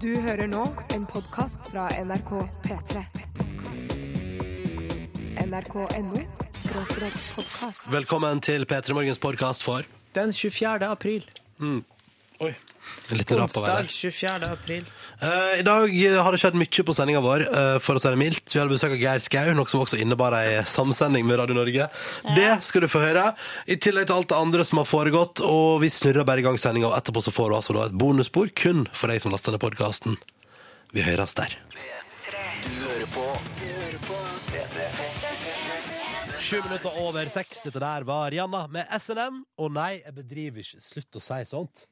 Du hører nå en podkast fra NRK P3. NRK.no podkast. Velkommen til P3 Morgens podkast for Den 24. april. Oi, Onsdag 24. april. Eh, I dag har det skjedd mye på sendinga vår, eh, for å si det mildt. Vi hadde besøk av Geir Skau, noe som også innebar ei samsending med Radio Norge. Det skal du få høre, i tillegg til alt det andre som har foregått. Og vi snurrer bare i gang sendinga, og etterpå så får du altså da et bonusspor kun for deg som laster ned podkasten. Vi høres der. Sju minutter over seks. Dette der var Rianna med SNM. Og nei, jeg bedriver ikke Slutt å si sånt.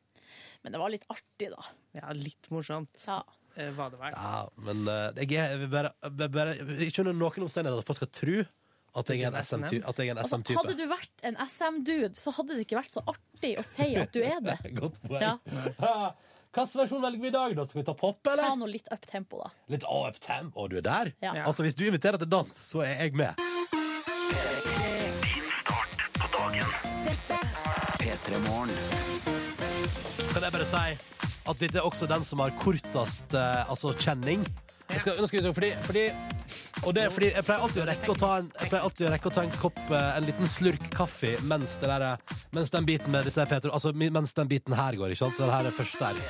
Men det var litt artig, da. Ja, litt morsomt Ja. eh, var det vel. Ja, men eh, jeg, er, jeg vil bare, jeg bare Ikke under noen omstendigheter at folk skal tro at jeg er en SM-ty- at jeg er en Altså, SM-type. hadde du vært en SM-dude, så hadde det ikke vært så artig å si at du er det. Godt poeng. Ja. Hvilken versjon velger vi i dag? da? Skal vi ta pop, Ta eller? nå litt up tempo, da. Litt up temp. Å, du er der? Ja. Ja. Altså, Hvis du inviterer til dans, så er jeg med. Kan jeg bare si at dette er også den som har kortest eh, altså kjenning. Jeg skal, nå skal vi se, fordi, fordi og det er fordi jeg pleier alltid å rekke å ta en, jeg pleier alltid å rekke å ta en kopp, eh, en liten slurk kaffe mens, det der, eh, mens den biten med dette er Peter, altså mi- mens den biten her går, ikke sant? Den her er først der.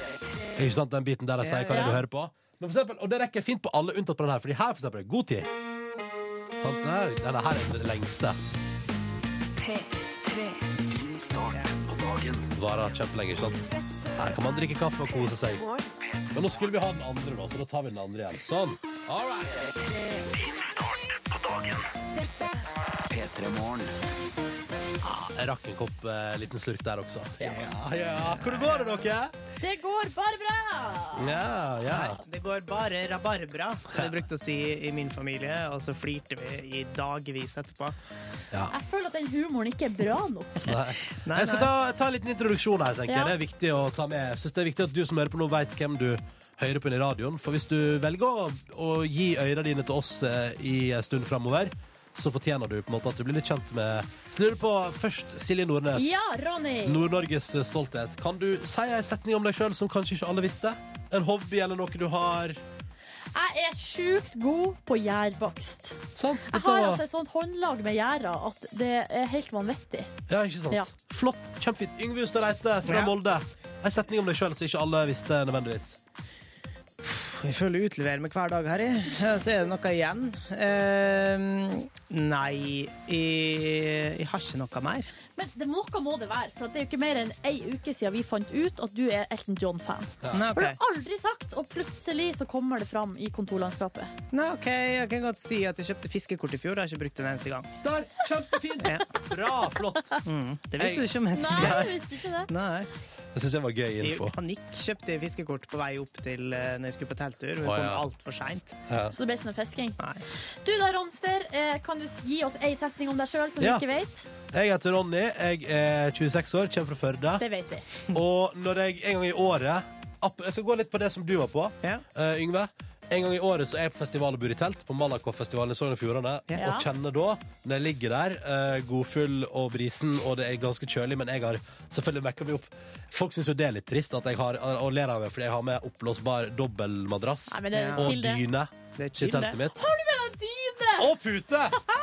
Ikke sant? Den biten der jeg sier hva det er du hører på. Men for eksempel, og det rekker jeg fint på alle unntatt på den her, fordi her for eksempel er det god tid. Sant? Den her, denne her er det lengste. P3. Varer kjempelenge, ikke sant? Her kan man drikke kaffe og kose seg. Men nå skulle vi ha den andre, da, så da tar vi den andre igjen. Sånn. All right. Ah, jeg rakk en kopp eh, liten slurk der også. Ja, ja. Hvordan går det, dere? Det går bare bra! Ja, ja. Det går bare rabarbra, som vi brukte å si i min familie, og så flirte vi i dagevis etterpå. Jeg føler at den humoren ikke er bra nok. Nei. Nei, Jeg skal ta, ta en liten introduksjon her, tenker Ja. jeg. Det er viktig å ta med. Jeg synes det er viktig at du som hører på nå, vet hvem du hører på i radioen. For hvis du velger å, å gi øynene dine til oss eh, i en stund framover, så fortjener du på en måte at du blir litt kjent med Så lurer på først Silje Nordnes. Ja, Ronny! Nord-Norges stolthet. Kan du si en setning om deg sjøl som kanskje ikke alle visste? En hobby eller noe du har? Jeg er sjukt god på gjærbakst. Sant? Jeg har altså et sånt håndlag med gjærer at det er helt vanvittig. Ja, ikke sant? Ja. Flott. Kjempefint. Yngve Hustad Reite fra Ja. Molde. En setning om deg sjøl som ikke alle visste nødvendigvis. Jeg føler jeg utleverer meg hver dag, Harry. Ja, Så er det noe igjen. Uh, nei, jeg, jeg har ikke noe mer. Men det, noe må det være, for det er jo ikke mer enn ei uke siden vi fant ut at du er Elton John-fan. Nei, For det ok. har du aldri sagt, og plutselig så kommer det fram i kontorlandskapet. Nei, ok, Jeg kan godt si at jeg kjøpte fiskekort i fjor. Jeg har ikke brukt det en eneste gang. Der, kjempefint! Ja. Bra, flott. Mm, det visste du ikke om jeg Nei, jeg visste ikke det. Nei. Det syns jeg var gøy I info. panikk kjøpte jeg fiskekort på vei opp til eh, når jeg skulle på Men Å, kom ja. altfor seint. Så det ble sånn fisking. Du da, Ronster, eh, kan du gi oss ei setning om deg sjøl som Ja. vi ikke vet? Jeg heter Ronny, jeg er 26 år, kommer fra Førde. Det vet vi. Og når jeg en gang i året Jeg skal gå litt på det som du var på, Ja. Uh, Yngve. En gang i året så er jeg på festival og bor i telt på Malakoff-festivalen i Sogn og Fjordane. Ja. Og kjenner da, når jeg ligger der, eh, godfull og brisen, og det er ganske kjølig, men jeg har selvfølgelig mekka meg opp. Folk syns jo det er litt trist at jeg har, og ler av meg fordi jeg har med oppblåsbar dobbeltmadrass Nei, men det er Ja. og chill, det. dyne Det er chill, det. mitt. Har du med deg dyne? Og pute!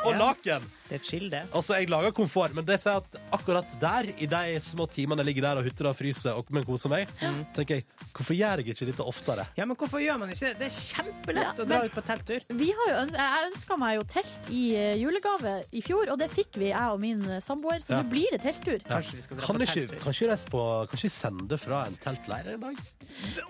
Og laken! Det er chill, det. Altså, Jeg lager komfort, men det sier at akkurat der, i de små timene jeg ligger der og hutter og fryser og men koser meg, tenker jeg hvorfor gjør jeg ikke dette oftere? Ja, men hvorfor gjør man ikke det? Det er kjempelett Ja, å dra ut på telttur. Vi har jo øns jeg ønska meg jo telt i eh, julegave i fjor, og det fikk vi, jeg og min eh, samboer. Så Ja. nå blir det telttur. Kanskje vi skal dra Kan på ikke, telttur. kan ikke sende fra en teltleir en dag?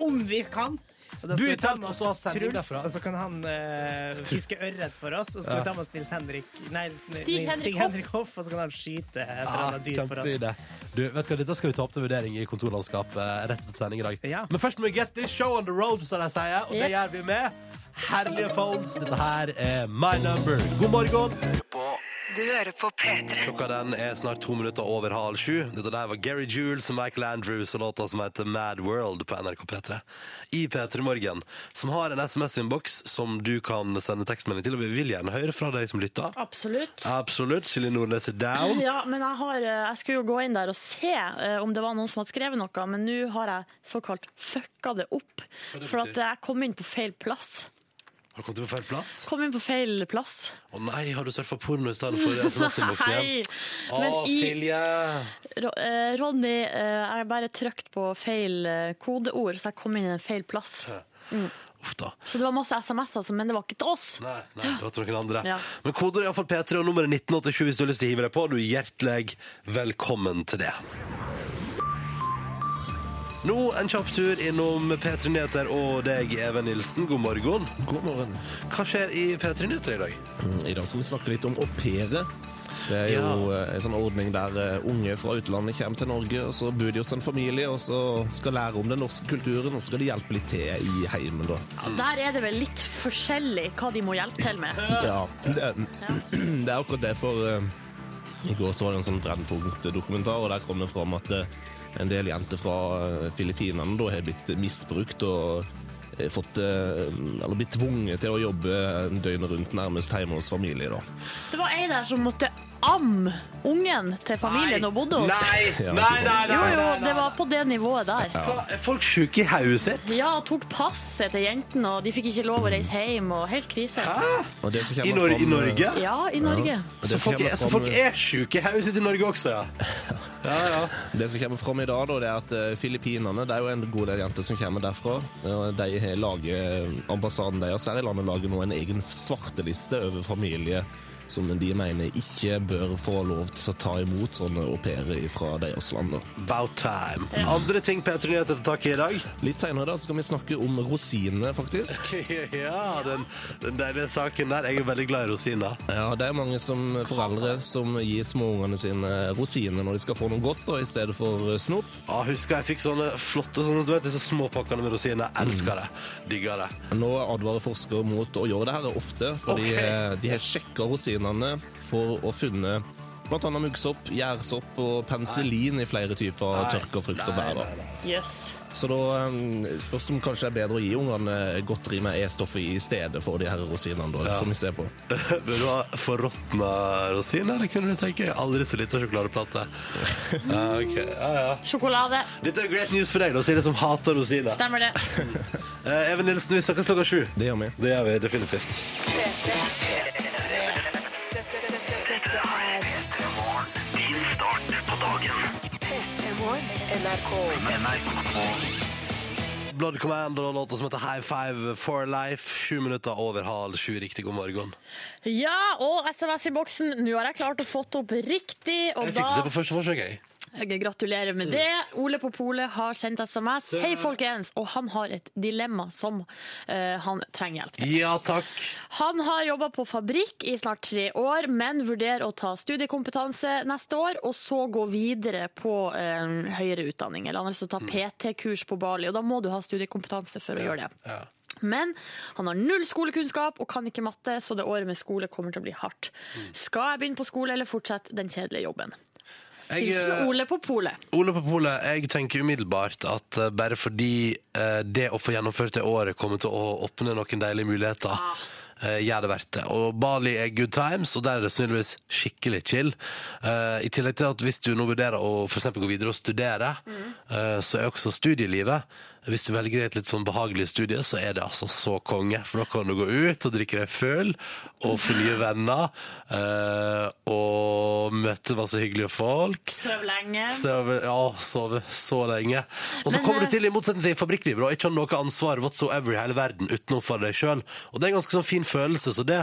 Om vi kan! Og da Du skal vi ta med oss så Truls. Og så kan han uh, fiske ørret for oss. Og så skal Ja. vi ta med oss Nils Henrik Nei, Stig, Stig Henrik Hoff. Henrik Hoff, og så kan han skyte et eller Ah, annet dyr for oss. Kjempeidé. Du, vet du hva, Dette skal vi ta opp til vurdering i kontorlandskapet eh, rett etter sending i dag. Ja. Men først må vi get this show on the road, som de sier. Og det gjør vi med herlige phones. Dette her er My Number. God morgen. Du hører på P3. Klokka den er snart to minutter over halv sju. Dette der var Gary Jules og Michael Andrews og låta som heter Mad World på NRK P3. I P3 Morgen, som har en SMS-innboks som du kan sende tekstmelding til. Og vi vil gjerne høre fra deg som lytter. Absolutt. Absolutt. Silje Nordnes er down. Ja, men jeg, har, eh, jeg skulle jo gå inn der og se eh, om det var noen som hadde skrevet noe, men nå har jeg såkalt fucka det opp. det For at jeg kom inn på feil plass. Har du kommet inn på feil plass? Kom inn på feil plass. Å nei, har du surfa porno i stedet for SMS-innboksen igjen? Å, Silje! Ro- eh, Ronny, eh, jeg bare trykt på feil eh, kodeord, så jeg kom inn i en feil plass. Uff da. Så det var masse SMS-er, altså, men det var ikke til oss. Nei, nei, det var til noen andre. Ja. Men koder er iallfall P3 og nummeret 1987 hvis du har lyst til å hive deg på. Du er hjertelig velkommen til det. Nå en kjapp tur innom P3 Nyheter og deg, Even Nilsen. God morgen. God morgen. Hva skjer i P3 Nyheter i dag? I dag skal vi snakke litt om au pairer. Det er jo ja. en sånn ordning der eh, unge fra utlandet kommer til Norge, og så bor de hos en familie, og så skal lære om den norske kulturen, og så skal de hjelpe litt til i heimen, da. Der er det vel litt forskjellig hva de må hjelpe til med. Ja, det, det er akkurat det, for eh, i går så var det en sånn Brennpunkt-dokumentar, og der kom det fram at eh, en del jenter fra eh, Filippinene da har blitt misbrukt og eh, fått, eh, eller blitt tvunget til å jobbe døgnet rundt nærmest hjemme hos familie. da. Det var ei der som måtte amme ungen til familien og bodde hos. Nei, nei, nei, nei, Jo, jo, det var på det nivået der. Er folk sjuke i hodet sitt? Ja, tok passet til jentene, og de fikk ikke lov å reise hjem, og helt krise. Og det som I, kommer Nor I fram, eh, Norge? Ja, i Norge. det Så som folk, kommer er, så fram- folk er sjuke i hodet sitt i Norge også, ja? Ja, ja. Det som kommer fram i dag, da, det er at eh, Filippinene det er jo en god del jenter som kommer derfra. og De har laget, Ambassaden deres her i landet lager nå en egen svarteliste over familier som de mener ikke bør få lov til å ta imot sånne au pairer fra deres land. About time. Andre ting P3 Nyheter tar tak i i dag? Litt senere da skal vi snakke om rosinene, faktisk. Ja, den, den deilige saken der. Jeg er veldig glad i rosiner. Ja, Det er mange som foreldre som gir småungene sine rosiner når de skal få noe godt, da, i stedet for eh, snop. Ja, husker jeg fikk sånne flotte sånne, du vet, disse småpakkene med rosiner. Jeg elsker det. Digger det. Nå advarer forskere mot å gjøre det her ofte, fordi okay. eh, de har sjekka magasinene for å funne bl.a. muggsopp, gjærsopp og penicillin i flere typer nei. tørk og frukt og bær. Da. Yes. Så da um, spørs det om kanskje det er bedre å gi ungene godteri med E-stoffet i stedet for de her rosinene. da, ja. får vi se på. Bør du ha forråtna rosiner, kunne du tenke. Aldri så lita sjokoladeplate. ah, okay. ah, ja. Sjokolade. Dette er great news for deg, da, det som hater rosiner. Stemmer det. Even Nilsen, vi snakkes klokka sju. Det gjør vi. Det gjør vi definitivt. 3, 3. Morgen. NRK. Blood Command og låta som heter High Five for Life. Sju minutter over halv sju. Riktig god morgen. Ja, og SMS i boksen. Nå har jeg klart å fått opp riktig, og Jeg fikk det på første forsøk, jeg. Jeg Gratulerer med det. Ole på polet har sendt SMS. Hei, folkens. Og han har et dilemma som eh, han trenger hjelp til. Ja takk. Han har jobba på fabrikk i snart tre år, men vurderer å ta studiekompetanse neste år, og så gå videre på eh, høyere utdanning. Eller han har lyst til å ta PT-kurs på Bali, og da må du ha studiekompetanse for å gjøre det. Ja. Men han har null skolekunnskap og kan ikke matte, så det året med skole kommer til å bli hardt. Skal jeg begynne på skole eller fortsette den kjedelige jobben? Jeg, Hilsen eh, Ole på polet. Ole på polet, jeg tenker umiddelbart at eh, bare fordi eh, det å få gjennomført det året kommer til å åpne noen deilige muligheter, eh, gjør det verdt det. Og Bali er good times, og der er det sannsynligvis skikkelig chill. Eh, I tillegg til at hvis du nå vurderer å for eksempel gå videre og studere, eh, så er også studielivet hvis du velger et litt sånn behagelig studie, så er det altså så konge. For da kan du gå ut og drikke deg full, og få nye venner, eh, og møte masse hyggelige folk. Søv lenge. Sove, ja, sove så lenge. Og så Men, kommer eh, du til, i motsetning til i fabrikklivet, og ikke har noe ansvar whatsoever i hele verden utenom for deg sjøl. Og det er en ganske sånn fin følelse, så det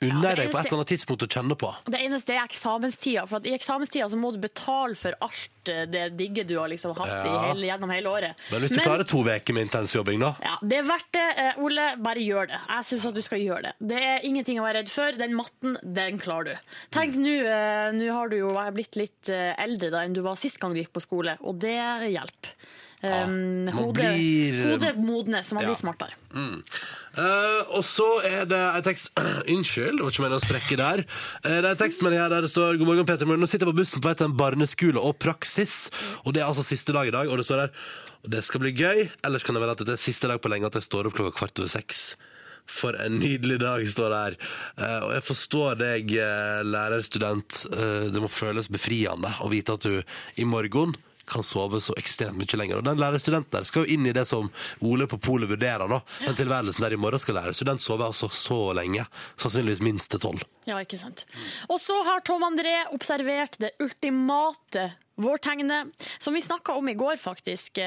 unner Ja, deg på et eller annet tidspunkt å kjenne på. Det eneste er eksamenstida. For I eksamenstida så må du betale for alt eh, det digge du har liksom hatt i Ja. hele, gjennom hele året. Men hvis du klarer to uker med intensjobbing, da ja, Det er verdt det. Eh, Ole, bare gjør det. Jeg syns at du skal gjøre det. Det er ingenting å være redd for. Den matten, den klarer du. Tenk nå, eh, nå har du jo blitt litt eh, eldre da enn du var sist gang du gikk på skole, og det hjelper. Um, man hodet, blir- hodet modnes, man Ja. blir smartere. Eh, og så er det en tekst Unnskyld, det var ikke meningen å strekke der. Uh, det er en tekst her der det står God morgen, Peter. Nå sitter jeg på bussen på vei til en barneskole og praksis. Og det er altså siste dag i dag. Og det står der det skal bli gøy. Ellers kan det være at det er siste dag på lenge at jeg står opp klokka kvart over seks. For en nydelig dag, står det her. Eh, og jeg forstår deg, eh, lærerstudent. Eh, det må føles befriende å vite at du i morgen kan sove så ekstremt mye lenger. Og den lærerstudenten der skal jo inn i det som Ole på polet vurderer, da. Den tilværelsen der i morgen skal lærerstudent sove altså så lenge. Sannsynligvis minst til tolv. Ja, ikke sant. Og så har Tom André observert det ultimate vårtegnet, som vi snakka om i går, faktisk.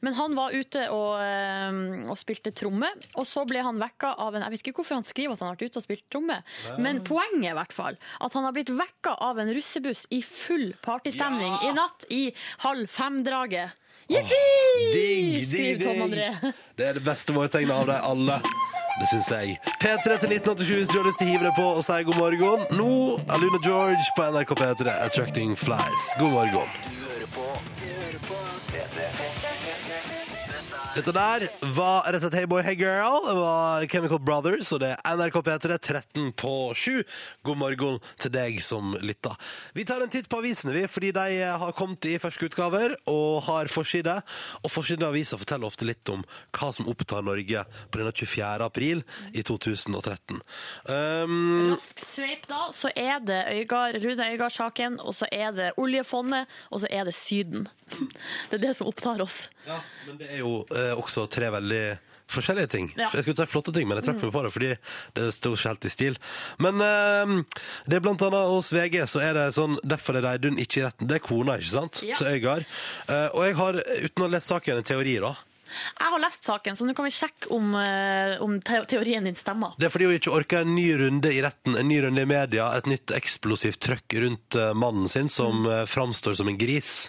Men han var ute og, eh, og spilte tromme, og så ble han vekka av en Jeg vet ikke hvorfor han skriver at han har vært ute og spilt tromme, men poenget i hvert fall at han har blitt vekka av en russebuss i full partystemning i natt i halv fem-draget. Jippi! Skriver Tom. André. Det er det beste vårtegnet av dem alle. Det syns jeg. P3 til 1987 hvis du har lyst til å hive deg på og si god morgen. Nå Aluna George på NRK P3, 'Attracting Flies'. God morgen. Dette der var rett og slett Hey Boy, Hey Girl. Det var Chemical Brothers, og det er NRK P3 13 på 7. God morgen til deg som lytter. Vi tar en titt på avisene, vi, fordi de har kommet i ferske utgaver og har forside. Og forsiden av avisa forteller ofte litt om hva som opptar Norge på denne 24. april i 2013. Um, Rask sveip da, så er det Øygard, Rune Øygard-saken, og så er det oljefondet, og så er det Syden. Det er det som opptar oss. Ja, men det er jo eh, også tre veldig forskjellige ting. Ja. Jeg skulle ikke si flotte ting, men jeg trakk meg på det fordi det står ikke helt i stil. Men eh, det er blant annet hos VG så er det sånn Derfor er Reidun ikke i retten. Det er kona, ikke sant? Ja. Til Øygard. Eh, og jeg har, uten å ha lest saken, en teori, da. Jeg har lest saken, så nå kan vi sjekke om, eh, om teorien din stemmer. Det er fordi hun ikke orker en ny runde i retten, en ny runde i media, et nytt eksplosivt trøkk rundt eh, mannen sin, som mm. framstår som en gris.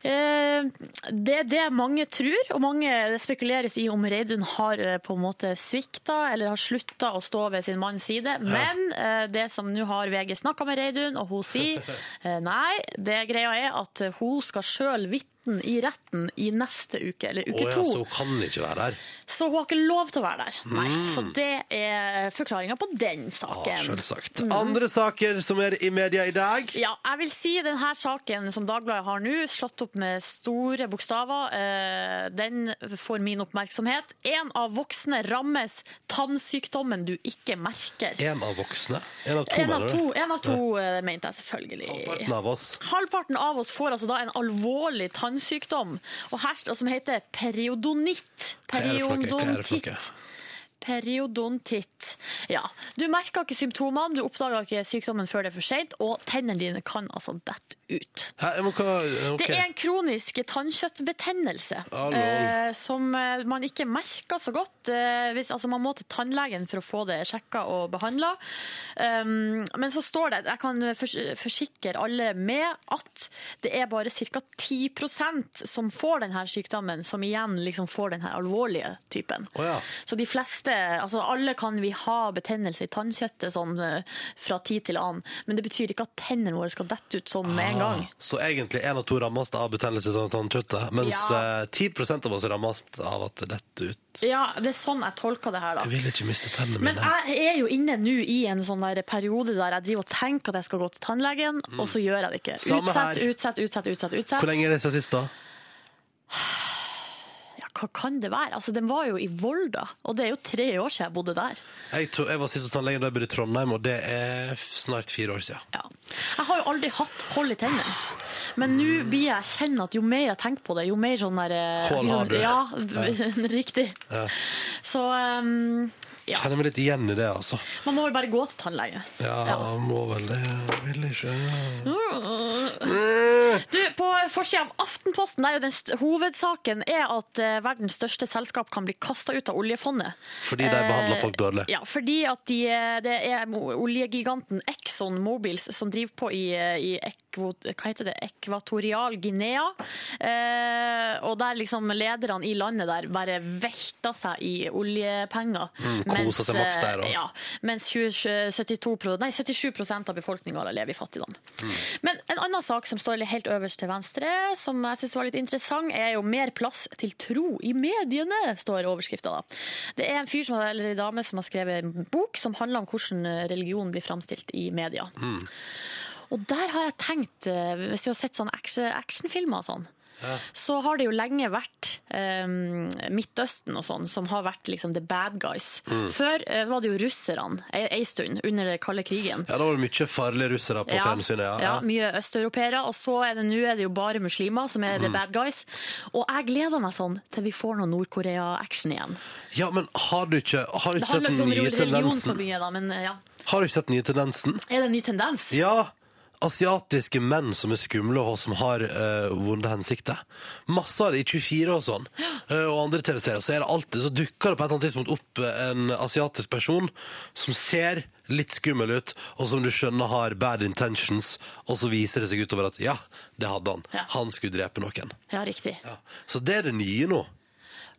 Eh, det er det mange tror, og mange spekuleres i om Reidun har eh, på en måte svikta eller har slutta å stå ved sin manns side. Men eh, det som nå har VG snakka med Reidun, og hun sier nei, det greia er at hun skal sjøl vitne i retten i neste uke, eller uke uke ja, to. så hun kan ikke være der. Så hun har ikke lov til å være der. Nei, Så det er forklaringa på den Ja, saken. selvsagt. Andre saker som er i media i dag? Ja, jeg vil si denne saken som Dagbladet har nå, slått opp med store bokstaver, eh, den får min oppmerksomhet. En av voksne rammes tannsykdommen du ikke merker. En av voksne? En av to, En av to, en av to eh, mente jeg selvfølgelig. Halvparten av oss. Halvparten av oss får altså da en alvorlig tannsykdom og her, som heter periodonitt. Er er? Periodontitt. Periodontitt. Ja. Du merker ikke symptomene, du oppdager ikke sykdommen før det er for sent, og tennene dine kan altså dette ut. Hæ, må, okay. Det er en kronisk tannkjøttbetennelse Ah, eh, som eh, man ikke merker så godt. Eh, hvis, altså, man må til tannlegen for å få det sjekka og behandla. Um, men så står det, jeg kan forsikre alle med at det er bare ca. 10% som får denne sykdommen, som igjen liksom får den her alvorlige typen. Oh, ja. Så de fleste, altså alle kan vi ha betennelse i tannkjøttet sånn eh, fra tid til annen, men det betyr ikke at tennene våre skal dette ut sånn med en gang. Ah, Så egentlig en av to rammes av betennelse i tannkjøttet, mens Ja. eh, 10% av oss rammes av at det detter ut. Ja, det er sånn jeg tolker det her, da. Jeg vil ikke miste tennene mine. Men jeg er jo inne nå i en sånn der periode der jeg driver og tenker at jeg skal gå til tannlegen, og så gjør jeg det ikke. Mm. Utsett, utsett, utsett, utsett. utsett. Hvor lenge er det siden sist, da? Ja, hva kan det være? Altså, Den var jo i Volda, og det er jo tre år siden jeg bodde der. Jeg, tror, jeg var sist hos tannlegen da jeg bodde i Trondheim, og det er snart fire år siden. Ja. Jeg har jo aldri hatt hold i tennene. Men nå blir jeg kjenne at jo mer jeg tenker på det, jo mer sånn der eh, Hull har du. Ja, riktig. Så um, ja. Kjenner meg litt igjen i det, altså. Man må vel bare gå til tannlege. Ja, må vel det. Vil ikke Du, På forsida av Aftenposten der er jo den st hovedsaken er at eh, verdens største selskap kan bli kasta ut av oljefondet. Fordi de behandler Eh, folk dårlig. Ja, fordi at de, det er mo- oljegiganten Exxon Mobils som driver på i, i ekvo, hva heter det? ekvatorial Guinea. Eh, og der liksom lederne i landet der bare velter seg i oljepenger. Koser seg maks der. Ja, mens 20, 72, nei, 77 av befolkninga lever i fattigdom. Mm. Men en annen sak som står helt øverst til venstre, som jeg syns var litt interessant, er jo mer plass til tro i mediene, står overskrifta da. Det er en fyr som, eller en dame som har skrevet en bok som handler om hvordan religion blir framstilt i media. Mm. Og der har jeg tenkt, eh, hvis vi har sett sånne actionfilmer og sånn, så har det jo lenge vært um, Midtøsten og sånn som har vært liksom the bad guys. Før uh, var det jo russerne ei, ei stund, under den kalde krigen. Ja, da var det mye farlige russere på fjernsynet. Ja. ja, mye østeuropeere. Og så er det nå er det jo bare muslimer som er Mm. the bad guys. Og jeg gleder meg sånn til vi får noe Nord-Korea-action igjen. ja, men har du ikke, har du ikke sett den nye tendensen? da, men eh, ja. Har du ikke sett den nye tendensen? Er det en ny tendens? Ja, asiatiske menn som er skumle og som har uh, vonde hensikter. Masse av det i 24 og sånn. Uh, og andre TV-serier. Så er det alltid, så dukker det på et eller annet tidspunkt opp eh, en asiatisk person som ser litt skummel ut, og som du skjønner har bad intentions, og så viser det seg utover at ja, det hadde han. Ja. Han skulle drepe noen. Ja, riktig. Ja. Så det er det nye nå.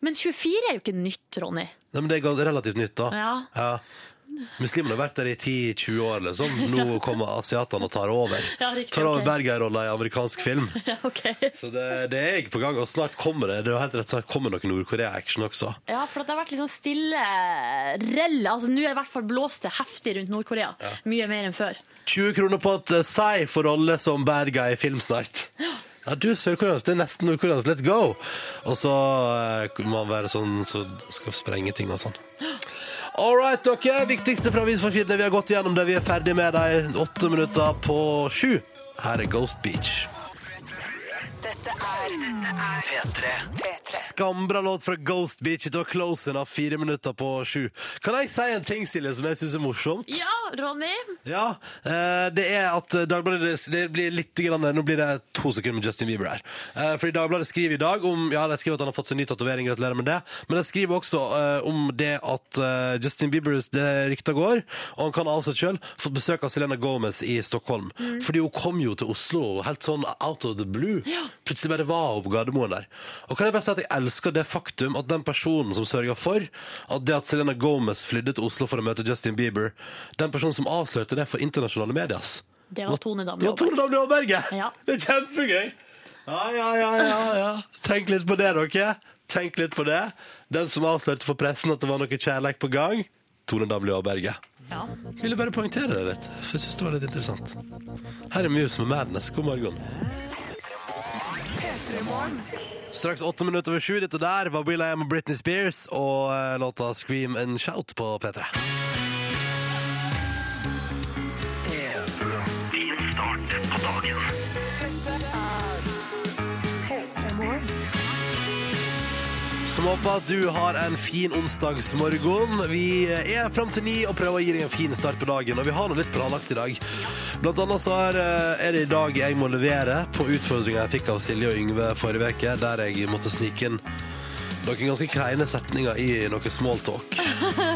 Men 24 er jo ikke nytt, Ronny. Nei, men det er relativt nytt, da. Ja. Muslimene har vært der i 10-20 år, liksom. Nå kommer asiatene og tar over. Ja, riktig, tar over okay. Bergeir-rolla i amerikansk film. Ja, okay. Så det, det er jeg på gang, og snart kommer det. Det er helt rett, snart kommer noe Nord-Korea-action også. Ja, for det har vært litt sånn stille rell. Altså, Nå er i hvert fall blåst det heftig rundt Nord-Korea. Mye mer enn før. 20 kroner på at Sei Psy får rolle som bad guy i film snart. Ja, du, sørkoreansk, det er nesten nordkoreansk. Let's go! Og så uh, må man være sånn så skal sprenge ting og sånn. All right, dere. Viktigste fra avisforsidene. Vi har gått gjennom det. Vi er ferdig med dem. Åtte minutter på sju. Her er Ghost Beach. Dette er P3. Skambra låt fra Ghost Beach. Det var close enough. Fire minutter på sju. Kan jeg si en ting, Silje, som jeg syns er morsomt? Ja, Ronny. Ja, eh, det er at eh, Dagbladet det blir litt grann, Nå blir det to sekunder med Justin Bieber her. Eh, Fordi Dagbladet skriver i dag om Ja, de skriver at han har fått seg ny tatovering, gratulerer med det. Men de skriver også eh, om det at eh, Justin Bieber det rykta går, og han kan ha avsett sjøl, fått besøk av Selena Gomez i Stockholm. Fordi hun kom jo til Oslo helt sånn out of the blue. Plutselig bare var hun på Gardermoen der. Og kan jeg bare si at jeg elsker det faktum at den personen som sørga for at det at Selena Gomez flydde til Oslo for å møte Justin Bieber, den personen som avslørte det for internasjonale medias, Det var Tone det Damli var Aaberge! Ja. Det er kjempegøy! Ja, ja, ja, ja, ja. Tenk litt på det, dere. Tenk litt på det. Den som avslørte for pressen at det var noe kjærlighet på gang, Tone Damli Aaberge. Ja. Jeg Ville bare poengtere det litt, for jeg synes det var litt interessant. Her er Muse med Madness. God morgen. Straks åtte minutter over sju. Dette der var Will I Am og Britney Spears og eh, låta Scream and Shout på P3. Som håper at du har en fin onsdagsmorgen. Vi er fram til ni og prøver å gi deg en fin start på dagen. Og vi har noe litt planlagt i dag. Blant annet så er, eh, er det i dag jeg må levere på utfordringa jeg fikk av Silje og Yngve forrige uke, der jeg måtte snike inn noen ganske kleine setninger i noe smalltalk.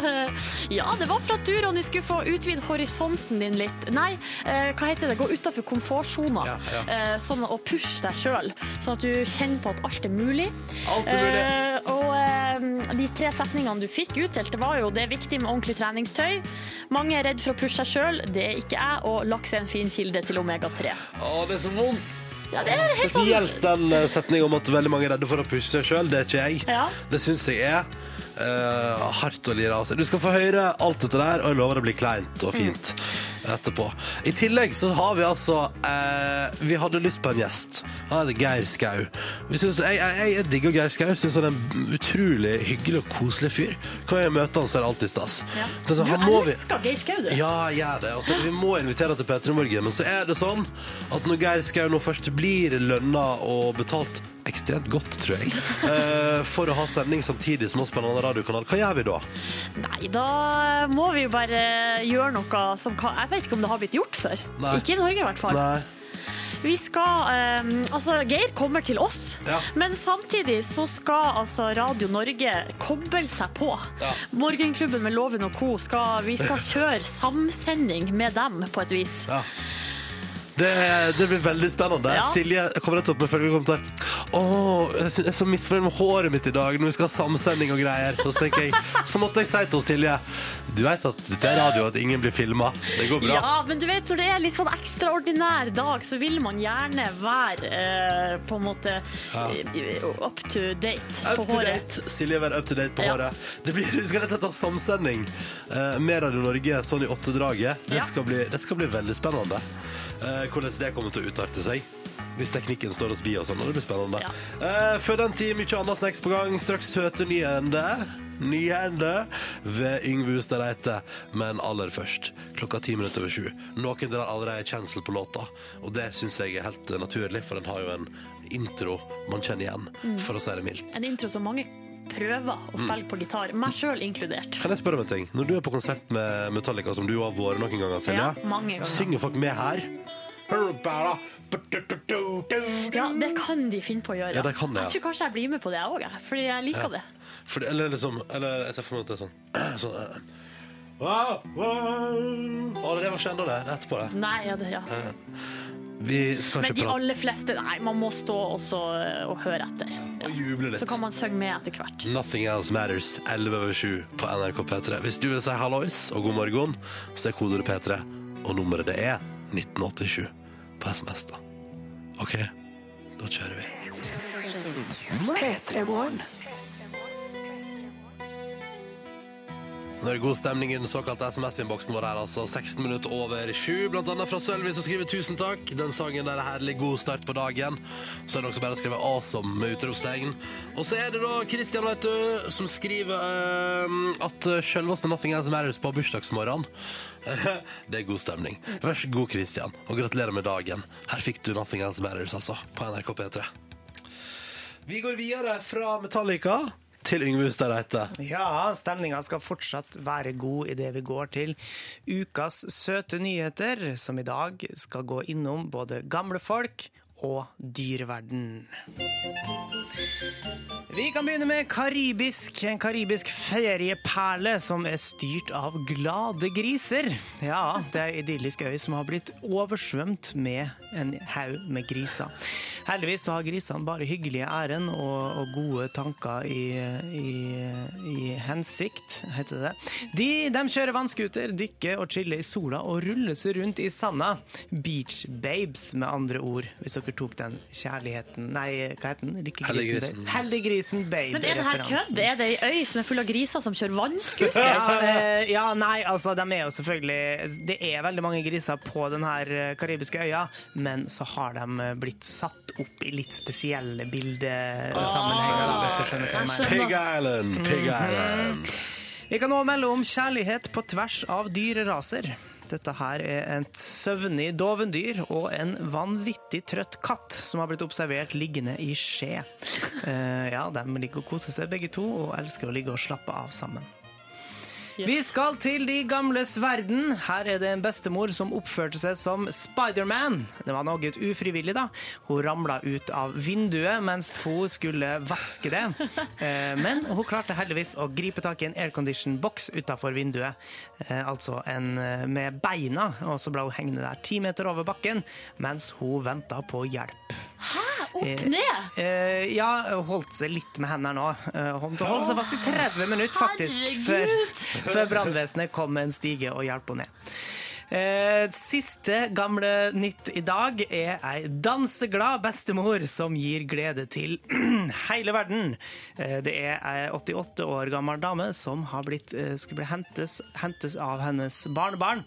ja, det var for at du, Ronny, skulle få utvide horisonten din litt. Nei, eh, hva heter det? Gå utafor komfortsona. Ja, ja. Eh, sånn, og pushe deg sjøl, sånn at du kjenner på at alt er mulig. Alt er mulig. Eh, og eh, de tre setningene du fikk utdelt, det var jo det er viktig med ordentlig treningstøy. Mange er redd for å pushe seg sjøl, det er ikke jeg. Og laks er en fin kilde til omega-3. Å, det er så vondt! Ja, det er helt Spesielt den eh, setningen om at veldig mange er redde for å pushe seg sjøl. Det er ikke jeg. Ja. Det syns jeg er eh, hardt å lire av seg. Du skal få høre alt dette der, og jeg lover det blir kleint og fint etterpå. I tillegg så har vi altså eh, Vi hadde lyst på en gjest. Han heter Geir Skau. Vi synes, jeg, jeg, jeg digger Geir Skau. Syns han er en utrolig hyggelig og koselig fyr. Kan jeg møte han, så er det alltid stas. Ja. Er sånn, Du elsker vi- Geir Skau, du. ja, gjør det. Altså, vi må invitere til P3 Morgen. Men så er det sånn at når Geir Skau nå først blir lønna og betalt ekstremt godt, tror jeg, eh, for å ha sending samtidig som oss på en annen radiokanal, hva gjør vi da? Nei, da må vi jo bare gjøre noe som kan Jeg vet ikke om det har blitt gjort før. Nei. Ikke i Norge, i hvert fall. Nei. Vi skal eh, Altså, Geir kommer til oss, Ja. men samtidig så skal altså Radio Norge koble seg på. Ja. Morgenklubben med Loven og co. Skal, vi skal kjøre samsending med dem, på et vis. Ja. Det, det blir veldig spennende. Ja. Silje kommer rett opp med følgende kommentar. Å, jeg er så misfornøyd med håret mitt i dag når vi skal ha samsending og greier. Og så tenker jeg, så måtte jeg si til Silje Du vet at dette er radio, at ingen blir filma. Det går bra. Ja, men du vet, når det er litt sånn ekstraordinær dag, så vil man gjerne være eh, på en måte ja. up to date på Up to håret. date. Silje være up to date på Ja. håret. Det blir, vi skal rett og slett ha samsending eh, med Radio Norge sånn i åttedraget. Det, Ja. skal bli- det skal bli veldig spennende. Eh, hvordan det kommer til å utarte seg. Hvis teknikken står oss bi og sånn. og Det blir spennende. Ja. Eh, før den tid, mye annet snacks på gang. Straks søte nyende. Nyende ved Yngve Hustad Reite. Men aller først, klokka ti minutter over sju. Noen drar allerede kjensel på låta, og det syns jeg er helt naturlig, for den har jo en intro man kjenner igjen, Mm. for å si det mildt. En intro som mange prøver å spille på gitar, meg sjøl inkludert. Kan jeg spørre om en ting? Når du er på konsert med Metallica, som du har vært noen ganger, Selja, Ja, mange ganger. synger folk med her? Ja, det kan de finne på å gjøre. Ja, det kan det, ja. Jeg tror kanskje jeg blir med på det, jeg òg, fordi jeg liker det. For, eller liksom Eller jeg ser for meg at det er sånn, sånn uh, wow, wow. Å, det var ikke enda det. Er etterpå, det. Nei, ja, det, ja. Vi skal Men de prate aller fleste Nei, man må stå også eh, og høre etter. og juble litt. Så kan man synge med etter hvert. Nothing Else Matters, 11 over 7 på NRK P3. Hvis du vil si hallois og god morgen, så er kodet P3, og nummeret det er 1987 på SMS, da. OK, da kjører vi. P3 Morgen. Nå er det god stemning i den såkalte SMS-innboksen vår her, altså. 16 minutter over sju, blant annet fra Sølvi, som skriver 'tusen takk'. Den sangen der er herlig, god start på dagen. Så er det også bare å skrive 'awesome' med utropstegn. Og så er det da Kristian, vet du, som skriver uh, at selveste 'Nothing Else Matters' på bursdagsmorgen. det er god stemning. Vær så god, Kristian, og gratulerer med dagen. Her fikk du 'Nothing Else Matters', altså, på NRK P3. Vi går videre fra Metallica til Yngve Hustad Reite. Ja, stemninga skal fortsatt være god idet vi går til ukas søte nyheter, som i dag skal gå innom både gamle folk og dyreverden. Vi kan begynne med karibisk. En karibisk ferieperle som er styrt av glade griser. Ja, det er ei idyllisk øy som har blitt oversvømt med en haug med griser. Heldigvis så har grisene bare hyggelige ærend og, og gode tanker i, i, i hensikt, heter det. De, de kjører vannskuter, dykker og chiller i sola og ruller seg rundt i sanda. Beach babes, med andre ord, hvis dere tok den kjærligheten Nei, hva heter den? Heldiggrisen. Helliggrisen babe. Men er det her kødd? Er det ei øy som er full av griser som kjører vannskuter? Ja, eh, ja, nei, altså de er jo selvfølgelig Det er veldig mange griser på denne karibiske øya, men så har de eh, blitt satt opp i litt spesielle bildesammenhenger. Oh, hvis du skjønner hva jeg mener. Pig Island, Pig Island. Vi kan nå melde om kjærlighet på tvers av dyreraser. Dette her er et søvnig dovendyr og en vanvittig trøtt katt som har blitt observert liggende i skje. Eh, ja, de ligger og koser seg begge to og elsker å ligge og slappe av sammen. Vi skal til de gamles verden. Her er det en bestemor som oppførte seg som Spiderman. Det var noe ufrivillig, da. Hun ramla ut av vinduet mens hun skulle vaske det. Eh, Men hun klarte heldigvis å gripe tak i en aircondition-boks utafor vinduet. Eh, Altså en eh, med beina, og så ble hun hengende der ti meter over bakken mens hun venta på hjelp. Hæ? Opp ned? Ja, hun holdt seg litt med hendene nå. Hun holdt seg fast i 30 minutter, faktisk, Herregud! før brannvesenet kom med en stige og hjalp henne ned. Eh, siste gamle nytt i dag er ei danseglad bestemor som gir glede til hele verden. Eh, det er ei 88 år gammel dame som har blitt, eh, skulle bli hentes, hentes av hennes barnebarn.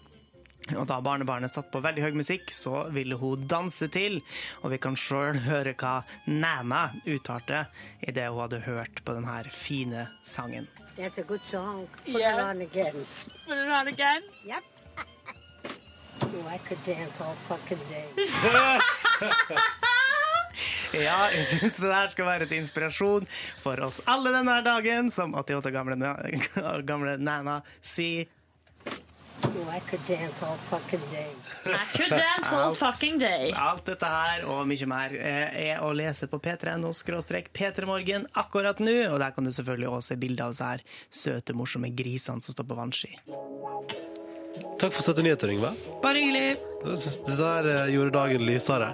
Og da barnebarnet satt på veldig høy musikk, så ville hun danse til. Og vi kan sjøl høre hva Nana uttalte idet hun hadde hørt på denne fine sangen. That's a good song. Put Yeah. it on again. Put it on again. Yep. oh, I could dance all fucking day. Ja, jeg syns det der skal være til inspirasjon for oss alle denne dagen, som 88 gamle, gamle Nana sier. Oh, I could dance all fucking day. I could dance all fucking day. Alt dette her og mye mer eh, er å lese på p3.no skråstrek p3morgen akkurat nå. Og der kan du selvfølgelig også se bilder av disse her søte, morsomme grisene som står på vannski. Takk for 79 nyheter, Yngve. Bare hyggelig. Det der eh, gjorde dagen lysere.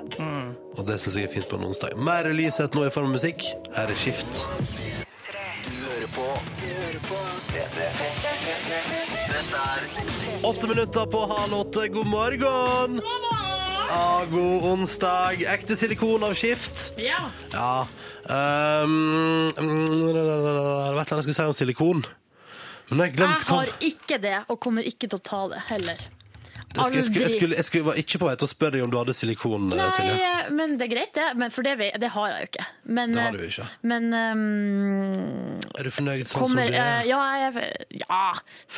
Og det syns jeg er fint på en onsdag. Mer lyshet nå i form av musikk. Her er Skift. Åtte minutter på halv åtte. God morgen! Ja, god onsdag. Ekte silikon av Skift. Ja. Ja. Um, det var et eller annet jeg skulle si om silikon. Men jeg Jeg har ikke det, og kommer ikke til å ta det heller. Jeg, skulle, jeg, skulle, jeg, skulle, var ikke på vei til å spørre deg om du hadde silikon, Nei, Silje. Men det er greit, det. Men for det, vet- det har jeg jo ikke. Men, Det har du jo ikke. Men um, Er du fornøyd sånn kommer som du eh, er? Ja, jeg ja,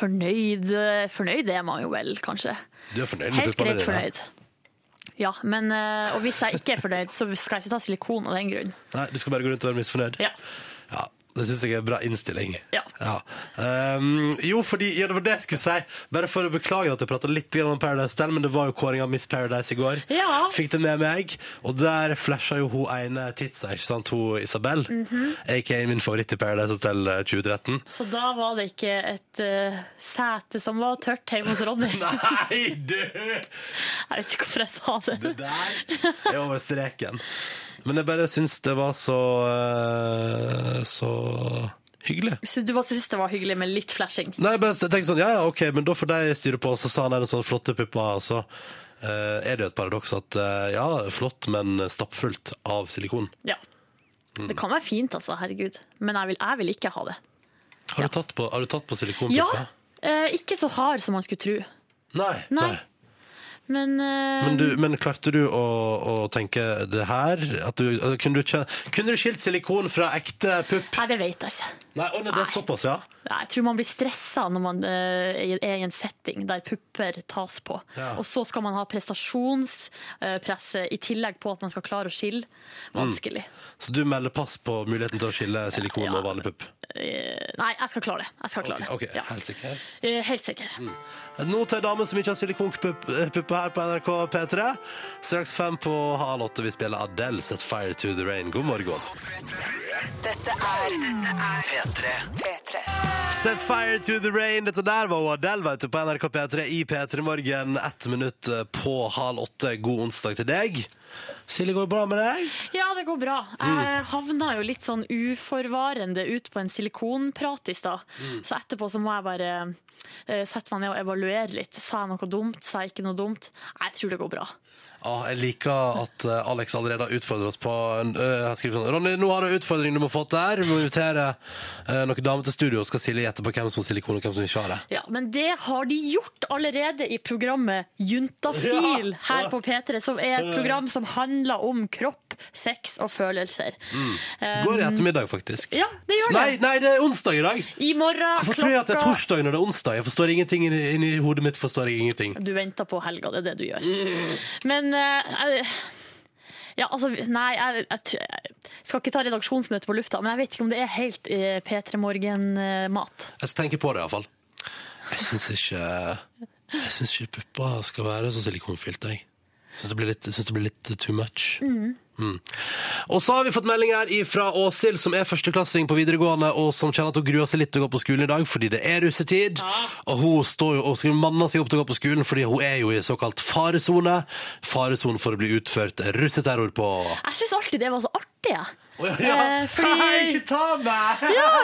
fornøyd Fornøyd er man jo vel, kanskje. Du er fornøyd med Helt puppene greit dine? fornøyd. Ja, men eh, Og hvis jeg ikke er fornøyd, så skal jeg ikke ta silikon av den grunn. Nei, du skal bare gå rundt og være misfornøyd? Ja. Ja, det syns jeg er en bra innstilling. Ja. Um, jo, fordi ja, det var det jeg skulle si. Bare for å beklage at jeg prata litt om Paradise Del, men det var jo kåring av Miss Paradise i går. Ja. Fikk det med meg. Og der flasha jo hun ene titsa, ikke sant, hun Isabel. Mhm. Aka min favoritt i Paradise Hotel eh, 2013. Så da var det ikke et uh, sete som var tørt hjemme hos Ronny. Nei, du! Jeg vet ikke hvorfor jeg sa det. Det der er over streken. Men jeg bare syns det var så eh, så hyggelig. Så du syntes det var hyggelig med litt flashing? Nei, jeg bare tenkte sånn, ja, ja, ok, men da får de styre på. Og Så sa han en sånn flotte pupper, og så eh, er det jo et paradoks at eh, ja, flott, men stappfullt av silikon. Ja. Det kan være fint, altså. Herregud. Men jeg vil, jeg vil ikke ha det. Har, du, tatt på, har du tatt på silikonpupper? Ja. Eh, ikke så hard som man skulle tro. Nei. Nei. nei. Men, uh, Men, du, men klarte du å, å tenke det her? At du, kunne, du, kunne du skilt silikon fra ekte pupp? Nei, det vet jeg ikke. Nei, å, nei, det er såpass, ja? Nei, Jeg tror man blir stressa når man uh, er i en setting der pupper tas på. Ja. Og så skal man ha prestasjonspresse i tillegg på at man skal klare å skille. Vanskelig. Så du melder pass på muligheten til å skille silikon Ja. og vanlig pupp? Eh, nei, jeg skal klare det. Jeg skal klare Ok, det. Ja. helt sikker. Eh, helt sikker. Nå til ei dame som ikke har silikonpuppe her på NRK P3. Straks fem på halv åtte vi spiller Adele, 'Set Fire to the Rain'. God morgen. Dette er P3. Set fire to the rain. Dette der var Adele vet du, på NRK P3 i P3 Morgen. Ett minutt på halv åtte. God onsdag til deg. Silje, går det bra med deg? Ja, det går bra. Jeg havna jo litt sånn uforvarende ut på en silikonprat i stad. Så etterpå så må jeg bare eh, sette meg ned og evaluere litt. Sa jeg noe dumt? Sa jeg ikke noe dumt? Jeg tror det går bra. Ja, jeg liker at eh, Alex allerede har utfordret oss på en, har skrevet sånn, Ronny, nå har du en utfordring du må få til her. Vi må invitere uh, noen damer til studio, og skal Silje gjette på hvem som har silikon og hvem som ikke har det. Ja, Men det har de gjort allerede i programmet Juntafil Ja. her på P3, som er et program som handler om kropp, sex og følelser. Um, Går i ettermiddag, faktisk. Ja, det gjør Nei, det. nei, det er onsdag i dag! I morgen Hvorfor tror jeg at det er torsdag når det er onsdag? Jeg forstår ingenting inni, inni hodet mitt. forstår jeg ingenting. Du venter på helga, det er det du gjør. Men eh, jeg- ja, altså, nei, jeg, jeg, skal ikke ta redaksjonsmøte på lufta, men jeg vet ikke om det er helt uh, P3 Morgen-mat. Jeg skal tenke på det, iallfall. Jeg syns ikke Jeg syns ikke pupper skal være så silikonfylt, jeg. Syns det, det blir litt too much. Mm. Og så har vi fått melding her fra Åshild, som er førsteklassing på videregående, og som kjenner at hun gruer seg litt til å gå på skolen i dag, fordi det er russetid. Og hun står jo og skal manne seg opp til å gå på skolen, fordi hun er jo i såkalt faresone. Faresone for å bli utført russeterror på. Jeg syns alltid det var så artig, jeg. Ja, ja. Eh, fordi- Hei, ikke ta meg!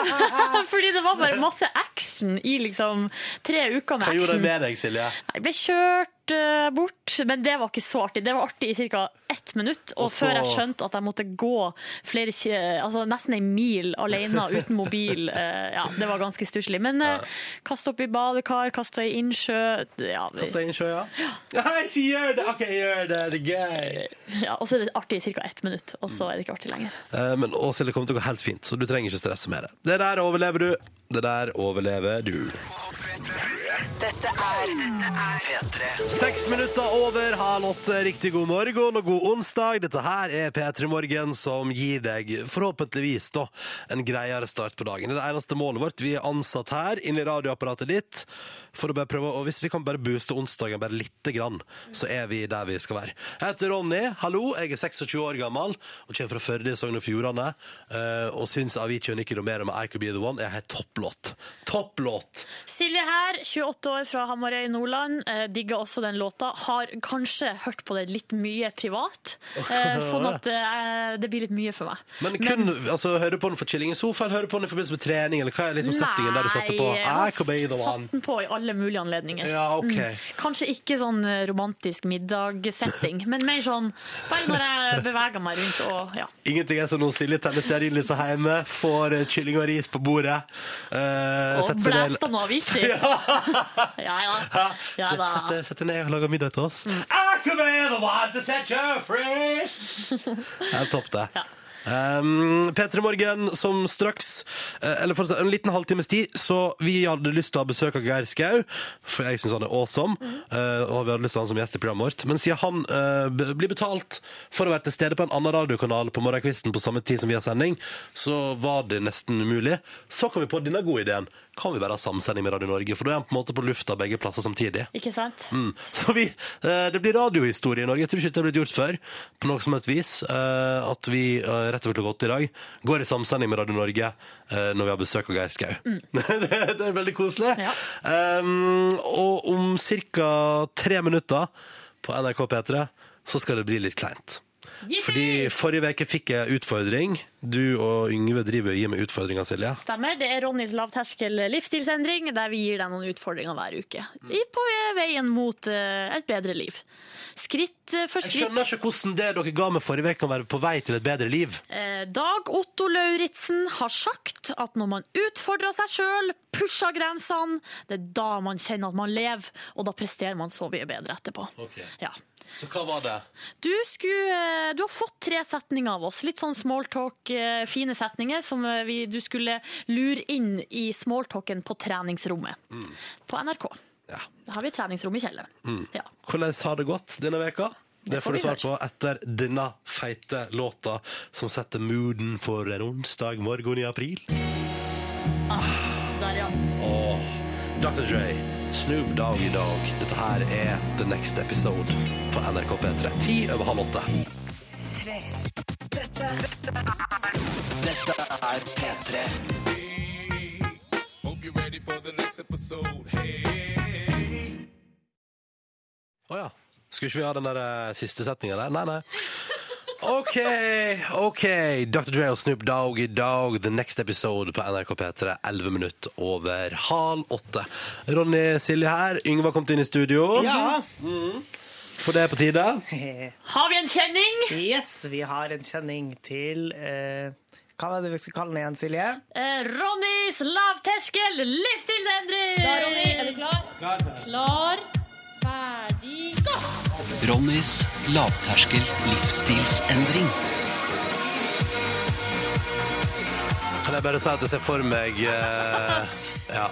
Fordi det var bare masse action i liksom tre uker med Hva gjorde action. det med deg, Silje? Jeg ble kjørt bort, men det var ikke så artig. Det var artig i ca. ett minutt, og, Og så- før jeg skjønte at jeg måtte gå flere, altså nesten en mil alene uten mobil. eh, ja, det var ganske stusslig. Men uh, kast opp i badekar, kast i innsjø ja, Kast deg i innsjø, ja? Ikke gjør det! OK, gjør det. Det er gøy. ja, Og så er det artig i ca. ett minutt, og så er det ikke artig lenger. Eh, Men Åshild, det kommer til å gå helt fint, så du trenger ikke stresse med det. Det der overlever du. Det der overlever du. Dette er P3. Seks minutter over halv åtte. Riktig god morgen og god onsdag. Dette her er P3 Morgen som gir deg forhåpentligvis da en greiere start på dagen. Det er det eneste målet vårt. Vi er ansatt her inne i radioapparatet ditt for å bare prøve, og hvis vi kan bare booste onsdagen bare lite grann, så er vi der vi skal være. Jeg heter Ronny. Hallo, jeg er 26 år gammel og kommer fra Førde i Sogn og Fjordane. eh, Og syns Avicii og Nikki Romero med I Could Be The One er helt topplåt. topplåt. Silje her, 28 år fra Hamarøy, Nordland. Eh, digger også den låta. Har kanskje hørt på det litt mye privat, eh, sånn at det blir litt mye for meg. Men kun, altså, hører du på den for chilling i sofaen, hører du på den i forbindelse med trening, eller hva er liksom settingen der du satte på? jeg I could be the satt den på i alle mulige anledninger. Ja, ok. Mm. Kanskje ikke sånn eh, romantisk middagsetting, men mer sånn bare når jeg beveger meg rundt og ja. Ingenting er som når Silje tenner stearinlyset hjemme, får eh, kylling og ris på bordet. Uh, Og blæster noe aviser. ja, Ja, ja. ja da. Sette, sette ned og lage middag til oss. I come in, the one to set you free. Helt topp, det. Ja. Um, P3 Morgen som straks eh, Eller for å si en liten halvtimes tid Så vi hadde lyst til å ha besøk av Geir Skau For jeg synes han er awesome. Eh, Og vi hadde lyst til å ha han som gjest i programmet vårt. Men siden han uh, blir betalt For å være til stede på en annen radiokanal På morgenkvisten på samme tid som vi har sending Så var det nesten umulig Så kom vi på denne gode ideen Kan vi bare ha samsending med Radio Norge For da er han på en måte på lufta begge plasser samtidig Ikke sant? Mm. Så vi, eh, det blir radiohistorie i Norge. Jeg tror ikke det har blitt gjort før. På noe som helst vis. eh, At vi eh, rett over klokka åtte i dag går i samsending med Radio Norge når vi har besøk av Geir Skau. det, det er veldig koselig. Ja. Um, og om ca. tre minutter på NRK P3 så skal det bli litt kleint. Yippee! Fordi forrige uke fikk jeg utfordring. Du og Yngve driver og gir meg utfordringer, Silje. Stemmer. Det er Ronnys lavterskel livsstilsendring, der vi gir deg noen utfordringer hver uke. I, på veien mot eh, et bedre liv. Skritt for skritt. Jeg skjønner ikke hvordan det dere ga meg forrige uke, kan være på vei til et bedre liv. Eh, Dag Otto Lauritzen har sagt at når man utfordrer seg sjøl, pusher grensene, det er da man kjenner at man lever, og da presterer man så mye bedre etterpå. Ok. Ja. Så hva var det? Du, skulle, eh, du har fått tre setninger av oss. Litt sånn smalltalk, eh, fine setninger som eh, vi, du skulle lure inn i smalltalken på treningsrommet på NRK. Ja. Da har vi treningsrom i kjelleren. Ja. Hvordan har det gått denne veka? Det får du svar på etter denne feite låta som setter mooden for en onsdag morgen i april. Der, ja. Og Dr. Dre, Snoop i dag. Dette her er The Next Episode på NRK P3. Ti over halv åtte. Dette er P3. Å ja. Skulle ikke vi ha den der eh, siste setninga der? Nei, nei. OK, OK. Dr. Dre og Snoop Dogg i dag, The Next Episode på NRK P3. 11 minutter over halv åtte. Ronny Silje her. Yngve har kommet inn i studio. Ja. For det er på tide. Har vi en kjenning? Yes, vi har en kjenning til eh, Hva var det vi skulle kalle den igjen, Silje? Eh, Ronnys lavterskel livsstilsendring! Da, Ronny, er du klar? Klar, ferdig, gå! Ronnys lavterskel livsstilsendring. Kan jeg bare si at jeg ser for meg eh, Ja.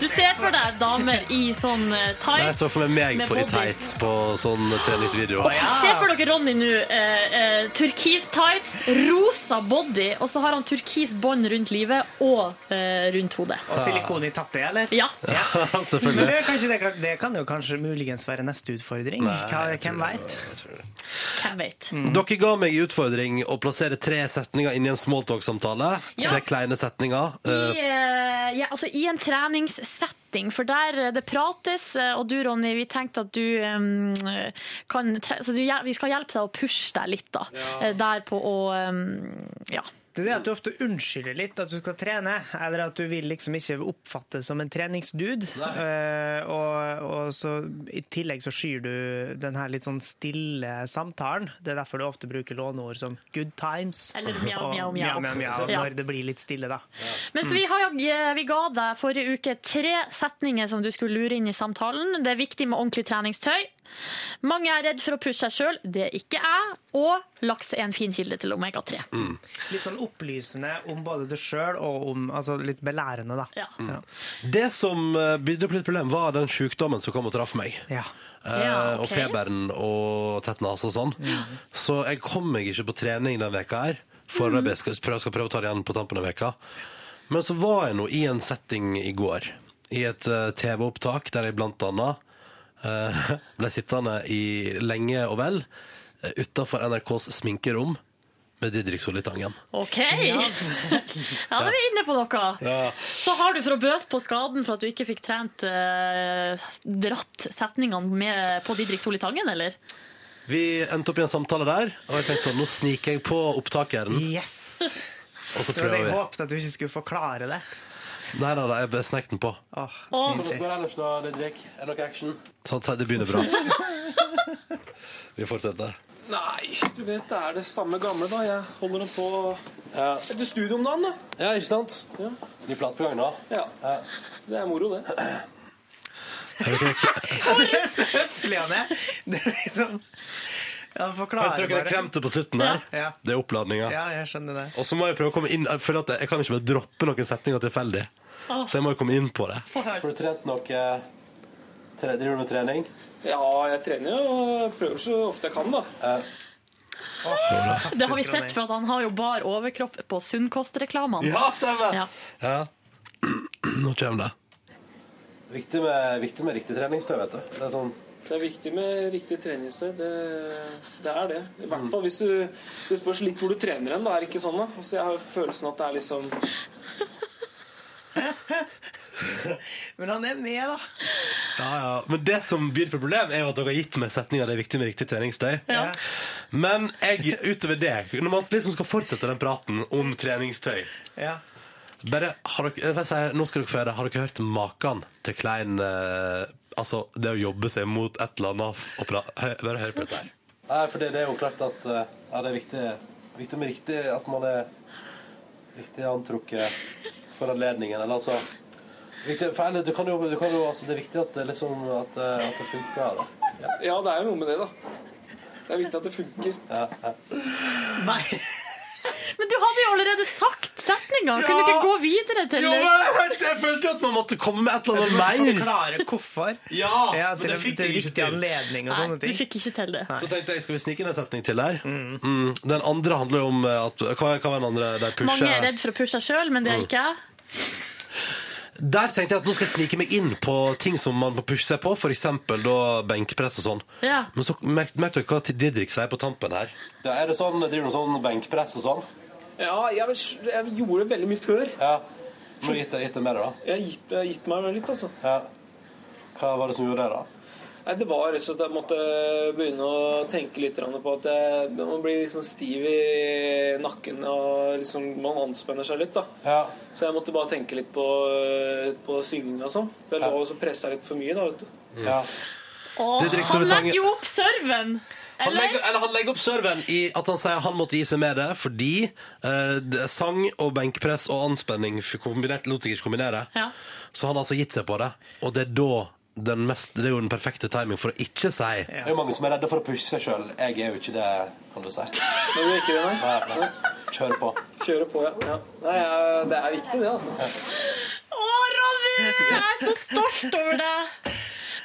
Du ser for deg damer i sånn eh, tights. Jeg så for meg meg med på, i body. tights på sånn treningsvideo. Se for dere Ronny nå. Eh, eh, turkis tights, rosa body, og så har han turkis bånd rundt livet og eh, rundt hodet. Og silikon i tappet, eller? Ja. Men Selvfølgelig. det, kanskje det, kan- det kan jo kanskje muligens være neste utfordring. Hva, jeg tror hvem det- veit? jeg tror det. Hvem vet. Dere ga meg i utfordring å plassere tre setninger inn i en smalltalk-samtale. Ja. Tre kleine setninger. I, Eh, eh, ja, altså, I en treningssetting, for der eh, det prates, og du Ronny, vi tenkte at du um, kan tre så du, Vi skal hjelpe deg å pushe deg litt, da. Ja. Der på å um, Ja. Det er det at du ofte unnskylder litt at du skal trene, eller at du vil liksom ikke oppfattes som en treningsdude. Uh, og, og så i tillegg så skyr du den her litt sånn stille samtalen. Det er derfor du ofte bruker låneord som 'good times'. Eller mjau, og mjau, mjau. mjau, mjau, Ja. når det blir litt stille, da. Men så vi, har, vi ga deg forrige uke tre setninger som du skulle lure inn i samtalen. Det er viktig med ordentlig treningstøy. Mange er redd for å pushe seg sjøl, det er ikke jeg. Og laks er en fin kilde til omega-3. Litt sånn opplysende om både det sjøl og om Altså litt belærende, da. Ja. Ja. det som eh, på litt problem, var den sykdommen som kom og traff meg. ja. Eh, Ja, okay. Og feberen og tett nese og sånn. Så jeg kom meg ikke på trening den veka her. Foreløpig. Jeg skal prøve, skal prøve å ta det igjen på tampen av veka. Men så var jeg nå i en setting i går. I et eh, TV-opptak der jeg blant annet eh, ble sittende i lenge og vel uh, utafor NRKs sminkerom med Didrik Solli Tangen. OK! Ja, da er vi inne på noe. Så har du for å bøte på skaden for at du ikke fikk trent eh, dratt setningene med på Didrik Solli Tangen, eller? Vi endte opp i en samtale der, og jeg tenkte sånn, nå sniker jeg på opptakeren, Yes! og så prøver vi. jeg håpet at du ikke skulle forklare det. Nei, nei, nei, jeg snek den på. Åh, nydelig. går det ellers da, Didrik? Er det noe action? Sånn, det begynner bra. vi fortsetter. Nei, du vet det er det samme gamle, da. Jeg holder den på etter studio om dagen, da. Ja, ikke sant? Ja. Ny plat på gang da. Ja. Så det er moro, det. Hvor høflig han er! Det er liksom Ja, Hørte forklare dere det kremte på slutten der? Ja. Det er oppladninga. Ja, jeg skjønner det. Og så må jeg prøve å komme inn Jeg føler at jeg, jeg kan ikke bare droppe noen setninger tilfeldig. Så jeg må jo komme inn på det. Får du trent noe Driver du med trening? Ja, jeg trener jo og prøver så ofte jeg kan, da. Det har vi sett, for at han har jo bar overkropp på sunnkostreklamene. Ja, stemmer! Ja. Ja. Nå kommer det. Viktig med, viktig med riktig treningstøy, vet du. Det er sånn Det er viktig med riktig treningstøy. Det, det er det. I hvert fall hvis du Det spørs litt hvor du trener hen. Det er ikke sånn, da. Altså, jeg har følelsen at det er liksom Men han er med, da. Ja, ja. Men det som byr på problem, er jo at dere har gitt meg setninga det er viktig med riktig treningstøy. Ja. Men jeg, utover det, når man liksom skal fortsette den praten om treningstøy Ja. Bare, har dere, jeg si, Nå skal dere få høre. Har dere hørt maken til klein eh, Altså, det å jobbe seg mot et eller annet og pra, hø, Bare hør på dette her. Nei, for det, er jo klart at ja, det er viktig, viktig med riktig At man er riktig antrukket for anledningen. Eller altså viktig, for, eller, du kan jo, du kan jo, altså, Det er viktig at det, liksom, at, eh, at det funker. Da. Ja, det er jo noe med det, da. Det er viktig at det funker. Ja, ja. Nei. Men du hadde jo allerede sagt setninga! Kunne du ikke gå videre til Jo, men jeg, følte jo at man måtte komme med et eller annet mer. Klare hvorfor. Ja, Ja, men det fikk jeg ikke til. anledning og Nei, sånne du fikk ikke til det. Så tenkte jeg, skal vi snike inn en setning til der? Mm. Den andre handler jo om eh, at Hva, hva var den andre? Der pusher Mange er redd for å pushe sjøl, men det er ikke jeg. Der tenkte jeg at nå skal jeg snike meg inn på ting som man må pushe seg på, f.eks. benkpress og sånn. Ja. Men så merk, merk dere hva Didrik sier på tampen her. Ja, er det sånn, Driver du sånn benkpress og sånn? Ja, jeg, jeg gjorde det veldig mye før. Ja. Nå deg, gitt deg mer, da? Jeg har gitt, har gitt meg litt, altså. Ja. Hva var det som gjorde det, da? Nei, Det var rett og slett at jeg måtte begynne å tenke litt på at jeg, man blir liksom stiv i nakken og liksom, man anspenner seg litt. da. Ja. Så jeg måtte bare tenke litt på, på synging og sånn. For jeg lå og så pressa litt for mye. da, vet du. ja. Åh, han legger jo opp serven! Han Eller? legger, eller han legger opp serven i at han sier han måtte gi seg med det fordi eh, det, sang og benkpress og anspenning kombinert, lot seg ikke kombinere. Ja. Så han har altså gitt seg på det, og det er da den mest, det er jo den perfekte timing for å ikke si Det er jo mange som er redde for å pushe seg sjøl. Jeg er jo ikke det, kan du si. Men du er ikke det, nei. Nei, nei. Kjør på. Kjøre på, ja. ja. Nei, Det er viktig, det, altså. Å, Ronny! Jeg er så stolt over deg!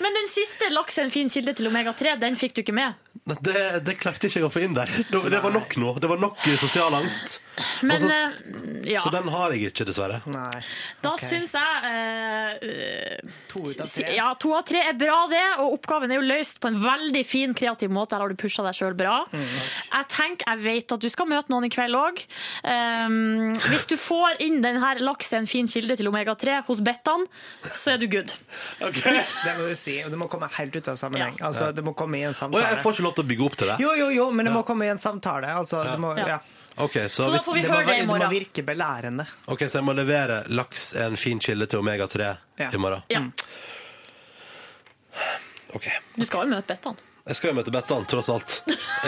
Men den siste laksen, en fin kilde til omega-3', den fikk du ikke med. Det, det klarte ikke jeg å få inn der. Det, det var nok nå. Det var nok sosial angst. Men Altså, eh, ja, Så den har jeg ikke, dessverre. Nei. da okay. syns jeg eh, To ut av tre. Ja, to av tre er bra, det. Og oppgaven er jo løst på en veldig fin, kreativ måte. Her har du pusha deg sjøl bra. Jeg tenker, jeg vet at du skal møte noen i kveld òg. hvis du får inn den her laks er en fin kilde til omega-3 hos Bettan, så er du good. Det må du si. og Det må komme helt ut av sammenheng. Altså, det må komme i en Og samtale. jeg får ikke lov til å bygge opp til det. Jo, jo, jo, men det må komme i en samtale. Altså, det, må, Ja. Okay, så, så, hvis, da får vi det, må, høre det i det må morgen. virke belærende. ok, så jeg må levere laks er en fin kilde til omega-3 Ja. i morgen. Ja. Ok. Du skal jo møte Bettan. Jeg skal jo møte Bettan, tross alt.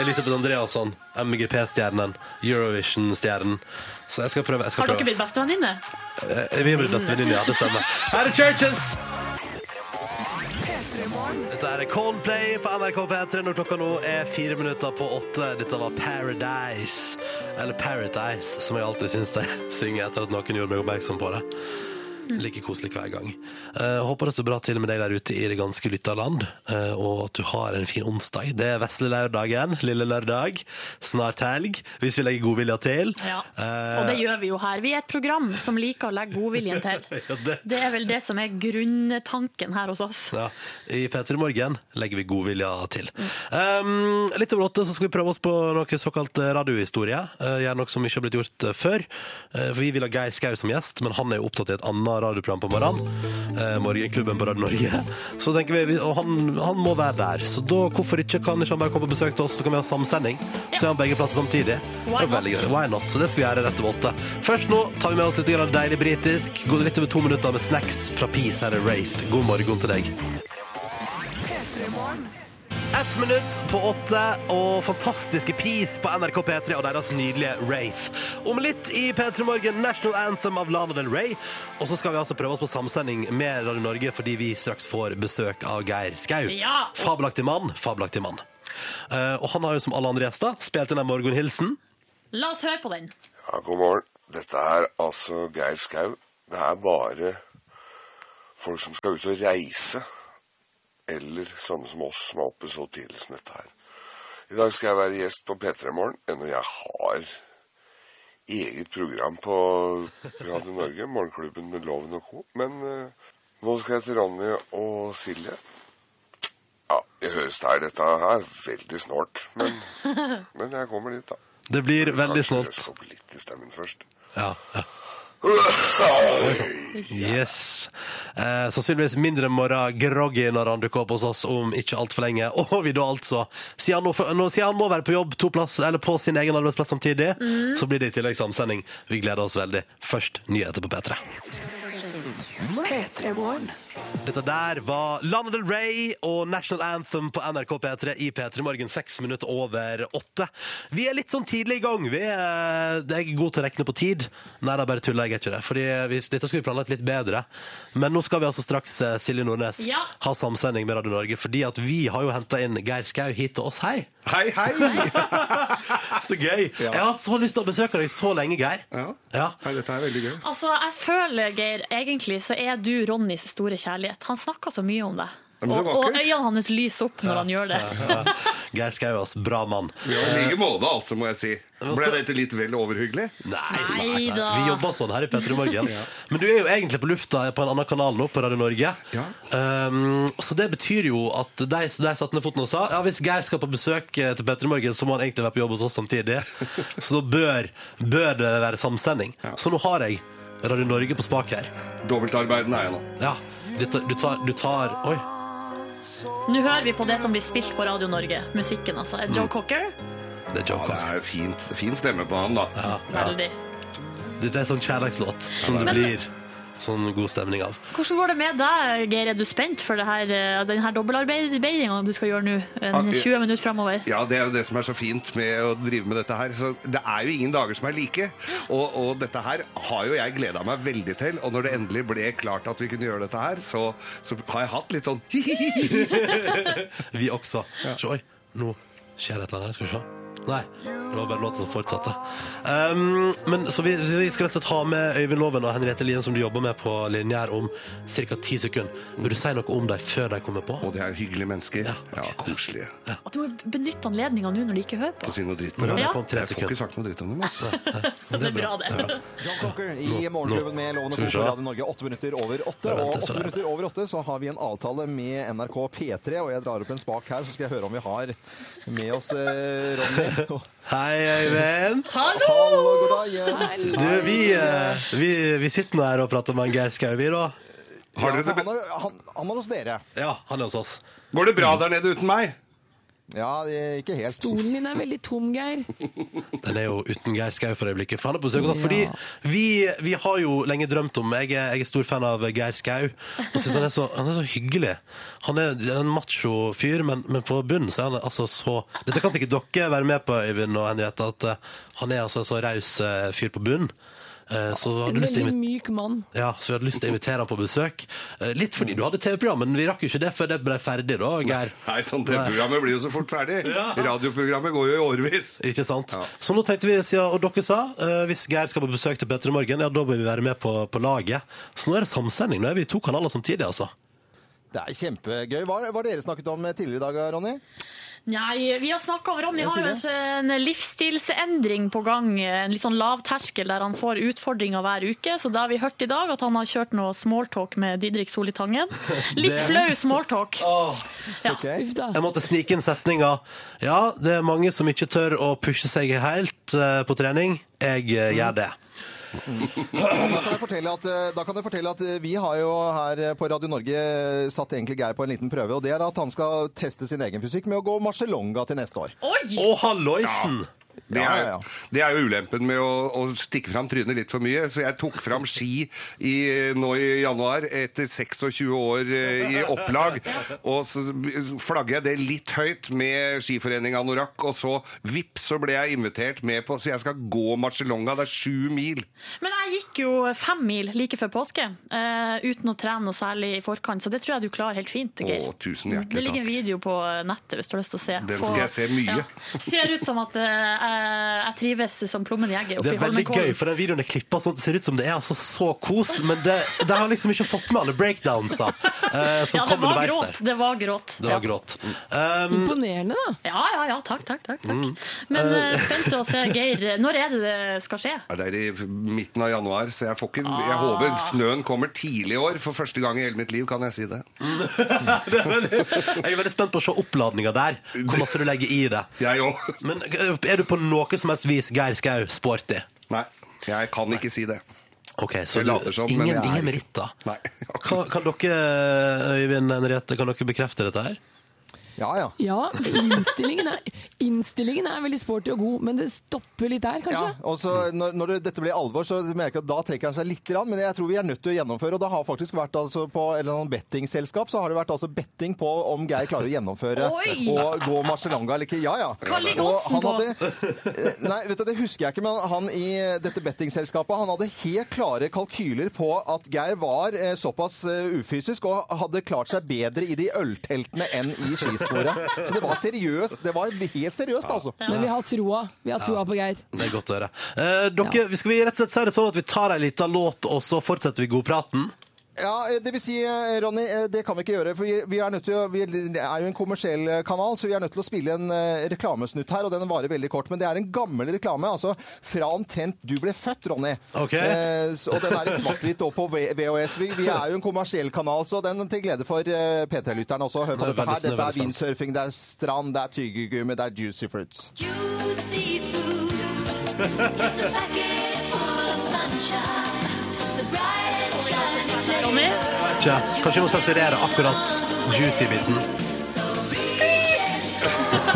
Elisabeth Andreasson, MGP-stjernen, Eurovision-stjernen. Så jeg skal prøve. Jeg skal Har dere prøve. blitt bestevenninner? Eh, Vi er blitt bestevenninner, ja. Det stemmer. Her er Churches! Dette er Coldplay på NRK P3 når klokka nå er fire minutter på åtte. Dette var Paradise. Eller Paradise, som jeg alltid syns de synger etter at noen gjorde meg oppmerksom på det. Like koselig hver gang. Uh, håper det står bra til med deg der ute i det ganske lytta land, eh, og at du har en fin onsdag. Det er vesle lørdagen, lille lørdag. Snart helg, hvis vi legger godvilja til. Ja. uh, Og det gjør vi jo her. Vi er et program som liker å legge godviljen til. ja, det, Det er vel det som er grunntanken her hos oss. ja. I P3 Morgen legger vi godvilja til. Um, litt over åtte så skal vi prøve oss på noe såkalt radiohistorie. Uh, gjøre noe som ikke har blitt gjort før. For vi vil ha Geir Skau som gjest, men han er jo opptatt i et annet radioprogram på morgenen. Eh, Morgenklubben på Radio Norge. Så tenker vi, og han, han må være der. Så da, hvorfor ikke kan ikke han bare komme på besøk til oss, så kan vi ha samsending. Så er han begge plasser samtidig. Why veldig. Why not? Så det skal vi gjøre rett over åtte. Først nå tar vi med oss litt grann deilig britisk. Går litt over to minutter med snacks fra Peace her er Wraith. God morgen til deg. Ett minutt på åtte og fantastiske Peace på NRK P3 og deres nydelige Wraith. Om litt i P3 Morgen National Anthem av Lana Del Rey. Og så skal vi altså prøve oss på samsending med Radio Norge fordi vi straks får besøk av Geir Skau. Ja. Fabelaktig mann, fabelaktig mann. Uh, og han har jo som alle andre gjester spilt inn en morgenhilsen. La oss høre på den. Ja, god morgen. Dette er altså Geir Skau. Det er bare folk som skal ut og reise, eller sånne som oss som er oppe så tidlig som dette her. I dag skal jeg være gjest på P3 Morgen, ennå jeg har eget program på Radio Norge, Morgenklubben med Loven og Co. Men eh, nå skal jeg til Ronny og Silje. Ja, jeg høres der dette her veldig snålt, men, men jeg kommer dit, da. Det blir veldig Kanskje jeg skal opp litt i stemmen først. Ja, ja. Yes. Eh, sannsynligvis mindre morgen-groggy når han dukker opp hos oss om ikke altfor lenge. Og vi da altså, siden han, nå, nå, siden han må være på jobb to plass, eller på sin egen arbeidsplass samtidig, så blir det i tillegg samsending. Vi gleder oss veldig. Først nyheter på P3. P3morgen. Dette der var Lana Del Rey og National Anthem på NRK P3 i P3 Morgen seks minutter over åtte. Vi er litt sånn tidlig i gang. Vi er, det er god til å rekne på tid. Nei, da bare tuller jeg ikke det. Fordi vi, dette skulle vi planlagt litt bedre. Men nå skal vi altså straks, eh, Silje Nordnes, Ja. ha samsending med Radio Norge. Fordi at vi har jo henta inn Geir Skau hit til oss. Hei! Hei, hei! Så gøy! Jeg har hatt så lyst til å besøke deg så lenge, Geir. Ja. Ja. Hei, dette er veldig gøy. Altså, jeg føler, Geir, egentlig så er du Ronnys store kjærlighet. Han snakker så mye om det. Og, og øynene hans lyser opp når han gjør det. Ja. Geir Skau altså bra mann. Ja, I like måte, altså, må jeg si. Ble dette litt vel overhyggelig? Nei, Nei da. Vi jobber sånn her i P3 Morgen. Men du er jo egentlig på lufta på en annen kanal nå, på Radio Norge. Ja. Um, så det betyr jo at de, de satte ned foten og sa ja, hvis Geir skal på besøk eh, til P3 Morgen, så må han egentlig være på jobb hos oss samtidig. Så da bør, bør det være samsending. Så nå har jeg Radio Norge på spak her. Dobbeltarbeidende er jeg nå. Ja, dette, du tar, du tar Oi. Nå hører vi på det som blir spilt på Radio Norge. Musikken, altså. Er Joe Cocker? Det er Ja, Cocker. det er fint, fin stemme på han, da. Ja, ja. Veldig. Dette er sånn kjærlighetslåt som det Men- blir sånn god stemning av. Hvordan går det med deg, Geir? Er du spent for denne her, eh, dobbeltarbeidinga du skal gjøre nå? En 20 minutter framover? Ja, det er jo det som er så fint med å drive med dette her. Så det er jo ingen dager som er like. Og, og dette her har jo jeg gleda meg veldig til. Og når det endelig ble klart at vi kunne gjøre dette her, så, så har jeg hatt litt sånn Vi også. Så, oi, nå skjer det et eller annet. Skal vi se. Nei, det var bare låta som fortsatte. Um, men, så vi, vi skal rett og slett ha med Øyvind Loven og Henriette Lien, som du jobber med på Linjær, om ca. ti sekunder. Vil du si noe om dem før de kommer på? Og det er hyggelige mennesker. Ja, Ja, koselige. koselige. At du må benytte anledninga nå når de ikke hører på. Ikke på. si noe dritt på om dem. tre Jeg får ikke sagt noe dritt om dem. Altså. Det er bra, det. John Cocker i Morgenklubben med Lovende og på Radio Norge. Åtte minutter over åtte. Og åtte er minutter over åtte så har vi en avtale med NRK P3. Og jeg drar opp en spak her, så skal jeg høre om vi har med oss eh, Ronny. Hei, Øyvind. Hallo! Hallo, god dag igjen. Du, vi, eh, vi, vi sitter nå her og prater med en Geir Skau, vi, da. Har Ja, dere for det han, er, han, han var hos dere. Ja, han er hos oss. Går det bra der nede uten meg? Ja, ikke helt. Stolen din er veldig tom, Geir. Den er jo uten Geir Skau for øyeblikket. For han er på besøk hos oss. Fordi vi, vi har jo lenge drømt om Jeg er, jeg er stor fan av Geir Skau. Og synes han, er så, han er så hyggelig. Han er en macho fyr, men, men på bunnen så er han altså så Dette kan sikkert dere være med på, Øyvind og Henriette, at eh, han er altså en så raus eh, fyr på bunnen. Eh, Så vi En hadde lyst til å veldig myk mann. ja, så vi hadde lyst til å invitere han på besøk. Eh, Litt fordi du hadde TV-program, men vi rakk jo ikke det før det ble ferdig, da, Geir. Nei, sånn TV-programmet blir jo så fort ferdig. Radioprogrammet går jo i årevis. Ikke sant? Så nå tenkte vi, siden, og dere sa, eh, hvis Geir skal på besøk til Petter i morgen, ja, da bør vi være med på, på laget. Så nå er det samsending. Nå er vi i to kanaler samtidig, altså. Det er kjempegøy. Hva hva har dere snakket om tidligere i dag, Ronny? Nei, vi har snakka om Ronny har jo en, en livsstilsendring på gang. En litt sånn lav terskel der han får utfordringer hver uke. Så da har vi hørt i dag at han har kjørt noe smalltalk med Didrik Solitangen. Litt Det- flau smalltalk. Ja. Jeg måtte snike inn setninga. Ja, det er mange som ikke tør å pushe seg helt eh, på trening. Jeg eh, gjør det. Da kan, jeg fortelle at, eh, da kan jeg fortelle at eh, vi har jo her eh, på Radio Norge eh, satt egentlig Geir på en liten prøve, og det er at han skal teste sin egen fysikk med å gå Marcelonga til neste år. Å, halloisen! Det er, ja, ja. det er jo ulempen med å, å stikke fram trynet litt for mye. Så jeg tok fram ski i, nå i januar etter 26 år eh, i opplag. Og så flagger jeg det litt høyt med Skiforening Anorakk, og så vips så ble jeg invitert med på Så jeg skal gå Marcelonga. Det er sju mil. Men jeg gikk jo fem mil like før påske uh, uten å trene noe særlig i forkant, så det tror jeg du klarer helt fint, Geir. Å, tusen Det ligger en video på nettet hvis du har lyst til å se. Den skal jeg se mye. Ser ut som at eh, jeg trives som plommen i egget Det oppi er veldig Holmenkollen. gøy, for den videoen er klippa sånn at det ser ut som det er altså så kos, men det, det har liksom ikke fått med alle breakdownsa eh, som Ja, det kom var underveis gråt. der. Det var gråt. Det var Ja. gråt. Um, Imponerende, da. Ja, ja, ja. Takk, takk. takk, takk. Mm. Men Eh. uh, spent å se, Geir. Når er det det skal skje? Ja, Det er i midten av januar, så jeg får ikke Jeg Ah. håper snøen kommer tidlig i år. For første gang i hele mitt liv, kan jeg si det. jeg er veldig spent på å se oppladninga der. Hvor masse du legger i det. Jeg òg. Men eh, er du på noe som helst vis Geir Skau sporty? Nei, jeg kan ikke si det. Ok, så du, som, ingen, ingen meritter? Nei. Kan, kan dere, Øyvind Henriette, kan dere bekrefte dette her? Ja, ja. Ja, innstillingen er, innstillingen er veldig sporty og god, men det stopper litt der, kanskje? Ja, og så når, når det, dette blir alvor, så merker jeg at da trekker han seg litt, men jeg tror vi er nødt til å gjennomføre. Og det har faktisk vært altså på et eller annet bettingselskap, så har det vært altså betting på om Geir klarer å gjennomføre Oi! og gå Marcelanga eller ikke. Ja, ja. Han på? hadde- eh, Nei, vet du, det husker jeg ikke, men han i dette bettingselskapet, han hadde helt klare kalkyler på at Geir var eh, såpass eh, ufysisk og hadde klart seg bedre i de ølteltene enn i skisporet. Så det var seriøst. Det var helt seriøst, altså. Men vi har troa. Vi har troa på Geir. Det er godt å høre. Eh, dere, Skal vi rett og slett si det sånn at vi tar ei lita låt, og så fortsetter vi godpraten? Ja, det vil si, eh, Ronny, eh, det kan vi ikke gjøre. For vi, er, nødt til å, vi er jo en kommersiell eh, kanal, så vi er nødt til å spille en eh, reklamesnutt her, og den varer veldig kort. Men det er en gammel reklame, altså fra omtrent du ble født, Ronny. Ok. Eh, og den er i svart-hvitt og på VHS. Vi, vi er jo en kommersiell kanal, så den til glede for eh, P3-lytterne også. Hør på Det dette her. er Dette er vinsurfing, windsurfing, det er strand, det er tyggegummi, det er juicy fruits. Juicy food. Ronny? Tja, kanskje vi må sensurere akkurat juicy-biten. So reach in.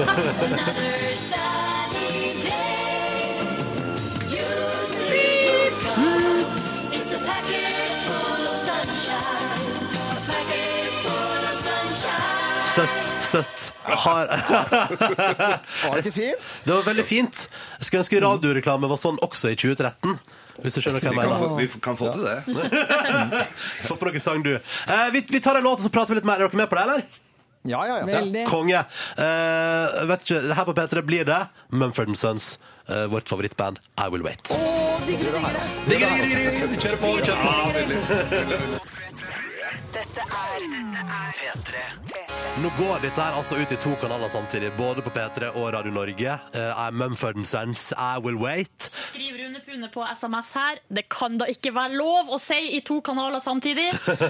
Another sunny day. Juicy fruit. It's a packet full of sunshine. A packet full of sunshine. Søtt, søtt. Har... Var det ikke fint? Det var veldig fint. Jeg skulle ønske radioreklame var sånn også i 2013. Hvis du skjønner hva jeg mener. få, vi kan få til det. Få på noe sang, du. Eh, vi, vi tar en låt, og så prater vi litt mer. Er dere med på det, eller? Ja, ja, ja. Veldig. Konge. Eh, vet ikke, her på P3 blir det Mumford Sons, eh, vårt favorittband I Will Wait. Å, digger. Digger, digger, digger, digger. Vi kjører på. Vi kjører på. Dette er P3. Nå går dette her altså ut i to kanaler samtidig, både på P3 og Radio Norge. Uh, I'm Mumford Sons, I Will Wait. Skriv Rune Pune på SMS her. Det kan da ikke være lov å si i to kanaler samtidig?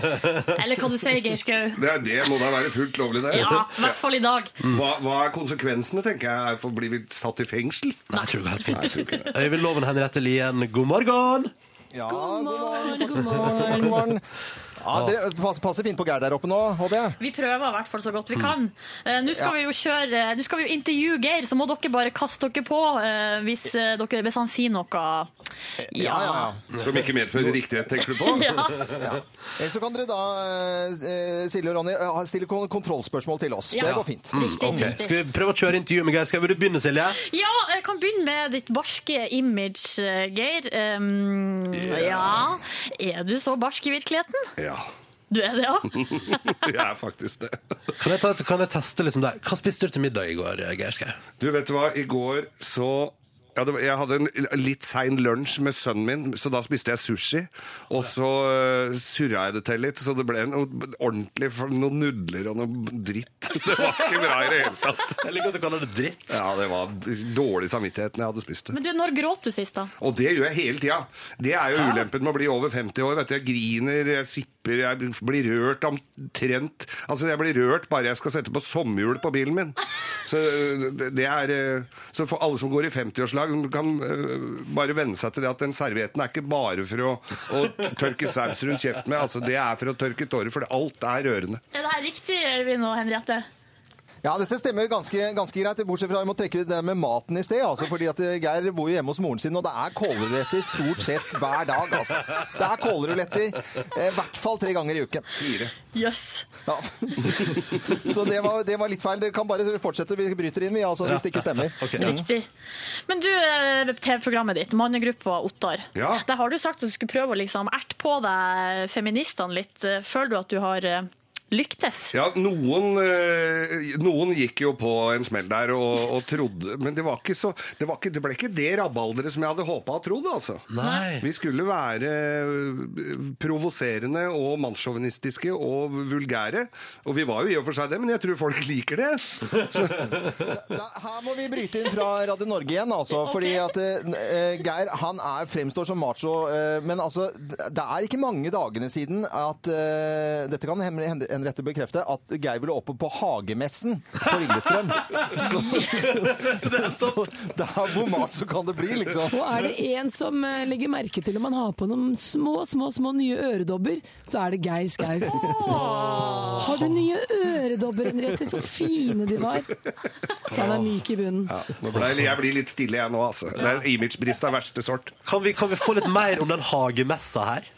Eller hva du sier, Geir Skau? Det, er, det må da være fullt lovlig, det. Ja, i hvert fall i dag. Hva, hva er konsekvensene, tenker jeg? For Blir vi satt i fengsel? Nei, jeg tror det går helt fint. Øyvind Loven Henriette Lien, god morgen! Ja, god morgen. God morgen. God morgen. Ja, dere passer, fint på Geir der oppe nå, håper jeg. Vi prøver i hvert fall så godt vi kan. Eh, Nå skal Ja. vi jo kjøre Nå skal vi jo intervjue Geir, så må dere bare kaste dere på eh, hvis, eh, dere, hvis han sier noe Ja. Som ikke medfører riktighet, tenker du på? Ja. Ja. Ellers så kan dere da, eh, Silje og Ronny, eh, stille kon- kontrollspørsmål til oss. Ja. Det går fint. Ok, Skal vi prøve å kjøre intervju med Geir? Skal vi begynne, Silje? Ja, jeg kan begynne med ditt barske image, eh, Geir. Um, ja, er du så barsk i virkeligheten? Ja. Du er det, ja? Jeg er faktisk det. Kan jeg, ta, kan jeg teste liksom der? Hva spiste du til middag i går, Geir Skau? Du vet du hva, i går så ja, det var, jeg hadde en litt sein lunsj med sønnen min, så da spiste jeg sushi. Og så uh, surra jeg det til litt, så det ble noe ordentlig noen nudler og noe dritt. Det var ikke bra i det hele tatt. Jeg liker at du kaller det dritt. Ja, det var dårlig samvittighet når jeg hadde spist det. Men du, når gråt du sist, da? Og det gjør jeg hele tida. Det er jo Hæ? ulempen med å bli over 50 år. Vet du. Jeg griner, jeg sipper, jeg blir rørt omtrent. Altså, jeg blir rørt bare jeg skal sette på sommerhjul på bilen min. Så det det er eh, Så for alle som går i 50-årslag, kan eh, bare venne seg til det at den servietten er ikke bare for å, å tørke saus rundt kjeften med. Altså, det er for å tørke tårer, for alt er rørende. Er det her riktig, Øyvind og Henriette? Ja, dette stemmer ganske, ganske greit, bortsett fra jeg må trekke det med maten i sted. Altså, fordi at eh, Geir bor jo hjemme hos moren sin, og det er kålruletter stort sett hver dag. Altså. Det er kålruletter eh, i hvert fall tre ganger i uken. Fire. Jøss. Ja. Så det var, det var litt feil. Dere kan bare fortsette. Vi bryter inn, vi, altså, hvis det ikke stemmer. Okay. Riktig. Men du, eh, TV-programmet ditt, Mannegruppa Ottar. Ja. Der har du sagt at du skulle prøve å liksom erte på deg feministene litt. Føler du at du har lyktes? Ja, noen, eh, noen gikk jo på en smell der og, og trodde Men det, var ikke så, det, var ikke, det ble ikke det rabalderet som jeg hadde håpa og trodd, altså. Nei. Vi skulle være eh, provoserende og mannssjåvinistiske og vulgære. Og vi var jo i og for seg det, men jeg tror folk liker det. Så, Da, her må vi bryte inn fra Radio Norge igjen, altså. Fordi at uh, Geir han er, fremstår som macho. uh, men altså, det er ikke mange dagene siden at uh, Dette kan Hen- Henriette bekrefte, at Geir ville oppe på Hagemessen på Lillestrøm. Så, så der hvor så kan det bli, liksom. Og er det en som eh, legger merke til om man har på noen små, små, små nye øredobber, så er det Geir Skau. Har du nye øredobber, Henriette? Så fine de var. Så han er myk i bunnen. ja, nå ble, jeg blir litt stille jeg nå, altså. Det er imagebrist av verste sort. Kan vi, kan vi få litt mer om den hagemessa her?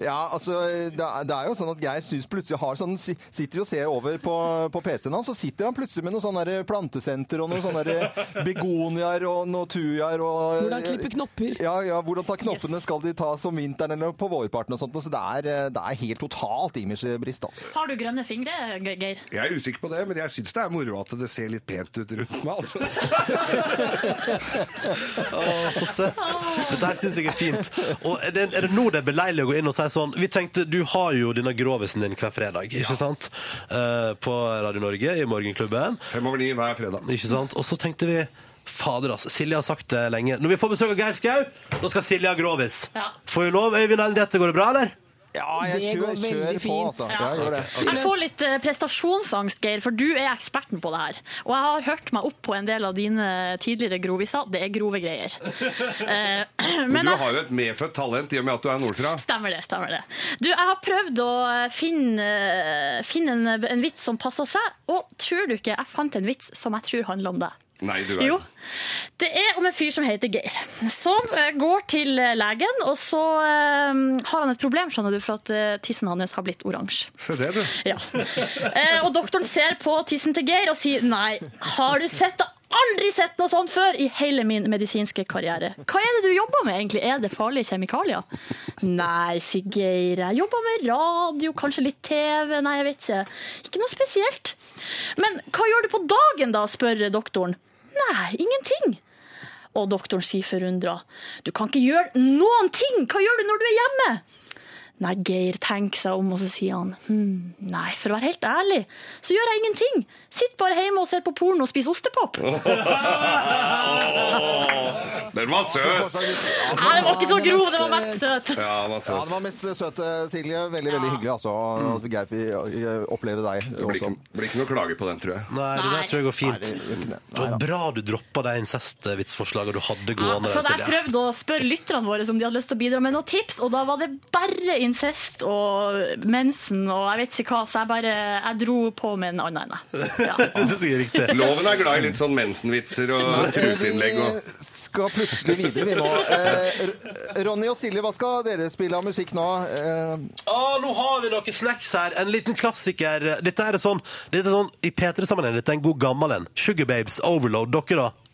Ja, altså, det er, jo sånn at Geir syns plutselig har sånn Sitter jo og ser over på, på PC-en hans, så sitter han plutselig med noen sånne plantesenter og noen sånne begoniaer og noe tujaer og Hvordan klippe knopper. Ja, ja, hvordan ta knoppene? Skal de tas om vinteren eller på vårparten og sånt? Så det er, det er helt totalt imagebrist, altså. Har du grønne fingre, Geir? Jeg er usikker på det, men jeg syns det er moro at det ser litt pent ut rundt meg. altså. Å, så søtt. Dette her syns jeg er fint. Og er det, er det nå det er beleilig å gå inn og si sånn Vi tenkte, Du har jo denne grovisen din hver fredag, ikke sant? Eh, på Radio Norge i Morgenklubben. Fem over ni hver fredag. Ikke sant? Og så tenkte vi Fader, altså. Silje har sagt det lenge. Når vi får besøk av Geir Skau, da skal Silje ha grovis. Ja. Får vi lov? Øyvind Henriette, går det bra, eller? Ja, jeg Det går kjører, veldig på, fint. altså. Ja. Ja, jeg gjør det. Jeg får litt eh, prestasjonsangst, Geir, for du er eksperten på det her. Og jeg har hørt meg opp på en del av dine tidligere groviser. Det er grove greier. Eh, Men Men du har jo et medfødt talent i og med at du er nordfra. Stemmer det. stemmer det. Du, Jeg har prøvd å finne, finne en, en vits som passer seg, og tror du ikke jeg fant en vits som jeg tror handler om deg? Nei, du er Jo. Det er om en fyr som heter Geir, som eh, går til eh, legen, og så eh, har han et problem, skjønner du, for at eh, tissen hans har blitt oransje. Se det, du. Ja. Eh, og doktoren ser på tissen til Geir og sier nei, har du sett det? Aldri sett noe sånt før i hele min medisinske karriere. Hva er det du jobber med egentlig? Er det farlige kjemikalier? Nei, sier Geir. Jeg jobber med radio, kanskje litt TV. Nei, jeg vet ikke. Ikke noe spesielt. Men hva gjør du på dagen da, spør doktoren. Nei, ingenting. Og doktoren sier forundra. Du kan ikke gjøre noen ting! Hva gjør du når du er hjemme? Nei, Geir tenker seg om, og så sier han hm, nei, for å være helt ærlig, så gjør jeg ingenting. Sitter bare hjemme og ser på porno og spiser ostepop. Den var søt! Nei, det var ikke så grov, det var mest søt. Ja, den var Ja, den det var mest søt, Silje. Veldig, veldig hyggelig, altså. At Geir fikk oppleve deg Det blir ikke, blir ikke noe klage på den, tror jeg. Nei, det der tror jeg går fint. Nei, det var bra du droppa de incestvitsforslagene du hadde Ja, gående. for der, jeg prøvde å spørre lytterne våre om de hadde lyst til å bidra med noen tips, og da var det bare incest og mensen og jeg vet ikke hva, så jeg bare jeg dro på med en annen er riktig. Loven er glad i litt sånn mensenvitser og truseinnlegg og Vi skal plutselig videre, vi nå. Eh, Ronny og Silje, hva skal dere spille av musikk nå? Eh, Ah, nå har vi noen snacks her. En liten klassiker. Dette er sånn, dette er sånn i P3-sammenheng. Dette er en god gammel en. Sugar Babes, Overload. Dere, da?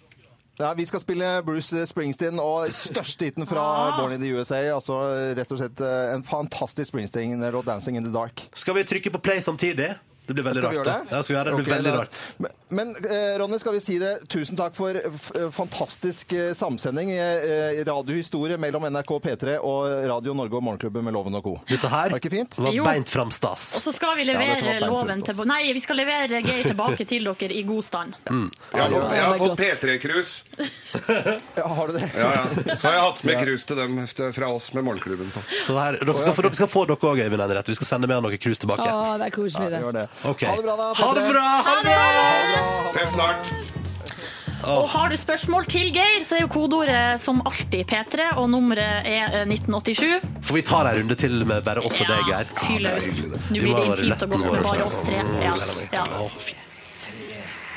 Ja, vi skal spille Bruce Springsteen og største hiten fra Born in the USA. Altså rett og slett eh, en fantastisk Springsteen-låt, 'Dancing in the Dark'. Skal vi trykke på play samtidig? Det blir veldig rart. det? Ja, skal vi gjøre det? Det blir Ok, veldig rart. Men, men eh, Ronny, skal vi si det. Tusen takk for f fantastisk eh, samsending. Eh, radiohistorie mellom NRK P3 og Radio Norge og Morgenklubben med Loven og co. Dette her Var det var beint fram stas. Og så skal vi levere ja, loven til Nei, vi skal levere Geir tilbake til dere i god stand. Jeg har fått, jeg har fått P3-krus. Ja, har du det? Ja, ja. Så har jeg hatt med krus til dem fra oss med Morgenklubben på. Så her, dere, skal, få- dere skal få dere òg, Øyvind Henriette. Vi skal sende med noen krus tilbake. Å, det er koselig, det. Ok. Ha det bra, da. Ha det bra! Ha det bra! Ses snart. Og har du spørsmål til Geir, så er jo kodeordet som alltid P3, og nummeret er eh, 1987. For vi tar en runde til med bare oss og deg, Geir. Fyr løs. Nå Vi blir må det være intimt og godt med bare oss tre. Ja. Ja. Å, fy.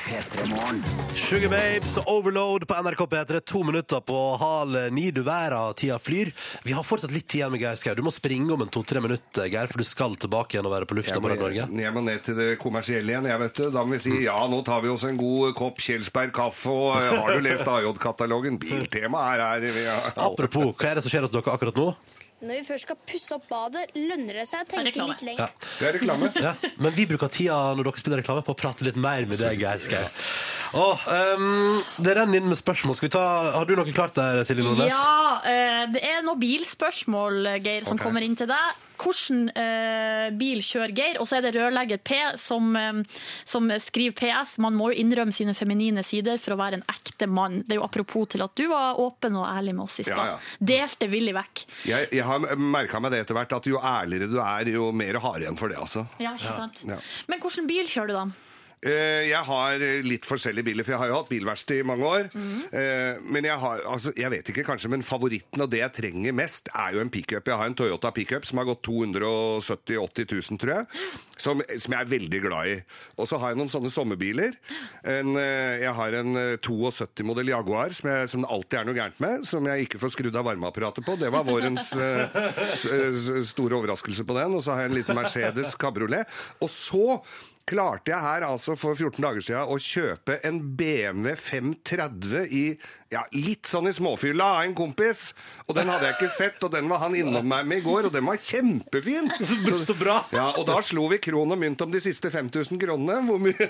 Sugar Babes og Overload på NRK P3. To minutter på hal ni. Du verden, tida flyr. Vi har fortsatt litt tid igjen med Geir Skau. Du må springe om en to-tre minutter, Geir, for du skal tilbake igjen og være på lufta på Norge. jeg må ned til det kommersielle igjen. Jeg vet du. Da må vi si ja, nå tar vi oss en god kopp Kjelsberg kaffe. Og eh, har du lest AJ-katalogen? Biltema er det Vi har- Apropos, hva er det som skjer hos dere akkurat nå? Når vi først skal pusse opp badet, lønner det seg å tenke litt Ja. lenger. Det er reklame. Ja, men vi bruker tida når dere spiller reklame på å prate litt mer med deg, Geir. Åh, ehm, det renner inn med spørsmål. Skal vi ta, har du noe klart der, Silje Nordnes? Ja, eh, det er noen bilspørsmål, Geir, som okay. kommer inn til deg. Hvilken eh, bil kjører Geir? Og så er det rørlegger P som, eh, som skriver PS. Man må jo innrømme sine feminine sider for å være en ekte mann. Det er jo apropos til at du var åpen og ærlig med oss i stad. Ja, ja. Delte villig vekk. Jeg, jeg har merka meg det etter hvert, at jo ærligere du er, jo mer har igjen for det, altså. Ja, ikke sant? Men hvilken bil kjører du da? Eh, Jeg har litt forskjellige biler, for jeg har jo hatt bilverksted i mange år. Eh, Men jeg har, altså, jeg vet ikke kanskje, men favoritten og det jeg trenger mest, er jo en pickup. Jeg har en Toyota pickup som har gått 270 000-80 000, tror jeg. Som, som jeg er veldig glad i. Og så har jeg noen sånne sommerbiler. En, eh, jeg har en eh, 72-modell Jaguar som, jeg, som det alltid er noe gærent med, som jeg ikke får skrudd av varmeapparatet på. Det var vårens store overraskelse på den. Og så har jeg en liten Mercedes kabriolet. Og så klarte jeg her altså for 14 dager siden å kjøpe en BMW 530 i ja, litt sånn i småfylla av en kompis. Og den hadde jeg ikke sett, og den var han innom meg med i går, og den var kjempefin. Så, bra! Ja, Og da slo vi kron og mynt om de siste 5000 kronene. Hvor mye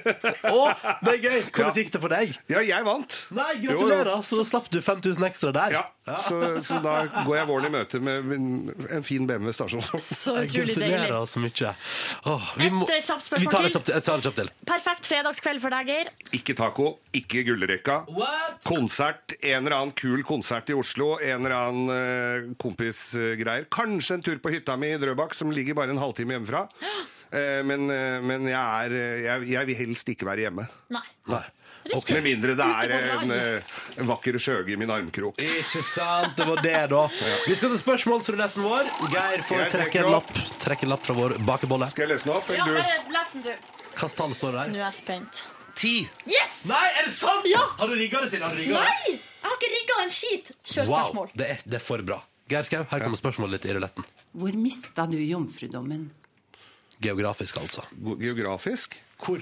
Å, det er gøy! Hvordan gikk det for deg? Ja, jeg vant. Nei, Jo, jo. gratulerer! Så slapp du 5000 ekstra der. Ja, Så, så da går jeg våren i møte med en- en fin BMW stasjonsvogn. Så utrolig deilig. Gratulerer så mye. Åh, vi må- Et, eh, kjapt spørsmål Vi tar det til. kjapt, jeg tar det kjapt til. Perfekt fredagskveld for deg, Geir. Ikke taco, ikke gullrekka. Konsert, en eller annen kul konsert i Oslo, en eller annen uh, kompisgreier. Kanskje en tur på hytta mi i Drøbak, som ligger bare en halvtime hjemmefra. Eh, men eh, men jeg, er, eh, jeg, jeg vil helst ikke være hjemme. Nei. Og Med mindre det er en, eh, en vakker skjøge i min armkrok. Ikke sant, det var det, da. Vi skal til spørsmålsruletten vår. Geir får Jeg trekke trekker en opp. lapp, trekke en lapp fra vår bakebolle. Skal jeg lese den opp, Ja, eller du? bare les den, du. Hvilket tall står det der? Nå er jeg spent. Ti. Yes! Nei, er det sant? Ja. Har du rigga det, Silje? Har du rigga det? Nei! Jeg har ikke rigga en skit. Kjør Wow, spørsmål. det er, det er for bra. Geir Skau, her kommer spørsmålet ditt i ruletten. Hvor mista du jomfrudommen? Geografisk, altså. Geografisk? Hvor?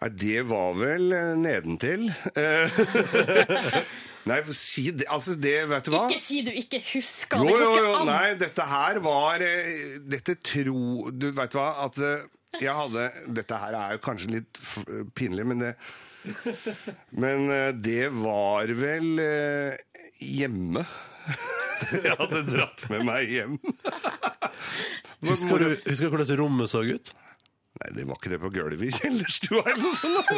Nei, det var vel eh, nedentil. Eh, Nei, for si det Altså, det Vet du hva? Ikke si du ikke husker. Jo, jo, jo, nei, dette her var eh, Dette tro Du vet hva, at jeg hadde Dette her er jo kanskje litt pinlig, men det Men det var vel hjemme. Jeg hadde dratt med meg hjem. Husker du, husker du hvordan rommet så ut? Nei, det var ikke det på gulvet i kjellerstua eller noe sånt.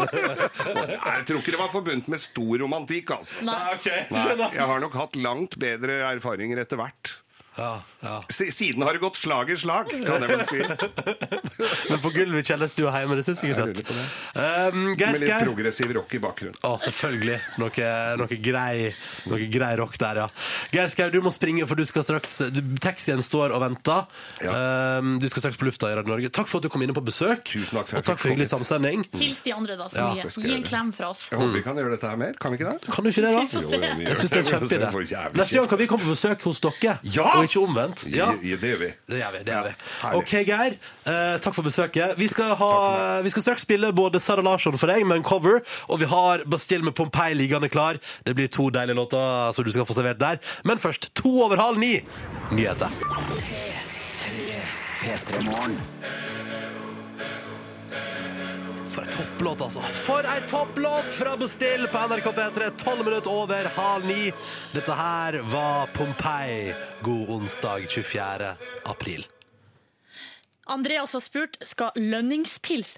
Nei, jeg tror ikke det var forbundet med stor romantikk, altså. Nei. Nei, jeg har nok hatt langt bedre erfaringer etter hvert. Si- Siden har det gått slag i slag, kan jeg vel si. Men på gulvet i kjellerstua hjemme, det syns jeg er søtt. Um, Med litt progressiv rock i bakgrunnen. Å, selvfølgelig. Noe, noe, grei, noe grei rock der, ja. Geir Skau, du må springe, for du skal straks Taxien står og venter. Um, du skal straks på lufta i Radio Norge. Takk for at du kom inne på besøk. Tusen takk for og takk for hyggelig samsending. Hils de andre, da, så Ja, Gi en klem fra oss. Jeg håper vi kan gjøre dette her mer. Kan vi ikke det? Kan du ikke det, da? Jo, Jeg syns det er en kjempeidé. Neste gang kan vi komme på besøk hos dere, Ja! Og ikke omvendt. Ja. Ja, det gjør vi. Det gjør vi. det gjør vi. OK, Geir. Eh, takk for besøket. Vi skal, ha, vi skal straks spille både Sara Larsson for deg med en cover, og vi har Bastille med Pompeii liggende klar. Det blir to deilige låter som du skal få servert der. Men først, to over halv ni, nyheter. For ei topplåt, altså. For ei topplåt fra Bestill på NRK P3, tolv minutter over halv ni. Dette her var Pompeii. God onsdag 24. april. Andreas har spurt skal lønningspils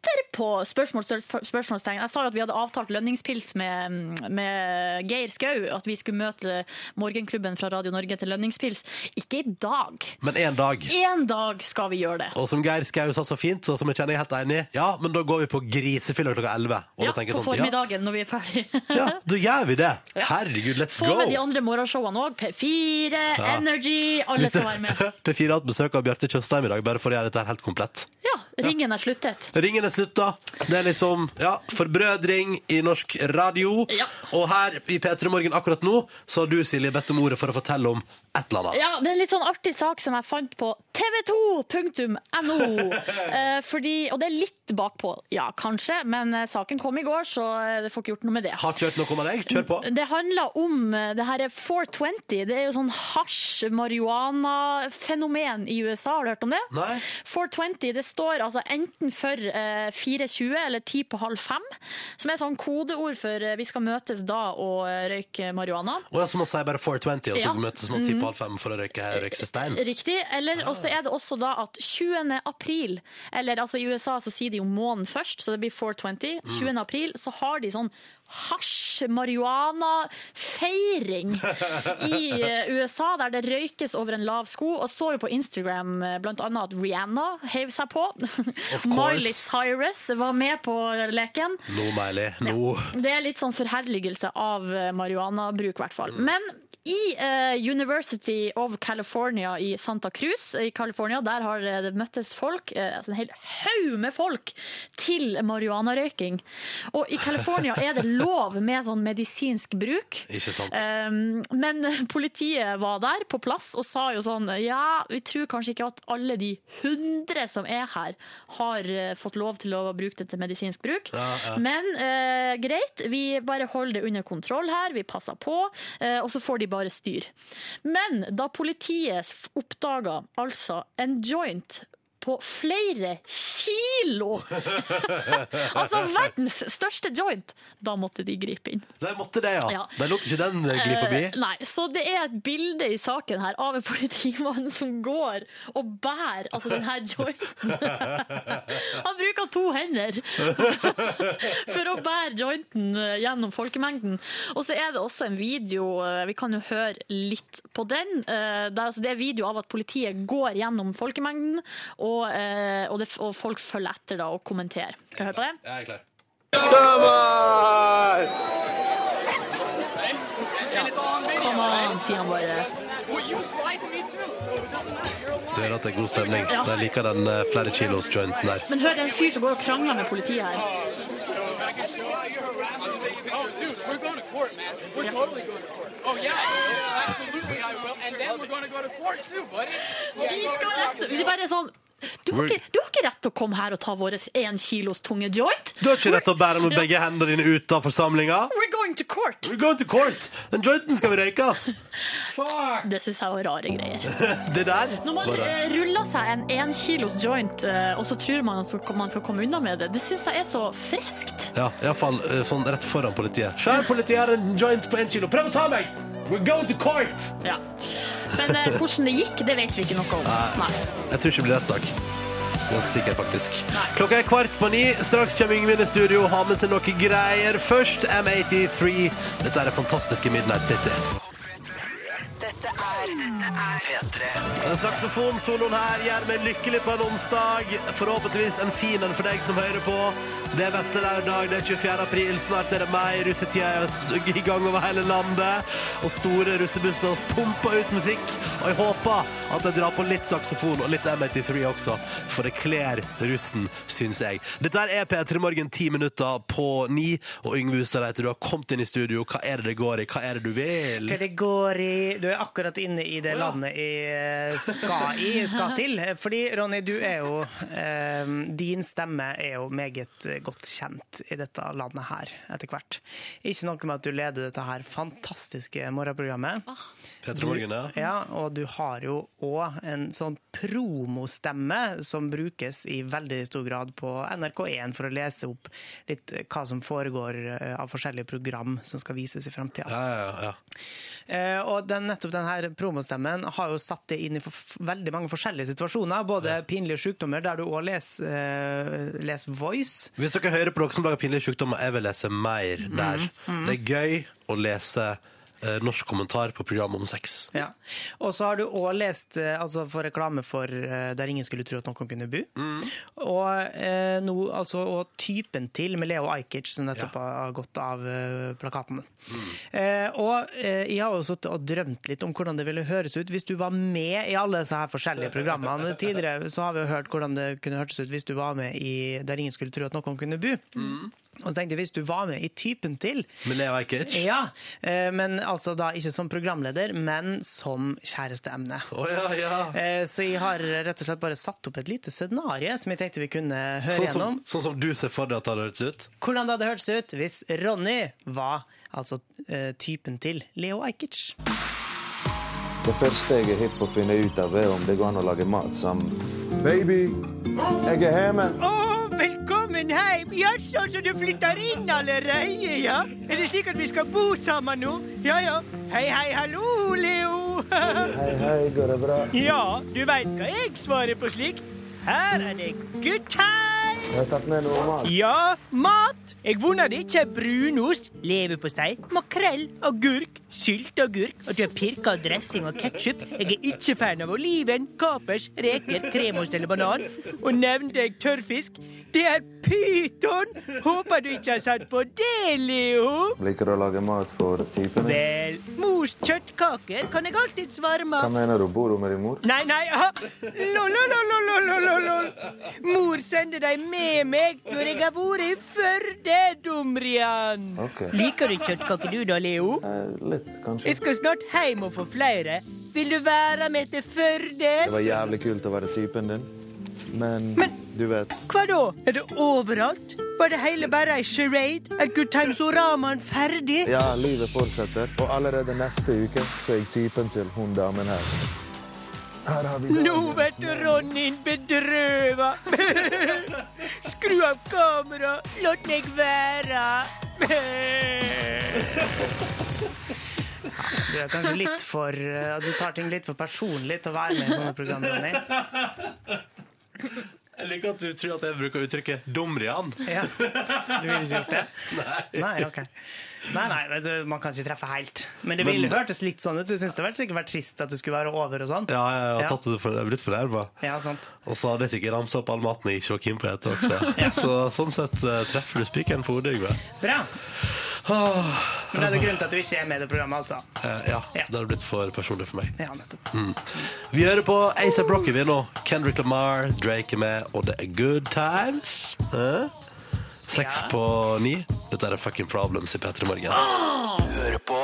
etterpå? Spørsmål, spørsmålstegn. Jeg sa jo at vi hadde avtalt lønningspils med, med Geir Skau. At vi skulle møte Morgenklubben fra Radio Norge til lønningspils. Ikke i dag. Men én dag. En dag skal vi gjøre det. Og som Geir Skau sa så fint, så som jeg kjenner jeg helt enig ja, men da går vi på grisefylla klokka 11. Ja, på sånn, formiddagen ja, når vi er ferdige. ja, da gjør vi det. Herregud, let's Få go. med de andre morgenshowene òg. P4, Ja. Energy. Alle skal være med. P4 har hatt besøk av Bjarte Tjøstheim i dag, bare for å gjøre dette helt komplett. Ja, Ringen er sluttet. Ringen er slutta. Det er liksom ja, forbrødring i norsk radio. Ja. Og her i P3 Morgen akkurat nå så har du, Silje, bedt om ordet for å fortelle om et eller annet. Ja, Det er en litt sånn artig sak som jeg fant på tv2.no. Eh, fordi, og det er litt bakpå, ja, kanskje, men eh, saken kom i går, så eh, det får ikke gjort noe med det. Har kjørt noe med deg? Kjør på. Det handler om det her er 420. Det er jo sånn hasj-marihuana-fenomen i USA. Har du hørt om det? Nei. 420 det står altså enten for eh, 420 eller 10 på halv fem, som er sånn kodeord for vi skal møtes da og røyke marihuana. Og ja, så man si bare 420, og så Ja. møtes man halv Mm. På halv fem for å røyke, her seg. Riktig. Eller også er det også da at 20. april, eller altså i USA så sier de jo måneden først, så det blir 420. 20. april så har de sånn hasj-marihuana-feiring i eh, USA, der det røykes over en lav sko. Og så jo på Instagram eh, blant annet at Rihanna heiv seg på. Miley Cyrus var med på leken. Nå, Meili. Nå. Det er litt sånn forherligelse av eh, marihuanabruk, i hvert fall. Men i eh, University of California i Santa Cruz i California, der har eh, det møttes folk, eh, altså en hel haug med folk, til marihuanarøyking. Og i California er det lov med sånn medisinsk bruk. Ikke sant. Um, men politiet var der på plass og sa jo sånn Ja, vi tror kanskje ikke at alle de hundre som er her, har eh, fått lov til å bruke det til medisinsk bruk. Ja, ja. Men eh, greit, vi bare holder det under kontroll her, vi passer på, eh, og så får de bare styr. Men da politiet oppdaga altså en joint på flere kilo! altså verdens største joint! Da måtte de gripe inn. Der måtte det, ja. Ja. De lot ikke den eh, gli forbi. Eh, nei, så det er et bilde i saken her av en politimann som går og bærer altså den her jointen. Han bruker to hender for å bære jointen eh, gjennom folkemengden. Og så er det også en video, eh, vi kan jo høre litt på den. Det er, altså, det er video av at politiet går gjennom folkemengden, og, eh, og, det, og folk følger etter da og kommenterer. Skal jeg høre på det? Jeg er klar. Come on, sier han bare. Du hører at det er god stemning. Ja. De liker den eh, flere kilos-jointen der. Men hør, det er en fyr som går og krangler med politiet her. We're going to court, man. We're totally going to court. Oh, yeah, absolutely I will. And then we're going to go to court too, buddy. De skal rett, de bare er sånn du har, ikke, du har ikke rett til å komme her og ta vår én kilos tunge joint. Du har ikke rett til å bære med begge hendene dine ut av forsamlinga. We're going to court. We're going to court. Den jointen skal vi røyke, ass. Det syns jeg var rare greier. Det der Når man det. eh, ruller seg en én kilos joint, eh, og så tror man at man skal komme unna med det, det syns jeg er så friskt. Ja, iallfall sånn rett foran politiet. Skjær politiet har en joint på én kilo. Prøv å ta meg! We're going to court! Ja. Men eh, hvordan det gikk, det vet vi ikke noe om. Nei. Jeg tror ikke det blir rettssak. Ganske sikker, faktisk. Klokka er kvart på ni. Straks kommer Yngvild i studio og har med seg noe greier. Først M83. Dette er det fantastiske Midnight City. Dette er Den Saksofonsoloen her gjør meg lykkelig på en onsdag. Forhåpentligvis en fin en for deg som hører på. Det er beste lørdag, det er 24. april. Snart er det meg. Russetida er i gang over hele landet. Og store russebusser pumper ut musikk. Og jeg håper at jeg drar på litt saksofon og litt M83 også, for det kler russen, syns jeg. Dette er P3 Morgen ti minutter på ni, og Yngve Hustad heter du har kommet inn i studio. Hva er det det går i? Hva er det du vil? Hva det går i Du er akkurat inne i det landet jeg skal i, skal til. Fordi, Ronny, du er jo eh, Din stemme er jo meget godt kjent i dette landet her, etter hvert. Ikke noe med at du leder dette her fantastiske morgenprogrammet. P3 Morgen, ja. Ja, og du har jo òg en sånn promostemme som brukes i veldig stor grad på NRK1 for å lese opp litt hva som foregår eh, av forskjellige program som skal vises i framtida. Ja, ja, ja. Eh, og den, nettopp denne promostemmen har jo satt det inn i for, veldig mange forskjellige situasjoner. Både pinlige sykdommer, der du òg leser, uh, leser Voice. Hvis dere hører på dere som lager pinlige sykdommer, jeg vil lese mer der. mhm. Det er gøy å lese norsk kommentar på programmet om sex. Ja. Og så har du òg lest eh, altså for reklame for eh, Der ingen skulle tro at noen kunne bo. Og eh, no, altså og typen til med Leo Ajkic, som nettopp har gått av plakatene. plakaten. Eh, og eh, jeg har jo sittet og drømt litt om hvordan det ville høres ut hvis du var med i alle disse her forskjellige programmene. Tidligere så har vi jo hørt hvordan det kunne hørtes ut hvis du var med i Der ingen skulle tro at noen kunne bo. Og så tenkte jeg hvis du var med i typen til Med Leo Ajkic? ja, eh, men altså da ikke som programleder, men som kjæresteemne. Oh, ja, ja. Eh, Så jeg har rett og slett bare satt opp et lite scenario som jeg tenkte vi kunne høre Sånn som, gjennom. sånn som du ser for deg at det hadde hørtes ut? Hvordan det hadde hørtes ut hvis Ronny var altså eh, typen til Leo Ajkic. Det første jeg er hypp på å finne ut av, er om det går an å lage mat sammen. Baby, jeg er hjemme. Å, velkommen hjem! Jaså, så du flytter inn allerede, ja? Er det slik at vi skal bo sammen nå? Ja, ja. Hei, hei, hallo, Leo! Hei, hei, går det bra? ja, du veit hva jeg svarer på slik? Her er det good time! Jeg har tatt med noe mat. Ja, mat! Jeg vunnet det ikke er brunost, leverpostei, makrell, agurk, sylteagurk, at du har pirka dressing og ketsjup. Jeg er ikke fan av oliven, kapers, reker, kremost eller banan. Og nevnte jeg tørrfisk? Det er pyton! Håper du ikke har satt på det, Leo. Liker du å lage mat for typen? Vel, mors kjøttkaker kan jeg alltids varme Hva mener du? Bor hun med din mor? Nei, nei, Lo, lo, lo, lo, lo, lol, lol. Mor sender deg med meg når jeg har vært i Førde, Dumrian. Okay. Liker du kjøttkaker du da, Leo? Eh, litt, kanskje. Jeg skal snart hjem og få flere. Vil du være med til Førde? Det var jævlig kult å være typen din. Men, du vet Hva da? Er det overalt? Var det hele bare ei charade? Er Good Times-oramaen ferdig? Ja, livet fortsetter. Og allerede neste uke så er jeg typen til hun damen her. Her har vi Nå blir Ronny bedrøva. Skru av kameraet. Låt meg være. Du er kanskje litt for eh, Du tar ting litt for personlig til å være med i sånne program, Ronny. Jeg liker at du tror at jeg bruker uttrykket 'dumrian'. Ja. Du ville ikke gjort det? Nei. Nei, nei, vet man kan ikke treffe helt. Men det ville hørtes litt sånn ut. Du syns det hadde sikkert vært trist at du skulle være over og sånn? Ja, jeg har tatt det for, blitt fornærma. Ja, sant. Og så hadde jeg sikkert ramsa opp all maten jeg ikke var keen på å spise også. Så sånn sett eh, treffer du spikeren på hodet, Yngve. Bra. Men det er det grunnen til at du ikke er med i det programmet, altså? Eh, ja, det hadde blitt for personlig for meg. Ja, nettopp. Mm. Vi hører på ASAP Rocky vi nå. Kendrick Lamar, Drake er med, og det er good times. Eh? Seks på ni. Dette er Fucking Problems i P3 Morgen. Du hører på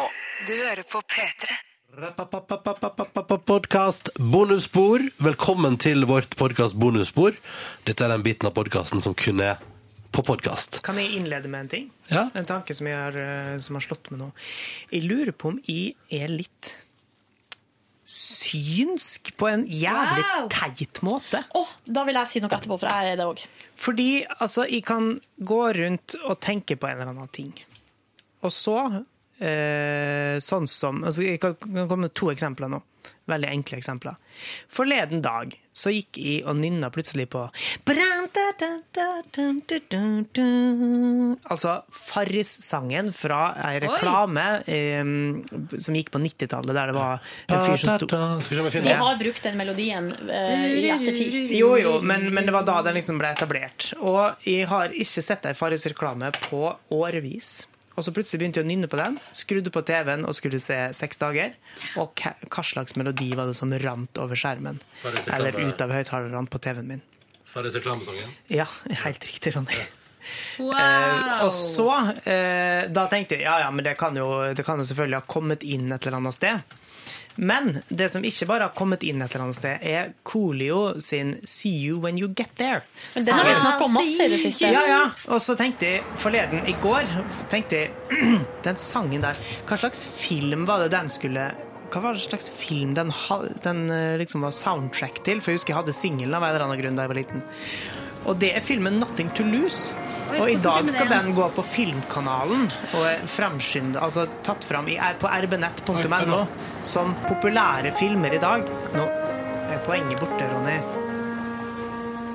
Du hører på P3. Podkast bonusspor. Velkommen til vårt podkast bonusspor. Dette er den biten av podkasten som kun er på podkast. Kan jeg innlede med en ting? Ja. En tanke som, jeg har, eh, som har slått meg nå. Jeg lurer på om jeg er litt synsk på en jævlig Wow! teit måte. Da vil jeg si noe etterpå, for jeg er det òg. Fordi altså, jeg kan gå rundt og tenke på en eller annen ting. Og så, eh, sånn som altså, Jeg kan kan komme med to eksempler nå. Veldig enkle eksempler. Forleden dag så gikk jeg og nynna plutselig på Altså Farris-sangen fra ei reklame um, som gikk på 90-tallet, der det var en fyr som sto Vi har brukt den melodien uh, i ettertid. Jo, jo, men, men det var da den liksom ble etablert. Og jeg har ikke sett ei Farris-reklame på årevis. Og så plutselig begynte jeg å nynne på den, skrudde på TV-en og skulle se Seks dager. Og hva slags melodi var det som rant over skjermen? Eller ut av høyttalerne på TV-en min. Farris reklamesongen. Ja, helt riktig, Ronny. Wow! Eh, og så, eh, da tenkte jeg ja, ja, men det kan, jo, det kan jo selvfølgelig ha kommet inn et eller annet sted. Men det som ikke bare har kommet inn et eller annet sted, er Coolio sin 'See You When You Get There'. Men den har vi snakket om masse i det siste. Ja, ja. Og så tenkte jeg forleden, i går, tenkte jeg den sangen der, hva slags film var det den skulle hva var det slags film den, den eh, liksom var soundtrack til? For jeg husker jeg hadde singelen av en eller annen grunn da jeg var liten. Og det er filmen 'Nothing to Lose'. Og i dag er skal den gå på Filmkanalen og er altså tatt fram i, er på rbnett.no som populære filmer i dag. Nå er poenget borte, Ronny.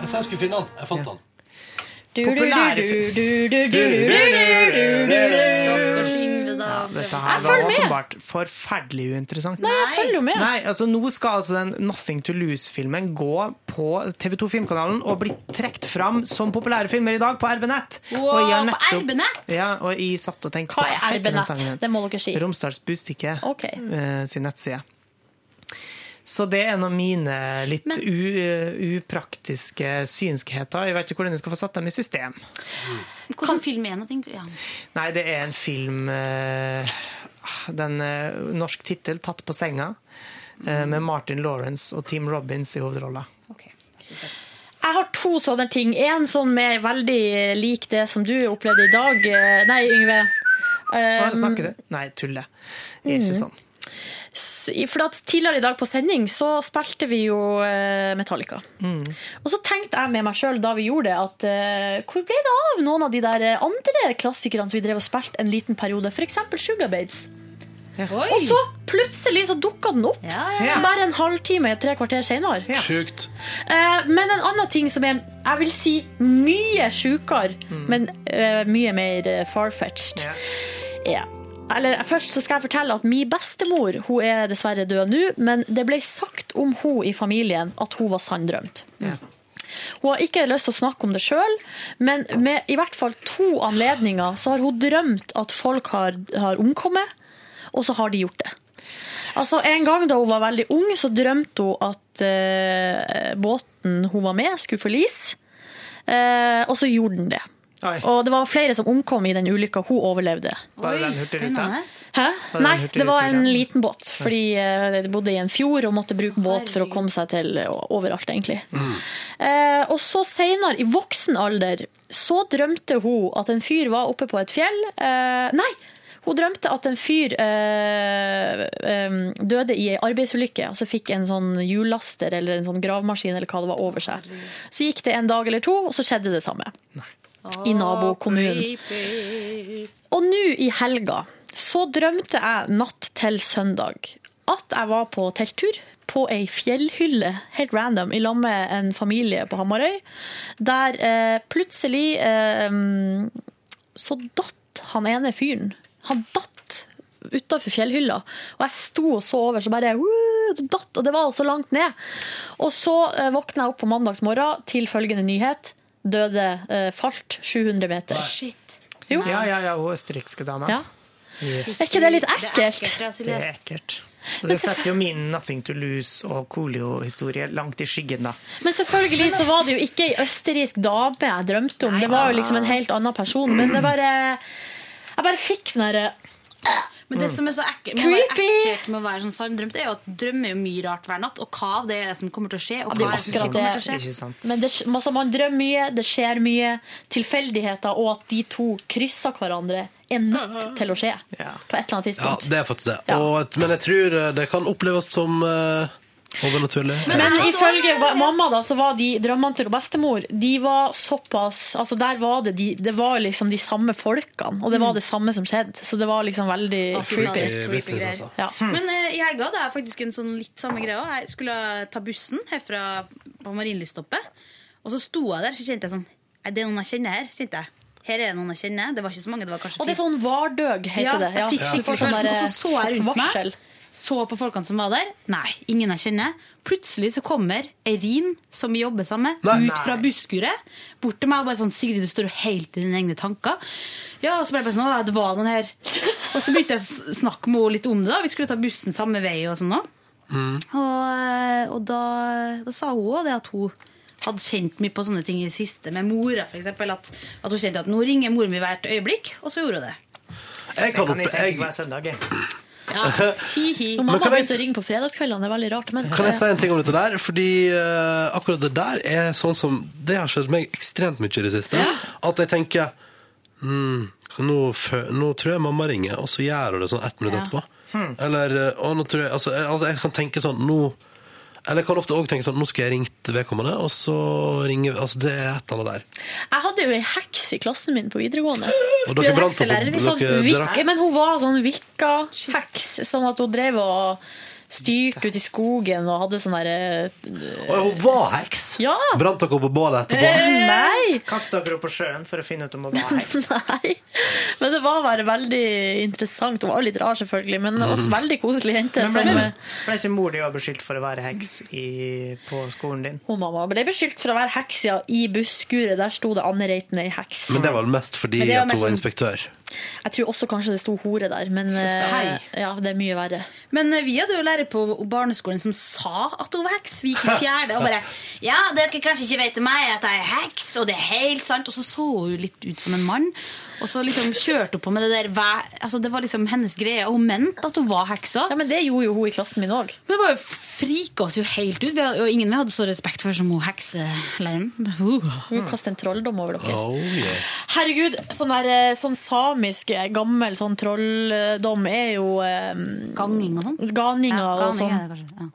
Jeg sa jeg skulle finne den. Jeg fant den. Populære da. Dette her var åpenbart forferdelig uinteressant. Nei, jeg følger jo med. Nei, altså Nå skal altså den Nothing to Lose-filmen gå på TV2 Filmkanalen og bli trukket fram som populære filmer i dag på RB-nett. Wow, på RB-nett? Ja, og jeg satt og tenkte Hva på er RB-nett? Det må dere si. Romsdals Bustikke Ok. eh, sin nettside. Så det er en av mine litt Men- u, upraktiske synskheter. Jeg vet ikke hvordan jeg skal få satt dem i system. Hvordan film er noe? Ja. Nei, det er en film eh, Den eh, norsk tittel 'Tatt på senga', eh, med Martin Lawrence og Team Robins i hovedrolla. Jeg har to sånne ting. En sånn med veldig lik det som du opplevde i dag. Eh, Nei, Yngve. Um, snakker du? Nei, tuller. Det er ikke Mm. sånn. For at Tidligere i dag på sending så spilte vi jo eh, Metallica. Mm. Og så tenkte jeg med meg sjøl da vi gjorde det, at uh, hvor ble det av noen av de der eh, andre klassikerne som vi drev og spilte en liten periode? F.eks. Sugar Babes. Og så plutselig så dukka den opp. ja. Bare en halvtime, tre kvarter senere. Sjukt. Uh, men en annen ting som er jeg vil si mye sjukere, men uh, mye mer farfetched, er eller Først så skal jeg fortelle at min bestemor hun er dessverre død nå, men det ble sagt om hun i familien at hun var sanndrømt. Hun har ikke lyst til å snakke om det sjøl, men med i hvert fall to anledninger så har hun drømt at folk har, har omkommet, og så har de gjort det. Altså En gang da hun var veldig ung, så drømte hun at uh, båten hun var med, skulle forlise. Uh, og så gjorde den det. Og det var flere som omkom i den ulykka. Hun overlevde. Var det den hurtigruta? Hæ? Var Nei, det var en liten båt. Fordi eh, de bodde i en fjord og måtte bruke båt for å komme seg til eh, overalt, egentlig. Eh, og så senere, i voksen alder, så drømte hun at en fyr var oppe på et fjell. Eh, nei! Hun drømte at en fyr øh, øh, døde i ei arbeidsulykke, og så fikk en sånn hjullaster eller en sånn gravemaskin eller hva det var over seg. Så gikk det en dag eller to, og så skjedde det samme. I nabokommunen. Og nå i helga så drømte jeg natt til søndag at jeg var på telttur på ei fjellhylle, helt random, i lag med en familie på Hamarøy, der eh, plutselig eh, så datt han ene fyren. Han datt utafor fjellhylla, og jeg sto og så over, så bare uh, datt, og det var så langt ned. Og så eh, våkna jeg opp på mandagsmorgen til følgende nyhet. Døde, eh, falt 700 meter. Jo. Ja, ja, ja, hun østerrikske dama. Ja. Yes. Er ikke det litt ekkelt? Det er ekkelt. Og det setter jo min 'Nothing to Lose' og Coolio-historie langt i skyggen, da. Men selvfølgelig så var det jo ikke ei østerriksk dame jeg drømte om. Det var jo liksom en helt annen person. Men det bare Jeg bare fikk sånn herre Men det som er så ekkelt med, med å være sånn sanddrømt, er jo at drømmer jo mye rart hver natt. Og hva av det er det som kommer til å skje? Og Ja, det er hva er det som kommer til å skje? Men det, altså, man drømmer mye, det skjer mye. Tilfeldigheter og at de to krysser hverandre er nødt til å skje på et eller annet tidspunkt. Ja, det er faktisk det. Og, men jeg tror eh, det kan oppleves som, eh, Overnaturlig. Men ifølge mamma da, så var de drømmene til bestemor De var såpass altså Der var det de, det var liksom de samme folkene, og det var det samme som skjedde. Så det var liksom veldig fy creepy. creepy greier. Ja. Men uh, i helga det er faktisk en sånn litt samme greia. Jeg skulle ta bussen herfra på Marienlyststoppet. Og så sto jeg der, så kjente jeg sånn Er det noen jeg kjenner her? kjente jeg. Her er det noen jeg kjenner. Det var ikke så mange. det var kanskje Og det er sånn vardøg, heter ja, det. Ja. Jeg fikk Ja. skikkelig Du sånn der, Og så så jeg rundt meg. Så på folkene som var der. Nei, ingen jeg kjenner. Plutselig så kommer Erin, som vi jobber sammen med, Nei. ut fra busskuret. Bort til meg og bare sånn 'Sigrid, du står jo helt i dine egne tanker'. Ja, og så ble jeg bare sånn 'Å, det var noen her'. Og så begynte jeg å snakke med henne litt om det. da Vi skulle ta bussen samme vei og sånn òg. Og, og da, da sa hun òg det at hun hadde kjent mye på sånne ting i det siste, med mora f.eks. At, at hun kjente at nå ringer mor mi hvert øyeblikk, og så gjorde hun det. Jeg kan kan jeg tenke Jeg, søndag. jeg. Ja, Tihi. Når Men mamma kan jeg å ringe på fredagskveldene, det er veldig rart. Men, Kan jeg si en ting om dette der? Fordi uh, akkurat det der er sånn som Det har skjedd meg ekstremt mye i det siste. At jeg tenker mm, nå, nå tror jeg mamma ringer, og så gjør hun det sånn ett minutt Ja. etterpå. Eller eh, å, nå tror jeg, altså, jeg, altså, jeg kan tenke sånn nå Eller jeg kan ofte også tenke sånn Nå skulle jeg ringt vedkommende, og så ringer Altså, det er et eller annet der. Jeg hadde jo ei heks i klassen min på videregående. Og dere brant opp- sånn dere drakk- Men hun var sånn vikka-heks, sånn at hun drev og styrte ut i skogen og hadde sånn derre Å, hun var heks! Ja! Brant dere opp på bålet etterpå? Eh, Nei! kastet dere opp på sjøen for å finne ut om hun var heks. Nei. Men det var bare veldig interessant. Hun var litt rar, selvfølgelig, men også veldig koselig jente. Men ble, ikke, ble ikke mor di beskyldt for å være heks i, på skolen din? hun mamma ble beskyldt for å være heks, ja. I busskuret der sto det Anne Reiten ei heks. Men det var mest fordi var mest at hun var inspektør. Jeg tror også kanskje det sto hore der, men Hei. ja, det er mye verre. Men vi hadde jo lærer på barneskolen som sa at hun var heks. Vi gikk i fjerde og bare Ja, dere kanskje ikke vet meg at jeg er heks, og det er helt sant. Og så så hun litt ut som en mann. Og så liksom kjørte hun på med det der hver, altså Det var liksom hennes greie. Og hun mente at hun var heksa. Ja, men det gjorde jo hun i klassen min òg. Men det bare frika oss jo helt ut. Vi hadde, og ingen vi hadde så respekt for som hun hekselæreren. Uh. Hun kastet en trolldom over dere. Oh, yeah. Herregud, sånn, der, eh, sånn samisk eh, gammel sånn trolldom er jo um, Ganging og sånn? Ganinga Ja, og sånn.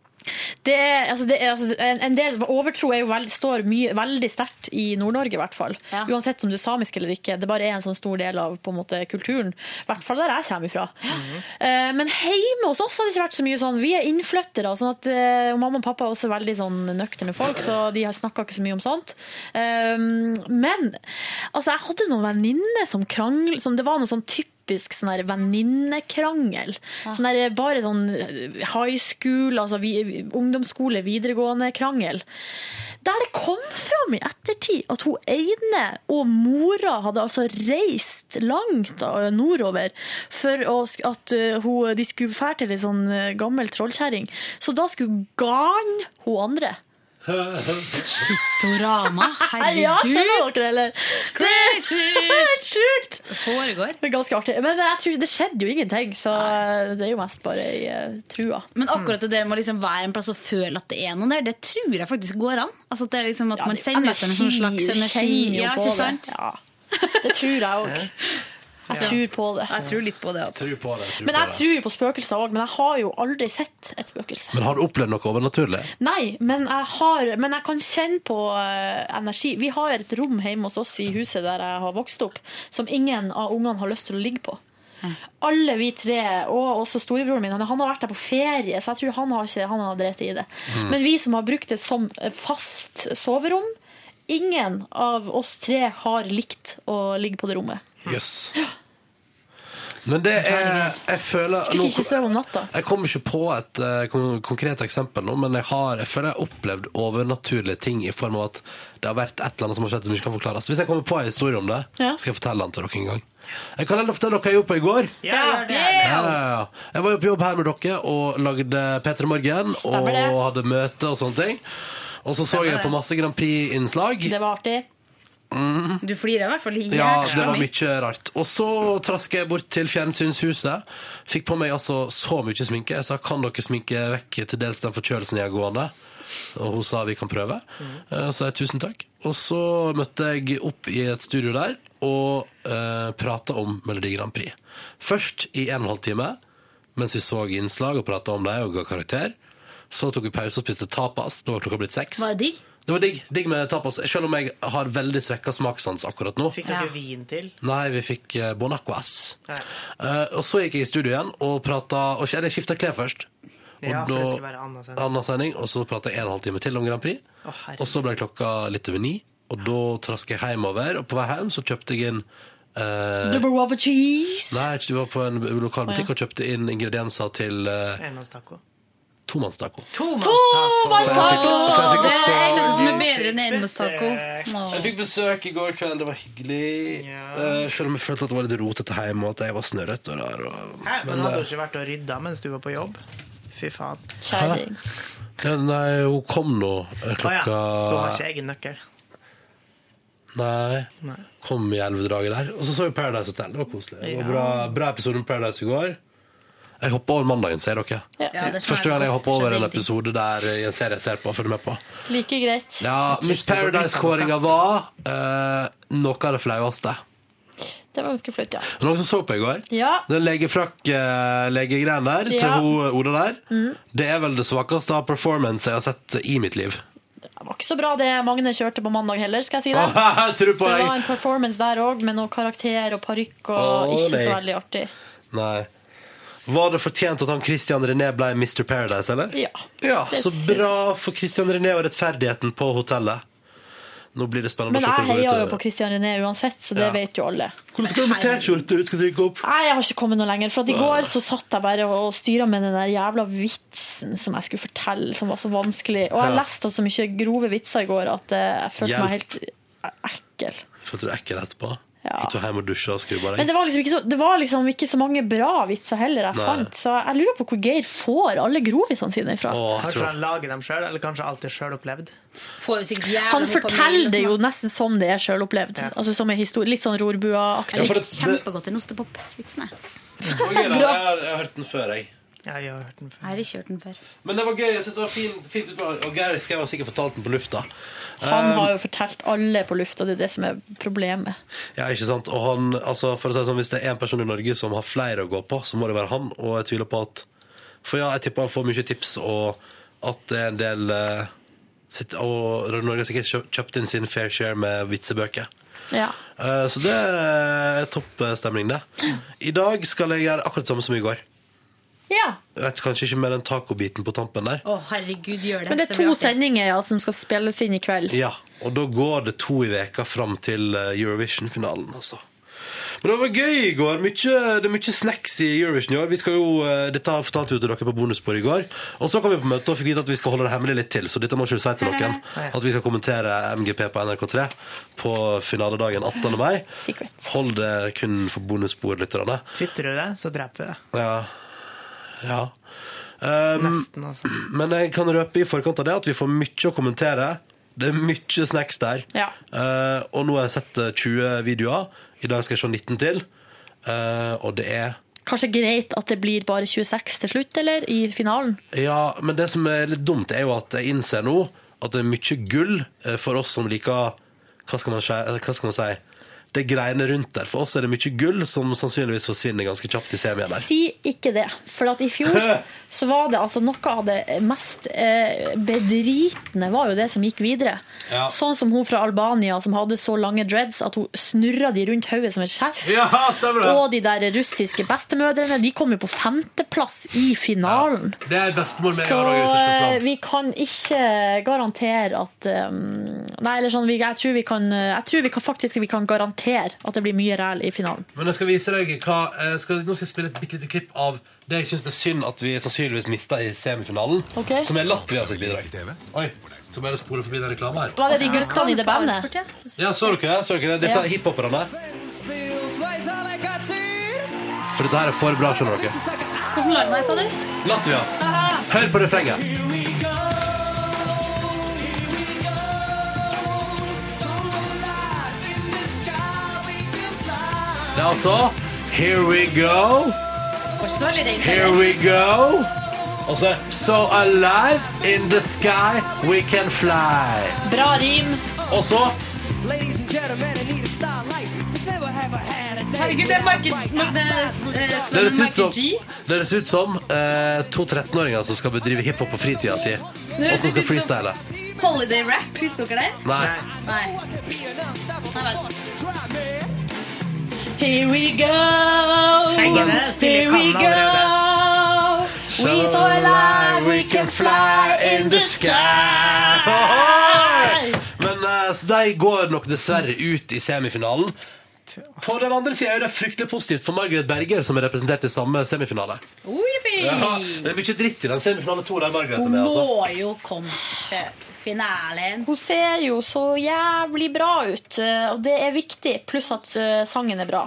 Det. Ja. Er, altså, det er, altså, en, en del overtro er veld, står mye, veldig sterkt i Nord-Norge, i hvert fall. Uansett om du er samisk eller ikke. Det bare er en sånn stor del av måte, kulturen. I hvert fall der jeg kommer ifra. Eh, men hjemme hos oss har det ikke vært så mye sånn. Vi er innflyttere, sånn at uh, mamma og pappa er også veldig sånn nøkterne folk, så de har snakka ikke så mye om sånt. Uh, men altså, jeg hadde noen venninner som kranglet sånn, Det var noe sånn typisk sånn her venninnekrangel. Sånn der, bare sånn high school, altså vi, ungdomsskole, videregående krangel. Der det kom fram i ettertid at hun ene og mora hadde altså reist langt nordover for at uh, hun, de skulle fære til ei sånn gammel trollkjerring. Så da skulle gane hun andre. Shittorama, Ja, skjønner dere det, eller? Crazy! Helt sjukt! Foregår. Det er ganske artig. Men jeg tror, det skjedde jo ingenting, så det er jo mest bare i uh, trua. Men akkurat det med å liksom være en plass og føle at det er noen der, det tror jeg faktisk går an. Altså at det er liksom at Ja, man sender ut en sånn slags energi, Ja, ikke det. sant? Ja. Det tror jeg òg. Jeg tror på det. Jeg tror litt på det. Altså. Tror på det. Tror Men på jeg det. tror jo på spøkelser òg, men jeg har jo aldri sett et spøkelse. Men har du opplevd noe overnaturlig? Nei, men jeg, har, men jeg kan kjenne på eh, energi. Vi har et rom hjemme hos oss i huset der jeg har vokst opp, som ingen av ungene har lyst til å ligge på. Alle vi tre, og også storebroren min, han har vært der på ferie, så jeg tror han har ikke han har drept i det. Mm. Men vi som har brukt det som fast soverom, ingen av oss tre har likt å ligge på det rommet. Jøss. Men det er Jeg føler Fikk ikke sove om natta. Jeg kommer ikke på et eh, kon konkret eksempel nå, men jeg har jeg føler jeg har opplevd overnaturlige ting i form av at det har vært et eller annet som har skjedd som ikke kan forklares. Hvis jeg kommer på en historie om det, Ja. skal jeg fortelle den til dere en gang. Jeg kan heller fortelle dere hva jeg gjorde på i går. Ja, gjør det. Ja, ja, ja. Jeg var jo på jobb her med dere og lagde P3 Morgen og Stemmer det. hadde møte og sånne ting. Og så så jeg på masse Grand Prix-innslag. Det var artig. Du flirer i hvert fall Ja, det var mye. rart. Og så traska jeg bort til fjernsynshuset. Fikk på meg altså så mye sminke. Jeg sa kan dere sminke vekk til dels den forkjølelsen jeg har gående. Og hun sa vi kan prøve. Mm. Så sa jeg tusen takk. Og så møtte jeg opp i et studio der og uh, prata om Melodi Grand Prix. Først i en og en halv time mens vi så innslag og prata om dem og ga karakter. Så tok vi pause og spiste tapas. Da var klokka blitt seks. Var det digg? Det var digg, digg med tapas, selv om jeg har veldig svekka smakssans akkurat nå. Fikk dere vin til? Nei, vi fikk uh, Bon Aquas. Eh, og så gikk jeg i studio igjen og prata Og jeg skifta klær først. Og Ja, for det skulle være Anna sending. Anna sending, og så prata jeg en og en halv time til om Grand Prix. Å, og så ble klokka litt over ni, og da traska jeg hjemover. Og på vei hjem så kjøpte jeg inn Uh, Double rubber cheese. Nei, du var på en lokal butikk oh, ja. og kjøpte inn ingredienser til uh, Enmannstaco. Tomannstaco. Tomannstaco! Det er det eneste som er bedre enn enmannstaco. Jeg fikk besøk i går kveld, det var hyggelig. Eh, selv om jeg følte at det var litt rotete hjemme, og at jeg var snørrete og rar. Og, Hæ, men men, hadde eh, du ikke vært og rydda mens du var på jobb? Fy faen. Kjæring. ja, nei, hun kom nå eh, klokka ja, så har ikke jeg en nøkkel. Nei. Nei. Kom i elvedraget der. Og så så vi Paradise Hotel. Det var koselig. Det var bra, bra episode med Paradise i går. Jeg hopper over mandagen, sier dere. Ja. Første gang jeg hopper over en episode der i en serie jeg ser på. Følger med på. Like greit. Ja, Miss Paradise-kåringa var uh, noe av det flaueste. Det var ganske flaut, ja. Noen som så på i går? Ja. Den legefrakk-legegreien der til Ja. hun Oda der. Mm. Det er vel det svakeste av performance jeg har sett i mitt liv. Det var ikke så bra det Magne kjørte på mandag heller, skal jeg si det. Åh, jeg på det var en performance der òg, med noe karakter og parykk og oh, ikke så veldig artig. Nei. Var det fortjent at han Christian René ble Mr. Paradise, eller? Ja. Ja, Så synes bra for Christian René og rettferdigheten på hotellet. Nå blir det spennende Men jeg heier jo på Christian René uansett, så det Ja. vet jo alle. Hvordan skal du med T-skjorte du skal trykke opp? Nei, jeg har ikke kommet noe lenger. For at i går så satt jeg bare og styra med den der jævla vitsen som jeg skulle fortelle, som var så vanskelig. Og jeg Ja. leste så mye grove vitser i går at eh, jeg følte Hjelp. meg helt ekkel. Følte du ekkel etterpå? Ja. Gikk du hjem og dusja og skrubba Men det var, liksom ikke så, det var liksom ikke så mange bra vitser heller jeg Nei. fant. Så jeg lurer på hvor Geir får alle grovisene sine ifra. Kanskje han lager dem sjøl, eller kanskje alt er sjøl opplevd? Får jo sikkert jævla Han forteller det sånn. jo nesten som det er sjølopplevd. Altså som en historie, litt sånn rorbuaaktig. Jeg likte kjempegodt en ostepop-vitsen. jeg. Og har, jeg har hørt den før, jeg. Ja, jeg har hørt den før. Jeg har ikke hørt den før. Men det var gøy. jeg synes det var fint, fint utvalg. Og Geir skal jeg sikkert fortalt den på lufta. Han Um, har jo fortalt alle på lufta, det er det som er problemet. Ja, ikke sant? Og han, altså, for å si det sånn, Hvis det er en person i Norge som har flere å gå på, så må det være han. Og jeg tviler på at For ja, jeg tipper han får mye tips, og at det er en del Og sitt, Og Norge har sikkert kjøpt, inn sin fair share med vitsebøker. Ja. Eh, så det er topp eh, stemning, det. I dag skal jeg gjøre akkurat det samme som i går. Ja. Vet Kanskje ikke med den tacobiten på tampen der. Å, herregud, gjør det. Men det er to sendinger ja, som skal spilles inn i kveld. Ja, og da går det to i veka fram til eh, Eurovision-finalen, altså. Men det var gøy i går. Mykje, det er mye snacks i Eurovision i år. Vi skal jo, eh, dette fortalte vi til dere på bonusbordet i går. Og så kom vi på møte og fikk vite at vi skal holde det hemmelig litt til. Så dette må ikke du si til noen. At vi skal kommentere MGP på NRK3 på finaledagen 18. mai. Hold det kun for bonusbordlytterne. Twitrer du det, så dreper vi det. Ja. Ja. Um, Nesten, altså. Men jeg kan røpe i forkant av det at vi får mye å kommentere. Det er mye snacks der. Ja. Uh, og nå har jeg sett eh, 20 videoer. I dag skal jeg se 19 til. Uh, og det er Kanskje greit at det blir bare 26 til slutt, eller? I finalen? Ja, men det som er litt dumt, er jo at jeg innser nå at det er mye gull eh, for oss som liker Hva skal man si? Hva skal man si? Det greiene rundt der. For oss er det mye gull som sannsynligvis forsvinner ganske kjapt i semien der. Si ikke det. For at i fjor så var det altså noe av det mest eh, bedritne var jo det som gikk videre. Ja. Sånn som hun fra Albania som hadde så lange dreads at hun snurra de rundt hodet som et skjerf. Ja. Og de der russiske bestemødrene de kom jo på femteplass i finalen. Det er bestemor med Så eh, vi kan ikke garantere at um, Nei, eller sånn, jeg tror vi kan Jeg tror vi kan faktisk vi kan garantere at det blir mye ræl i finalen. Men jeg skal vise deg hva eh, skal, Nå skal jeg spille et bitte lite klipp av det jeg syns er synd at vi sannsynligvis mista i semifinalen. okay. Som er Latvia sitt bidrag. Oi, så bare spole forbi den reklame her. Var det de guttene i det bandet? Ja, så dere det? Så dere det? Disse Ja. hiphoperne. For dette her er for bra, skjønner dere. Hvordan land sa du? Latvia. Hør på refrenget. Det er altså Here we go, here we go. Og så So alive in the sky we can fly. Bra rim. Og så Ladies and gentlemen, I need a starlight. Cause never have I had a Herregud, det er Michael men det er, eh, ut som, G. det høres ut som eh, to 13-åringer som skal bedrive hiphop på fritida si, og som skal freestyle. Holiday rap, husker dere det? Nei. Nei. Nei, Here we go, here we go. We so alive, we can fly in the sky. Men uh, de går nok dessverre ut i semifinalen. På den andre sida er det fryktelig positivt for Margaret Berger, som er representert i samme semifinale. Oh, yippee. Ja, det er mye dritt i den semifinale to der Margrethe Hun med. Altså. må jo komme til finalen. Hun ser jo så jævlig bra ut, eh, og det er viktig. Pluss at eh, sangen er bra.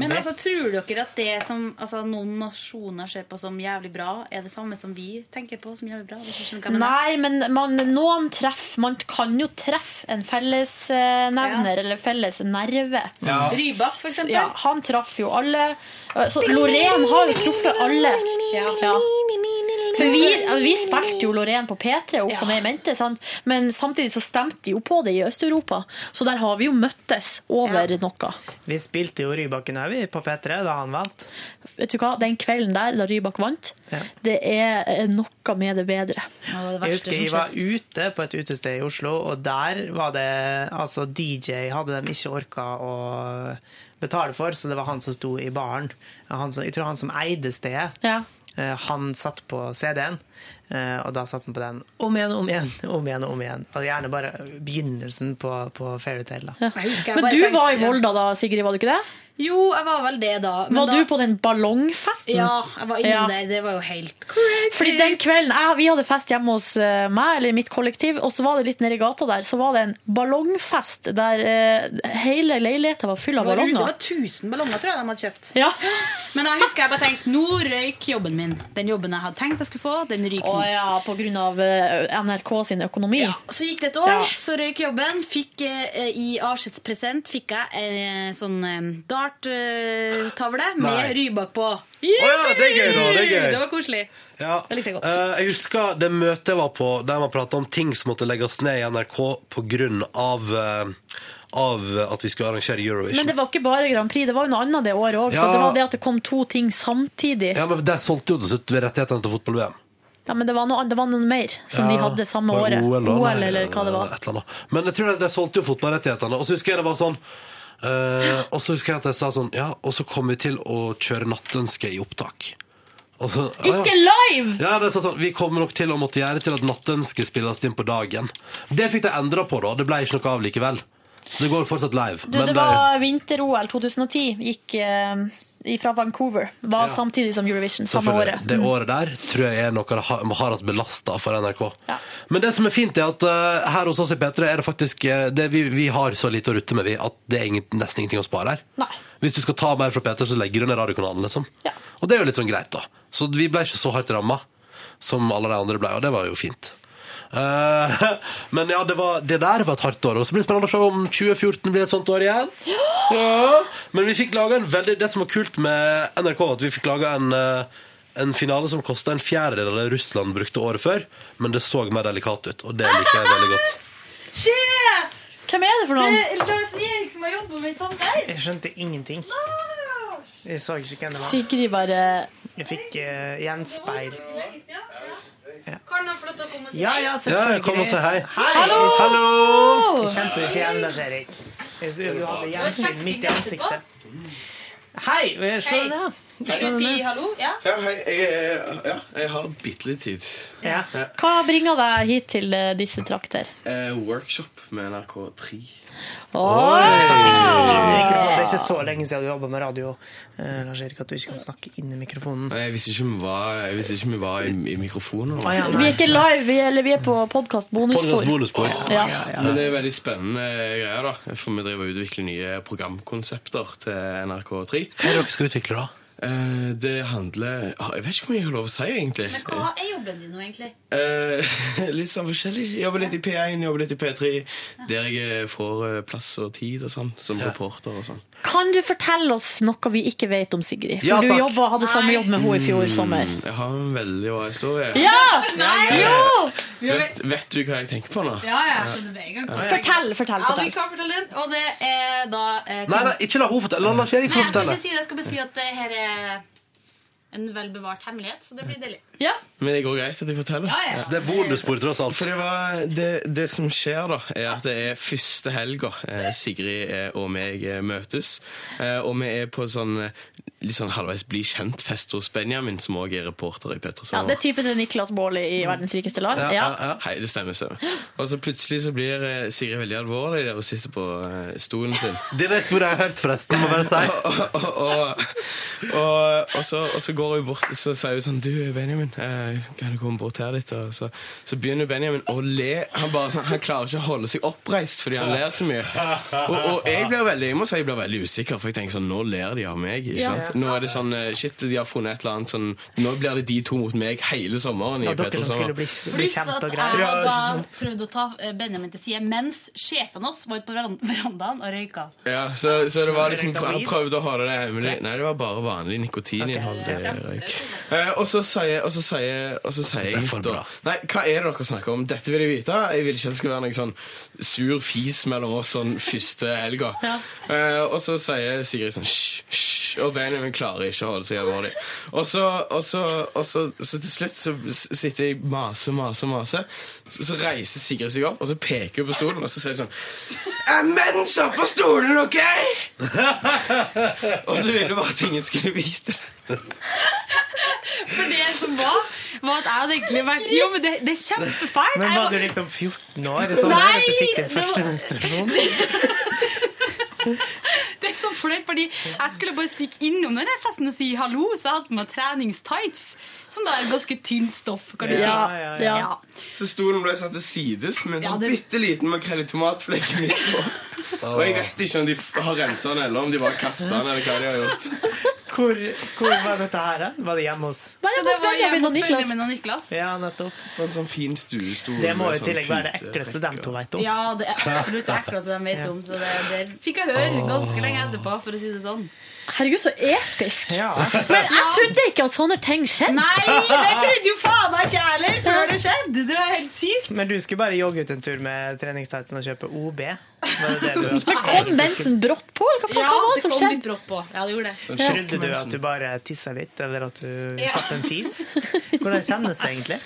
Men altså, tror dere at det som altså, noen nasjoner ser på som jævlig bra, er det samme som vi tenker på som jævlig bra? Hvis du hva? Nei, men man, noen treffer Man kan jo treffe en fellesnevner eller felles nerve. Ja. Rybak, for eksempel. Ja, han traff jo alle. Så Loreen har jo truffet alle. Ja. For vi, vi spilte jo Loreen på P3 og opp og ned i mente, sant? men samtidig så stemte de jo på det i Øst-Europa. Så der har vi jo møttes over noe. Vi spilte jo Rybakken òg, vi, på P3, da han vant. Vet du hva, Den kvelden der, da Rybak vant, Ja. det er eh, noe med det bedre. Jeg husker jeg var ute på et utested i Oslo, og der var det Altså, DJ hadde de ikke orka å betale for, så det var han som sto i baren. Jeg tror han som eide stedet. Ja. Eh, Han satt på CD-en, eh, og da satt han på den om igjen, om igjen, om igjen. om igjen. Og gjerne bare begynnelsen på, på Fairytale. Ja. Men du var i Volda da, Sigrid, var du ikke det? Jo, jeg var vel det da. men Var da- du på den ballongfesten? Ja, jeg var inne Ja. der. Det var jo helt crazy. Fordi den kvelden, jeg, Vi hadde fest hjemme hos eh, meg, eller mitt kollektiv, og så var det litt nede i gata der, så var det en ballongfest der eh, hele leiligheten var full av ballonger. Det var 1000 ballonger, tror jeg de hadde kjøpt. Ja. Men jeg husker jeg bare tenkte nå røyk jobben min. Den jobben jeg hadde tenkt jeg skulle få, den ryker Å nå. ja, på grunn av eh, NRK sin økonomi. Så gikk det et år, Ja. så røyk jobben. Fikk eh, I avskjedspresent fikk jeg en sånn eh, darttavle med Nei. Rybak på. ja, det er gøy da, det er gøy. Det var koselig. Ja. Det likte jeg godt. Eh, jeg husker det møtet jeg var på der man prata om ting som måtte legges ned i NRK pga. Av, eh, av at vi skulle arrangere Eurovision. Men det var ikke bare Grand Prix, det var jo noe annet det året òg. Ja. For det var det at det kom to ting samtidig. Ja, men Der solgte jo til slutt rettighetene til fotball-VM. Ja, men det var noe, det var noe mer som de hadde samme året. OL da? Eller hva det var. Men jeg tror de solgte jo fotballrettighetene. Og så husker jeg det var sånn eh, Og så husker jeg at jeg sa sånn Ja, og så kommer vi til å kjøre Nattønske i opptak. Og så, ah, ja. Ikke live! Ja, det er sånn, Vi kommer nok til å måtte gjøre til at Nattønske spilles inn på dagen. Det fikk de endra på, da. Det ble ikke noe av likevel. Så det går fortsatt live. Du, det var vinter-OL 2010. Gikk eh, fra Vancouver. Var Ja. samtidig som Eurovision. Samme året. Det Mm. året der tror jeg er noe av har ha- hardest belasta for NRK. Men det som er fint, er at uh, her hos oss i P3 er det faktisk uh, det vi, vi har så lite å rutte med, vi, at det er ingen, nesten ingenting å spare her. Hvis du skal ta mer fra P3, så legger du ned radiokanalen, liksom. Og det er jo litt sånn greit, da. Så vi ble ikke så hardt ramma som alle de andre ble, og det var jo fint. Eh, men ja, det, var, det der var et hardt år. Og så blir det spennende å se om 2014 blir et sånt år igjen. Ja. Men vi fikk laga en veldig Det som var kult med NRK, var at vi fikk laga en, eh, en finale som kosta en fjerdedel av det Russland brukte året før, men det så mer delikat ut, og det liker jeg veldig godt. Skje! Hvem er det for noen? Det er Lars Erik som har jobbet med sånt der. Jeg skjønte ingenting. Jeg så ikke hvem det var. Sigrid bare Jeg fikk uh, gjenspeil. Kan han få lov til å komme og si Ja, hei? ja, selvfølgelig. Ja, kom og si hei. Hei! Hallo! Hallo! Jeg kjente det ikke igjen, Lars Erik. Jeg- Du hadde gjensyn midt i ansiktet. Hei! Slå den Vil du si hallo? Ja? Ja, hei. Jeg, ja, jeg har bitte litt tid. Ja. Hva bringer deg hit til eh, disse trakter? Eh, workshop med NRK3. Oi! Det er ikke så lenge siden du jobba med radio, eh, Lars Erik, at du ikke kan snakke inn i mikrofonen. Jeg visste ikke vi var, jeg visste ikke vi var i, i mikrofonen. Ah, ja, Vi er ikke live, vi er, eller vi er på podkast bonusspor. Ja. Men det er veldig spennende greier, da. For vi driver og utvikler nye programkonsepter til NRK3. Hva er det dere skal utvikle, da? Eh, det handler ah, Jeg vet ikke hvor mye jeg har lov å si, egentlig. Men hva er jobben din nå, egentlig? Uh, litt sånn forskjellig. Jobber litt i P1, jobber litt i P3. Der jeg får eh, plass og tid og sånn, som reporter og sånn. Kan du fortelle oss noe vi ikke vet om Sigrid? For Ja, du jobba, hadde samme jobb med henne i fjor sommer. Mm, jeg har en veldig bra historie. Ja! Nei! Jo! Vet, vet du hva jeg tenker på nå? Ja, ja, jeg skjønner med en gang. Fortell, fortell, Ja, fortell. vi kan fortelle den, og det er da eh, Nei, nei, ikke la henne fortelle. La Erik Nei, få jeg skal fortelle. ikke si det. Jeg skal bare si at det her er en velbevart hemmelighet, så det blir deilig. Ja. Men det går greit at jeg forteller? Ja, ja. Det er bonusbord, tross alt. For det, var, det, det som skjer, da, er at det er første helga eh, Sigrid eh, og meg eh, møtes. Eh, og vi er på sånn litt sånn halvveis bli kjent-fest hos Benjamin, som òg er reporter i Ja, det er typen til Niklas Baarli i Verdens rikeste land. Ja. Hei, det stemmer. Så. Og så plutselig så blir Sigrid veldig alvorlig der og sitter på stolen sin. Det er historien har jeg hørt, forresten. Må bare si. og, og, og, og, og, så, og så går hun bort og så sier hun sånn Du, Benjamin, eh, kan du komme bort her litt? Og så, så begynner Benjamin å le. Han, bare, sånn, han klarer ikke å holde seg oppreist fordi han ler så mye. Og, og jeg blir veldig jeg må si jeg blir veldig usikker, for jeg tenker sånn Nå ler de av meg. ikke sant? Nå er det sånn eh, Shit, de har funnet et eller annet sånn Nå blir det de to mot meg hele sommeren. i Ja, dere som skulle bli, bli kjent og jeg greier. hadde prøvd å ta eh, Benjamin til side mens sjefen oss var ute på verandaen og røyka. Ja, så, så det var liksom Han prøvde å holde det hemmelig. Nei, det var bare vanlig nikotininnhold. Eh, og så sier, og så sier, og så sier jeg da, Nei, hva er det dere snakker om? Dette vil jeg vite. Jeg vil ikke at det skal være noe sånn sur fis mellom oss sånn første helga. Eh, og så sier Sigrid sånn hysj, hysj, og Benjamin klarer ikke å holde seg alvorlig. Og så, og så, og så, så til slutt så sitter jeg mase, mase, mase. Så, så reiser Sigrid seg opp, og så peker hun på stolen, og så sier hun sånn Er så på stolen, OK?! og så ville hun bare at ingen skulle vite det. For det som var, var at jeg hadde egentlig vært Jo, men det, det er kjempefælt. Men var var- du liksom 14 år? Sånn Nei, at du fikk din første menstruasjon? Det er sånn flaut, fordi jeg skulle bare stikke innom den festen og si hallo, så jeg hadde på meg treningstights, som da er ganske tynt stoff, kan du si. Ja, ja. Så stolen ble satt til sides med en Ja, sånn det- bitte liten makrell i tomatflekk midt på. Og jeg vet ikke om de har rensa den, eller om de bare kasta den, eller hva de har gjort. Hvor, hvor var dette her? Var det hjemme hos Bare hos det var Benjamin hjemme og hos Niklas. Benjamin og Niklas. Ja, nettopp. På en sånn fin stuestol. Det må jo i sånn tillegg være det ekleste de to vet om. Ja, det er absolutt det ekleste de vet om, så det, det fikk jeg høre ganske lenge etterpå, for å si det sånn. Herregud, så episk. Men jeg trodde ikke at sånne ting skjedde. Nei, det trodde jo faen meg ikke jeg heller før det skjedde. Det var helt sykt. Men du skulle bare jogge ut en tur med treningstightsen og kjøpe OB? Var det det du Men kom mensen brått på, eller hva faen Ja, var det det som kom skjedde? litt brått på. Ja, det gjorde det. Trodde du at du bare tissa litt, eller at du Ja. slapp en fis? Hvordan kjennes det egentlig?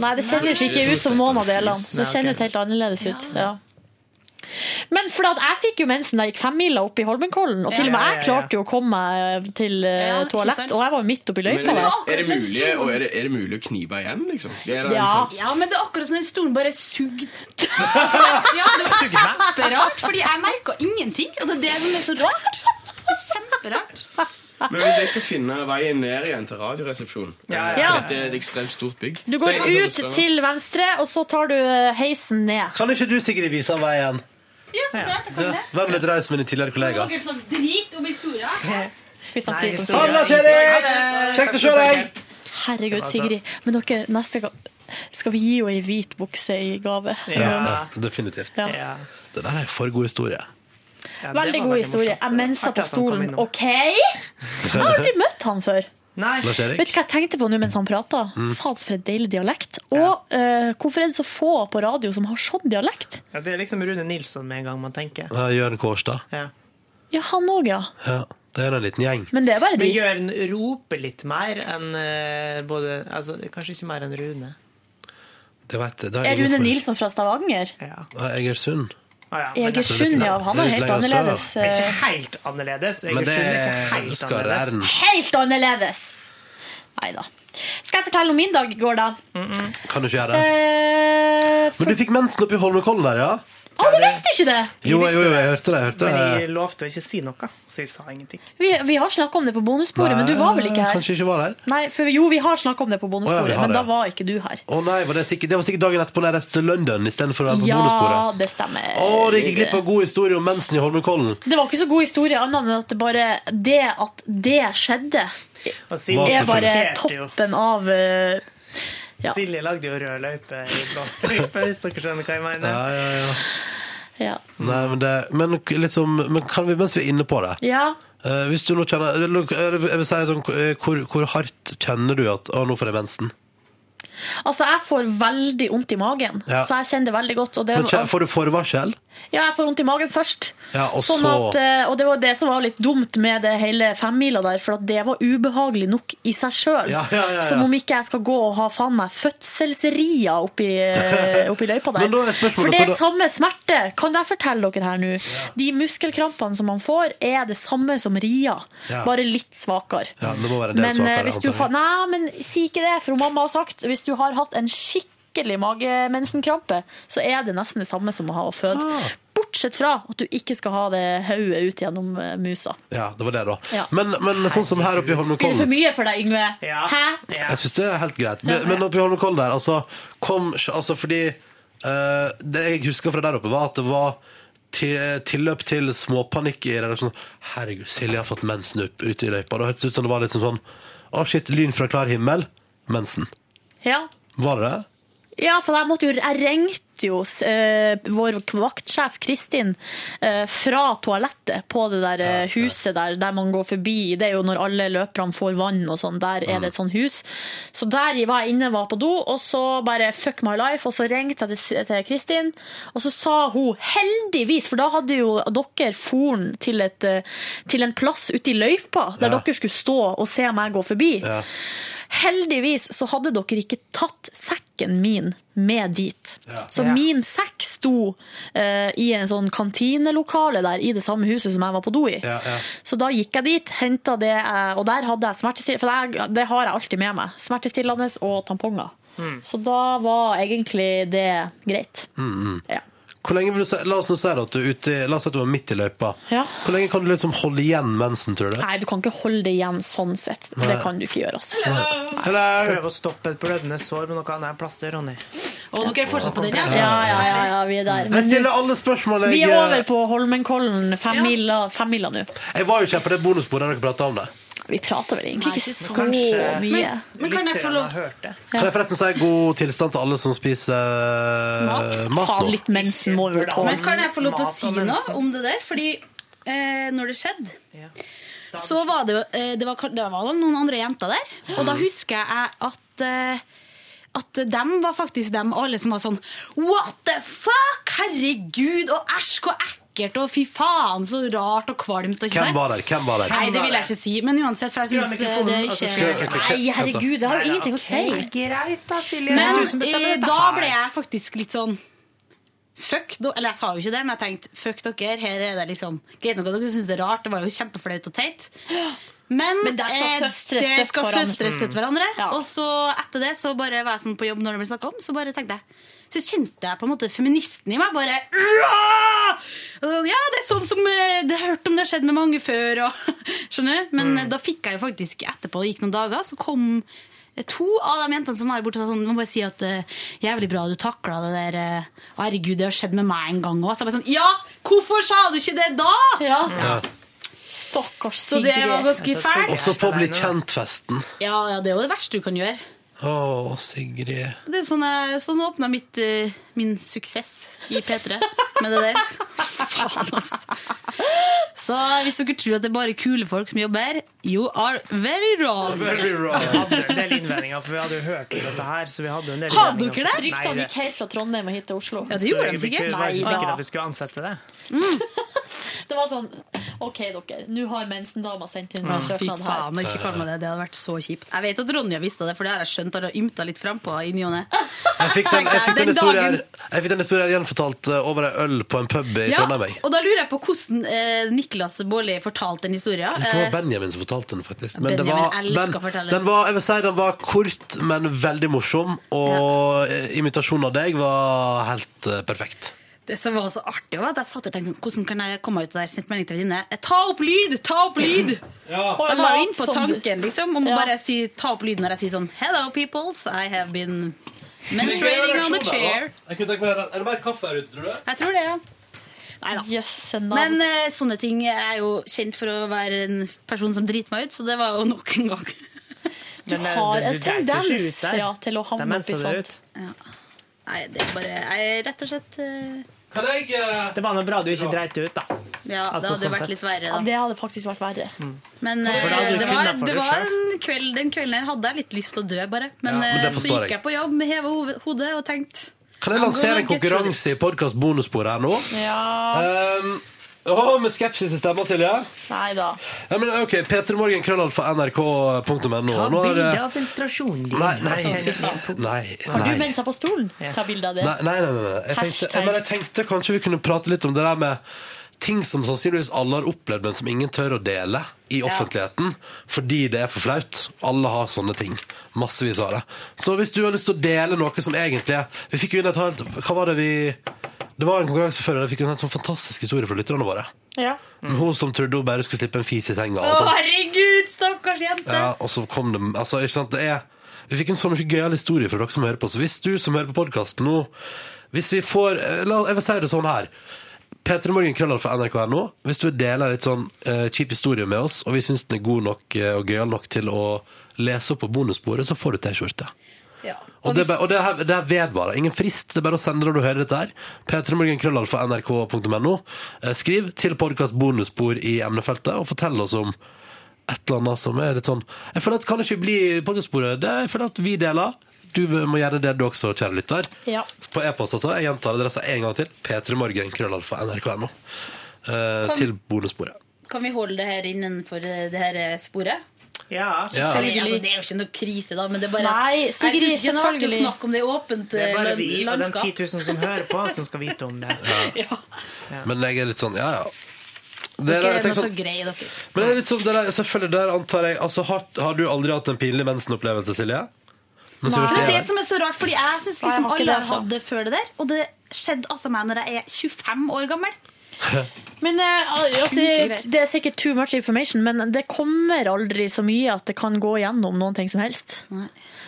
Nei, det kjennes ikke ut som noen av delene. Det kjennes helt annerledes ut. Ja. Men for at jeg fikk jo mensen da jeg gikk femmila opp i Holmenkollen, og til og med jeg klarte jo å komme meg til eh, Ja, toalett, og jeg var jo midt oppi Men løypa er, der. det- er, det mulig, og er, det, er det mulig å knipe igjen, liksom? Er det Ja. liksom Ja, men det er akkurat som den stolen bare sugd. Ja, det var kjemperart, fordi jeg merka ingenting. Og det er det som er så rart. Det er kjemperart. Men hvis jeg skal finne veien ned igjen til Radioresepsjonen Ja, eh, ja. For dette er et ekstremt stort bygg Du så går jeg- ut til venstre, og så tar du eh, heisen ned. Kan ikke du, Sigrid, vise han veien? Ja, så klart. Ja. det. Vær litt raus med din tidligere kollega. Dere sånn drit om historia. Skal vi snakke litt om. Halla, Kjell! Kjekt å se deg! Herregud, Sigrid. Men dere, neste gang skal vi gi henne ei hvit bukse i gave. Ja, definitivt. Ja. Det der er for god historie. Veldig god historie. Jeg mensa på stolen. OK? Jeg har aldri møtt han før. Lars Erik? Vet du hva jeg tenkte på nå mens han prata? Mm. Faen, for en deilig dialekt. Og eh, hvorfor er det så få på radio som har sånn dialekt? Ja, det er liksom Rune Nilsson med en gang man tenker. Ja, Jørn Kårstad. Ja. Ja, han òg, ja. Ja, det er en liten gjeng. Men det er bare Men. Jørn roper litt mer enn eh, både altså, Kanskje ikke mer enn Rune. Det vet, det har Er ingen Rune for- Nilsson fra Stavanger? Ja. Ja, Egersund. Egersund, ja. Han er helt annerledes. er eh, ikke helt annerledes. Egersund er ikke helt Skarre-R-en. Helt annerledes! Nei da. Skal jeg fortelle om min dag i går, da? Kan du ikke gjøre det? Eh, Men du fikk mensen oppi Holmenkollen der, ja? Å, du visste ikke det! Jo, jo, jo, jeg hørte det. Jeg hørte det. Men jeg lovte å ikke si noe, så jeg sa ingenting. Vi, vi har snakka om det på bonussporet, men du var vel ikke her? Kanskje ikke var her? Nei, for Jo, vi har snakka om det på Å, ja, bonussporet, vi har men det. da var ikke du her. Å nei, var det, sikkert, det var sikkert dagen etterpå når jeg reiste til London istedenfor å være på Ja, bonussporet. det stemmer. Å, det gikk glipp av god historie om mensen i Holmenkollen. Det var ikke så god historie, annet enn at det bare Det at det skjedde, Silje er bare markerte jo. toppen av eh, ja. Silje lagde jo rød løype i blå løype, hvis dere skjønner hva jeg mener. Ja, ja, ja. Ja. Nei, men, det, men liksom Men kan vi, mens vi er inne på det ja. Uh, Hvis du nå kjenner Jeg vil si sånn eh, hvor, hvor hardt kjenner du at Å, nå får jeg mensen? Altså, jeg får veldig vondt i magen, Ja. så jeg kjenner det veldig godt. Og, det, Men får du forvarsel? Ja, jeg får vondt i magen først. Ja, og sånn så- at, eh, og det var det som var litt dumt med det hele femmila der, for at det var ubehagelig nok i seg sjøl. Ja, ja. Som om ikke jeg skal gå og ha faen meg fødselsria oppi, eh, oppi løypa der. Er For det er da- samme smerte, kan jeg fortelle dere her nå. De muskelkrampene som man får, er det samme som ria, bare litt svakere. Ja, det må være en del Men eh, svakere. hvis du har, nei, men si ikke det, for mamma har sagt hvis du har hatt en skikkelig magemensenkrampe, så er det nesten det samme som å ha å føde. Ah. Bortsett fra at du ikke skal ha det hodet ut gjennom eh, musa. Ja, det var det, da. Ja. Men, men sånn som her oppe i Blir det for mye for deg, Yngve? Hæ? Jeg syns det er helt greit. Men, men oppe i Holmenkollen der, altså, kom, altså fordi uh, Det jeg husker fra der oppe, var at det var til, tilløp til småpanikk i redaksjonen. Herregud, Silje har fått mensen opp ute i løypa. Det hørtes ut som det var litt sånn Å, shit, lyn fra klar himmel. Mensen. Ja. Var det det? Ja, for jeg, måtte jo, jeg ringte jo eh, vår vaktsjef Kristin eh, fra toalettet på det der eh, huset der, der man går forbi. Det er jo når alle løperne får vann og sånn. Der er det et sånt hus. Så der var jeg inne, var på do, og så bare fuck my life. Og så ringte jeg til, Kristin, og så sa hun heldigvis, for da hadde jo dere foren til, et, til en plass ute i løypa, der Ja. dere skulle stå og se meg gå forbi. Ja. Heldigvis så hadde dere ikke tatt sekken min med dit. Ja. Så min sekk sto uh, i en sånn kantinelokale der i det samme huset som jeg var på do i. Ja, ja. Så da gikk jeg dit, henta det, eh, og der hadde jeg smertestillende, for det, det har jeg alltid med meg. Smertestillende og tamponger. Så da var egentlig det greit. Mm, mm. Ja. Hvor lenge vil du si, La oss nå si at du er ute, la oss si at du var midt i løypa. Ja. Hvor lenge kan du liksom holde igjen mensen, tror du? Nei, du kan ikke holde det igjen sånn sett. Det kan du ikke gjøre. Altså. Prøv å stoppe et blødende sår med noe annet plaster, Ronny. Og dere er fortsatt på den, Ja, ja, ja, ja, vi er der. Jeg stiller alle spørsmål. vi er over på Holmenkollen, femmila femmila nå. jeg var jo ikke her på det bonusbordet der dere prata om det. Vi prater vel egentlig ikke så Kanskje mye. Men, men kan jeg få lov. Kan jeg forresten si god tilstand til alle som spiser mat, mat, Faen, nå? litt mensen må vi vel tåle. Men kan jeg få lov til å si noe om det der? Fordi eh, når det skjedde, så var det eh, det, var, det var noen andre jenter der. Og da husker jeg at eh, at dem var faktisk dem alle som var sånn What the fuck? Herregud, og æsj, hvor ekkelt, og fy faen, så rart og kvalmt. og ikke Hvem var der? Hvem var der? Nei, det vil jeg ikke si, men uansett, for jeg syns det er ikke Nei, herregud, det har jo ingenting å si. Greit da, Silje. Men eh, da ble jeg faktisk litt sånn Fuck, eller jeg sa jo ikke det, men jeg tenkte fuck dere. Her er det liksom Greit nok at dere syns det er rart, det var jo kjempeflaut og teit. Men, Men der skal eh, søstre støtte skal hverandre. søstre støtte hverandre. Ja. Og så etter det så bare var jeg sånn på jobb når det ble snakka om, så bare tenkte jeg så kjente jeg på en måte feministen i meg bare «Ja!» Sånn, Ja, det er sånn som eh, Det har hørt om det har skjedd med mange før. Og, skjønner du? Men mm. da fikk jeg jo faktisk etterpå, det gikk noen dager, så kom eh, to av de jentene som var borte, sa sånn, må bare si at uh, jævlig bra du takla det der. Uh, herregud, det har skjedd med meg en gang òg. Så jeg bare sånn Ja, hvorfor sa du ikke det da? Ja. Ja. Stakkars Så det var ganske fælt. Også på Bli kjent-festen. Ja, ja, det er jo det verste du kan gjøre. Å, Sigrid. Det er sånn, jeg- sånn åpna mitt, eh, min suksess i P3 med det der. Faen, ass. Så hvis dere tror at det er bare kule folk som jobber, her, you are very wrong. Vi hadde en del innvendinger, for vi hadde jo hørt om dette her. Så vi hadde en del Hadde dere det? Ryktene gikk helt fra Trondheim og hit til Oslo. Ja, det gjorde de Så sikkert. Vi var ikke sikre at vi skulle ansette det. Det var sånn OK, dere. Nå har mensendama sendt inn en Fy søknad her. faen, ikke kall meg det. Det hadde vært så kjipt. Jeg vet at Ronja visste det, for det har jeg skjønt. Har jeg ymta litt frampå i ny og ne. Jeg fikk den, jeg fikk den, Den historien, jeg fikk den historien gjenfortalt eh, over ei øl på en pub i Ja, Trondheim. og da lurer jeg på hvordan eh, Niklas Baarli fortalte den historien. Det var Eh, Benjamin som fortalte den, faktisk. Men det Benjamin var, elsker men, å fortelle. den var, jeg vil si den var kort, men veldig morsom. Og ja. imitasjonen av deg var helt eh, perfekt. Det som var så artig, var at jeg satt og tenkte sånn, hvordan kan jeg komme meg ut av der? Sendte melding til venninne. Eh, Ta opp lyd! Ta opp lyd! Så jeg var jo inne på tanken, liksom, om å Ja. bare si ta opp lyd når jeg sier sånn Hello, peoples. I have been menstruating on the chair. Jeg kunne tenke meg, Er det mer kaffe her ute, tror du? Jeg tror det, ja. Nei da. Yes, Men uh, sånne ting er jo kjent for å være en person som driter meg ut, så det var jo nok en gang. Du Men, eh, har en tendens ja, til å havne oppi sånt. ut. Nei, det er bare Jeg er rett og slett eh, Kan jeg uh... Det var noe bra du ikke dreit ut, da. Ja, det Altså, hadde sånn vært sett. litt verre, Ja, det hadde faktisk vært verre. Men da eh, hadde du det var, det var en kveld, den kvelden her hadde jeg litt lyst til å dø, bare. Men, Ja, men eh, så gikk jeg. jeg på jobb med heva hodet og tenkte Kan jeg lansere en konkurranse i podkast bonussporet her nå? Ja Um, Åh, med skepsis i stemma, Silje. Nei da. Ja, men ok, P3 Morgen, krøllalfa, nrk.no. Ta Nå bilde av menstruasjonen din. Nei, nei, Nei, nei, Har du mensa på stolen? Ta bilde av det. Nei, nei, nei, nei. Jeg, tenkte, jeg, men jeg tenkte kanskje vi kunne prate litt om det der med ting som sannsynligvis alle har opplevd, men som ingen tør å dele i offentligheten fordi det er for flaut. Alle har sånne ting. Massevis av det. Så hvis du har lyst til å dele noe som egentlig er Vi fikk jo inn et helt Hva var det vi Det var en konkurranse før, og vi fikk en helt sånn fantastisk historie fra lytterne våre. Ja. Mm. Hun som trodde hun bare skulle slippe en fis i senga. Å, sånn. herregud, stakkars jente! Ja, og så kom det altså, ikke sant, det er, Vi fikk en så mye gøyal historie fra dere som hører på. Så hvis du som hører på podkasten nå Hvis vi får eh, Jeg vil si det sånn her. P3 Morgen fra NRK.no. Hvis du deler litt sånn eh, kjip historie med oss, og vi syns den er god nok eh, og gøyal nok til å lese opp på bonussporet, så får du T-skjorte. Og, det, er bare- og det, her, det her vedvarer. Ingen frist. Det er bare å sende når du hører dette her. p3morgenkrøllalfa.nrk.no. Eh, Skriv til podkast bonusspor i emnefeltet, og fortell oss om et eller annet som er litt sånn Jeg føler at Kan det ikke bli podkastsporet? Det jeg føler at vi deler. Du må gjøre det du også, kjære lytter. Ja. På e-post, altså. Jeg gjentar adressa en gang til. p3morgenkrøllalfa.nrk.no. Uh, Kan- til bonussporet. Kan vi holde det her innenfor eh, det her eh, sporet? Ja, Ja. Altså, det er jo ikke noe krise, da, men det er bare Nei, Jeg syns ikke det er artig å snakke om det åpent Det er bare eh, vi og de landskap. 10 000 som hører på, som skal vite om det. Men jeg er litt sånn Ja, ja. Det Dere er nå tenker så sånn, greie, dere. men det er litt sånn, det der, selvfølgelig, der antar jeg altså, har, har du aldri hatt en pinlig mensenopplevelse, Silje? Men det er det som er så rart, fordi jeg syns liksom alle har hatt det før det der. Og det skjedde altså meg når jeg er 25 år gammel. Men eh, altså, Det er sikkert too much information, men det kommer aldri så mye at det kan gå gjennom noen ting som helst.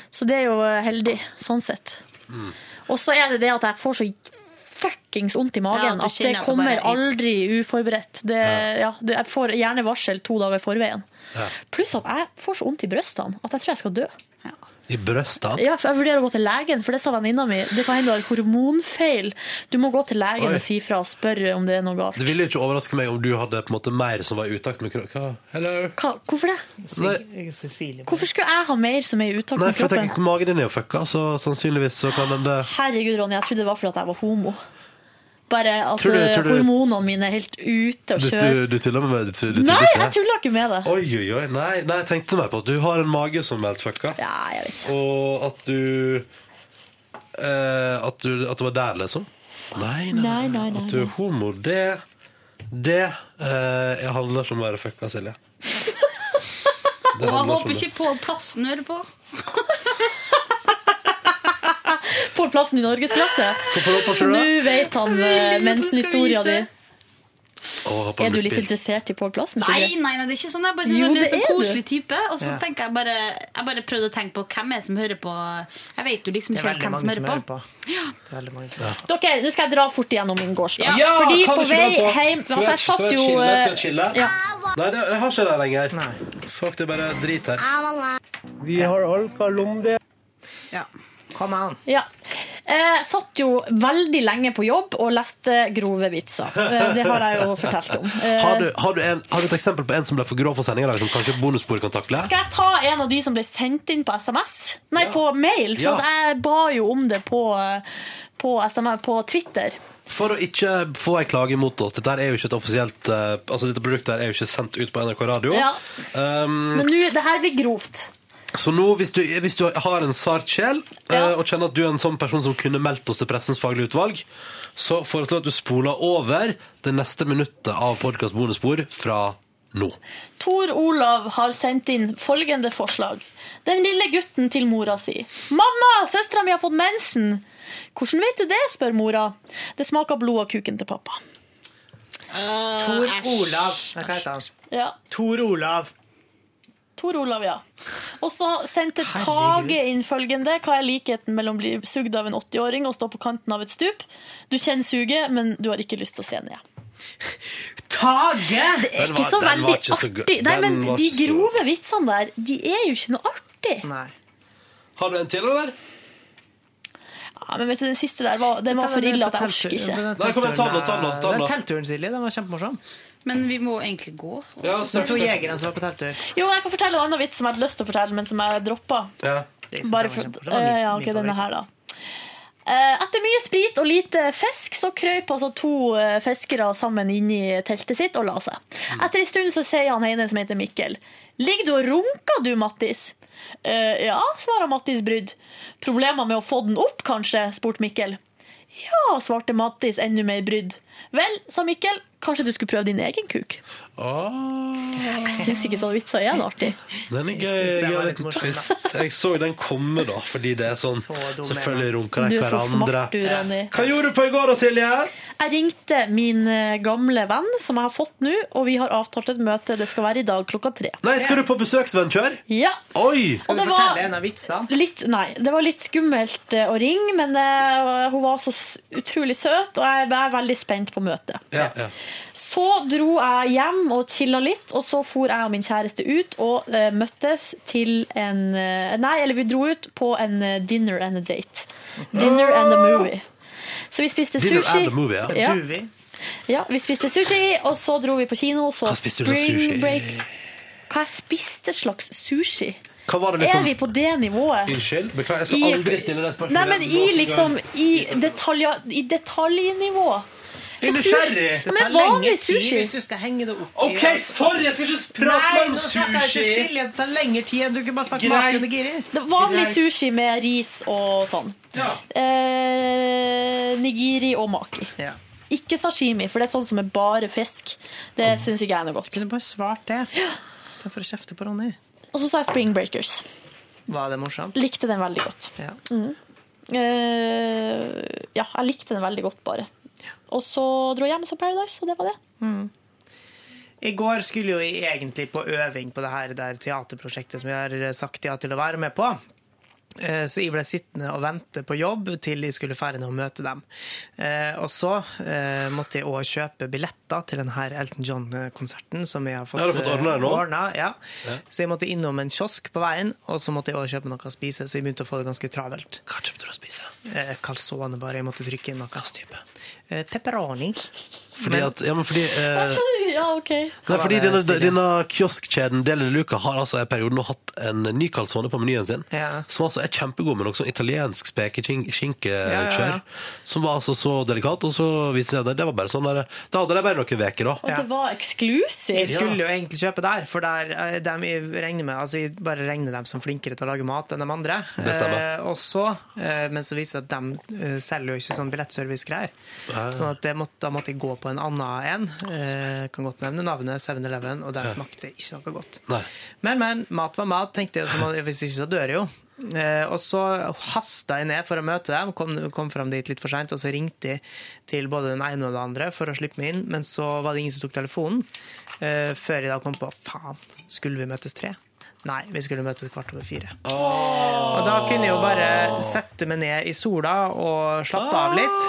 Så det er jo eh, heldig, sånn sett. Og så er det det at jeg får så fuckings vondt i magen at det kommer er aldri uforberedt. Det, ja. det, jeg får gjerne varsel to dager i forveien. Pluss at jeg får så vondt i brystene at jeg tror jeg skal dø. I brystene? Ja, for Jeg vurderer å gå til legen, for det sa venninna mi. Det kan hende du har hormonfeil. Du må gå til legen Oi. og si fra og spørre om det er noe galt. Det ville jo ikke overraske meg om du hadde på en måte mer som var i utakt med kroppen. Hvorfor det? Nei, Hvorfor skulle jeg ha mer som er i utakt nei, for jeg kroppen? tenker magen din er jo fucka, så sannsynligvis så kan den det Herregud, Ronny, jeg trodde det var fordi jeg var homo. Bare, altså, Tror du- tror du- Hormonene mine er helt ute og Du, kjører. du, du tuller med meg? Du, du Nei, ikke? jeg tuller ikke med det. Oi, oi, oi. Nei, nei, jeg tenkte meg på at du har en mage som er helt fucka. Ja, jeg vet ikke. Og at du eh, at, du at det var der, liksom? Nei, nei, Nei, nei, nei. At du er homo, det Det eh, handler ikke om å være fucka, Silje. Og jeg håper ikke på plassen hører på. Får plassen i norgesklasse. Det? Nå vet han mensenhistoria di. Oh, Er du litt spilt. interessert i Pål Plassen? Nei, nei, nei, det er ikke sånn. Jeg bare synes Jo, han er en så du. koselig type. Og så Ja. tenker jeg bare Jeg bare prøvde å tenke på hvem er som hører på. Jeg vet jo liksom ikke hvem som hører på. på. Det er veldig mange som hører på. Dere, nå skal jeg dra fort igjennom min gårsdag. Ja, Fordi kan på vei på? hjem Altså, jeg- satt jo eh, Skal jeg chille? Ja. Nei, det, jeg har ikke det lenger. Fuck, det er bare drit her. Vi har alkalombe. Ja. Kom on. Ja. Jeg satt jo veldig lenge på jobb og leste grove vitser. Eh, Det har jeg jo fortalt om. Eh, Har du, har, du en, har du et eksempel på en som ble for grov for sending i dag, som kanskje bonusspor kan takle? Skal jeg ta en av de som ble sendt inn på SMS? Nei, på mail. For Ja. jeg ba jo om det på, på, SMS, på Twitter. For å ikke få ei klage mot oss. Dette er jo ikke et offisielt eh, Altså, dette produktet er jo ikke sendt ut på NRK Radio. Ja. Um, Men nå, det her blir grovt. Så nå, hvis du, hvis du har en sart sjel, eh, og kjenner at du er en sånn person som kunne meldt oss til Pressens faglige utvalg, så foreslår jeg at du spoler over det neste minuttet av podkast bonusspor fra nå. Tor Olav har sendt inn følgende forslag. Den lille gutten til mora si. 'Mamma, søstera mi har fått mensen!' 'Hvordan vet du det?' spør mora. 'Det smaker blod av kuken til pappa'. Tor Olav. Hva heter han? Ja. Tor Olav. Tor Olav, ja. Og så sendte Tage inn følgende. Hva er likheten mellom å bli sugd av en 80-åring og stå på kanten av et stup? Du kjenner suget, men du har ikke lyst til å se ned. Tage! Det er Den ikke så var veldig ikke så artig. Nei, men de grove vitsene der, de er jo ikke noe artig. Nei. Har du en til, eller? Ja, men vet du, den siste der var, den var for ille at jeg orker ikke. Nei, kom igjen, ta den ta den den. Den teltturen, Silje, den var kjempemorsom. Men vi må egentlig gå. Ja, snart, to jegere som var på telttur. Jo, jeg kan fortelle en annen vits som jeg hadde lyst til å fortelle, men som jeg droppa. Ja. Bare for, eh, ja, ok, denne her da. Eh, Etter mye sprit og lite fisk, så krøp altså to uh, fiskere sammen inn i teltet sitt og la seg. Etter en stund så sier han ene som heter Mikkel, Ligger du og runker du, Mattis? «Eh, ja, svarer Mattis brydd. Problemer med å få den opp, kanskje? spurte Mikkel. Ja, svarte Mattis enda mer brydd. Vel, sa Mikkel, kanskje du skulle prøve din egen kuk? Jeg syns ikke sånne vitser er noe artig. Den er gøy. Jeg, jeg gøy litt morsomt. Jeg så den komme, da, fordi det er sånn dum Selvfølgelig er runker de er hverandre. smart, du, Hva gjorde du på i går da, Silje? Jeg ringte min eh, gamle venn, som jeg har fått nå, og vi har avtalt et møte. Det skal være i dag klokka tre. Nei, skal du på besøksvennkjør? Ja. Oi! Skal du det var- fortelle en av vitsene? Litt, nei, det var litt skummelt eh, å ringe, men eh, hun var så utrolig søt, og jeg er veldig spent på møtet. Ja, ja. Så dro jeg hjem og chilla litt, og så for jeg og min kjæreste ut og eh, møttes til en eh, Nei, eller vi dro ut på en eh, dinner and a date. Dinner and a movie. Så vi spiste Dinner sushi. and a movie, ja. ja. Duvi. Ja, vi spiste sushi, og så dro vi på kino, og så Hva spiste du slags spring sushi? break. Hva jeg spiste slags sushi? Hva var det liksom Er vi på det nivået? Unnskyld, beklager, jeg skal I- aldri stille det spørsmålet. Nei, men i igjen. liksom I, detalja, i detaljnivå. Jeg er nysgjerrig. Ja, men vanlig sushi. hvis du skal henge det opp OK, sorry, jeg skal ikke prate Nei, mer om sushi. Silje. Det tar lengre tid enn du kunne bare sagt Greit. og giri. Det vanlig Greit. sushi med ris og sånn. Eh, nigiri og maki. Ja. Ikke sashimi, for det er sånn som er bare fisk. Det syns ikke jeg er noe godt. Du Kunne bare svart det. Istedenfor å kjefte på Ronny. Og så sa jeg Spring Breakers. Var det morsomt? Likte den veldig godt. Ja. Mm. Uh, ja, jeg likte den veldig godt, bare. Og så dro jeg hjem og så Paradise, og det var det. Mm. I går skulle jo egentlig på øving på det her der teaterprosjektet som jeg har sagt ja til å være med på. Eh, Så jeg ble sittende og vente på jobb til jeg skulle ferdig og møte dem. Eh, Og så eh, måtte jeg òg kjøpe billetter til denne Elton John-konserten som jeg har fått, har fått nå? eh, ordnet, ja. Ja. Så jeg måtte innom en kiosk på veien, og så måtte jeg òg kjøpe noe å spise, så jeg begynte å få det ganske travelt. Hva kjøpte du å spise? Calzone bare. Jeg måtte trykke inn noe. Hvilken type? Pepperoni. Fordi at, ja, men fordi eh, Ja, OK. Nei, fordi denne, denne kioskkjeden Deli de Luca har altså i perioden nå hatt en ny calzone på menyen sin, som altså er kjempegod med noe sånn italiensk spekeskinkekjør, Ja, ja, ja. som var altså så delikat, og så viste det seg at det var bare sånn der, da hadde de bare noen veker da. Og det var eksklusivt. Jeg skulle jo egentlig kjøpe der, for der de jeg regner med, altså jeg bare regner dem som flinkere til å lage mat enn de andre. Det stemmer. Eh, og så, eh, men så viser det at de eh, selger jo ikke sånn billettservice-greier. Sånn at det måtte, da måtte jeg gå på en annen en. Eh, kan godt nevne navnet 7-Eleven, og den smakte ikke noe godt. Nei. Men, men, mat var mat, tenkte jeg. Hvis ikke så dør jeg jo. Eh, og så hasta jeg ned for å møte dem, kom, kom fram dit litt for seint, og så ringte jeg til både den ene og den andre for å slippe meg inn, men så var det ingen som tok telefonen. Eh, før jeg da kom på faen, skulle vi møtes tre? Nei, vi skulle møtes kvart over fire. Og da kunne jeg jo bare sette meg ned i sola og slappe av litt.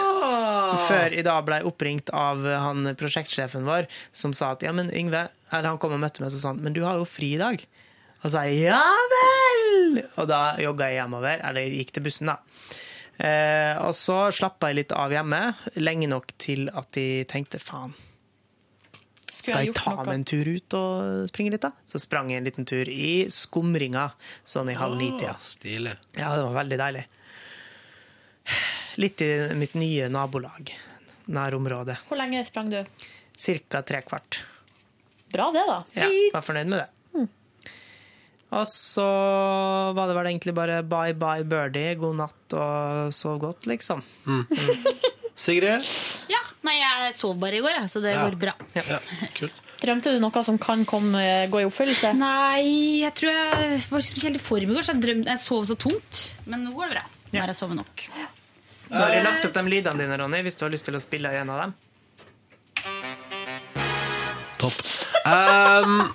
Før jeg da ble oppringt av han prosjektsjefen vår, som sa at ja, men Yngve Eller han kom og møtte meg og sa han, men du har jo fri i dag. Og så sa jeg ja vel! Og da jogga jeg hjemover, eller jeg gikk til bussen, da. Eh, og så slappa jeg litt av hjemme, lenge nok til at jeg tenkte faen. Skal jeg ta meg en tur ut og springe litt, da? Så sprang jeg en liten tur i skumringa, sånn i halv ni-tida. Stilig. Ja, det var veldig deilig. Litt i mitt nye nabolag, nærområdet. Hvor lenge sprang du? Cirka tre kvart. Bra det, da. Ja, Sweet. var fornøyd med det. Og så var det vel egentlig bare bye bye birdie, god natt og sov godt, liksom. Sigrid? Ja, nei, jeg sov bare i går, jeg, så det Ja. går bra. Ja, kult. Drømte du noe som kan komme, gå i oppfyllelse? Nei, jeg tror jeg var spesielt i form i går, så jeg, drømte, jeg sov så tungt. Men nå går det bra. Nå har jeg sovet nok. Nå har jeg lagt opp de lydene dine, Ronny, hvis du har lyst til å spille en av dem. Topp. Um,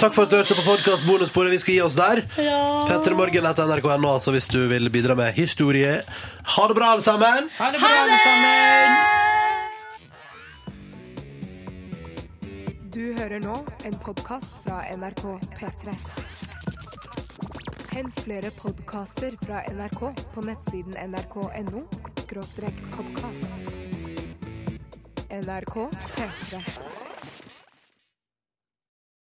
takk for at du hørte på podkast bonussporet. Vi skal gi oss der. Ja. P3morgen etter nrk.no, altså hvis du vil bidra med historie. Ha det bra, alle sammen! Ha det bra, alle sammen! Du hører nå en podkast fra NRK P3. Hent flere podkaster fra NRK på nettsiden nrk.no podkast. NRK P3.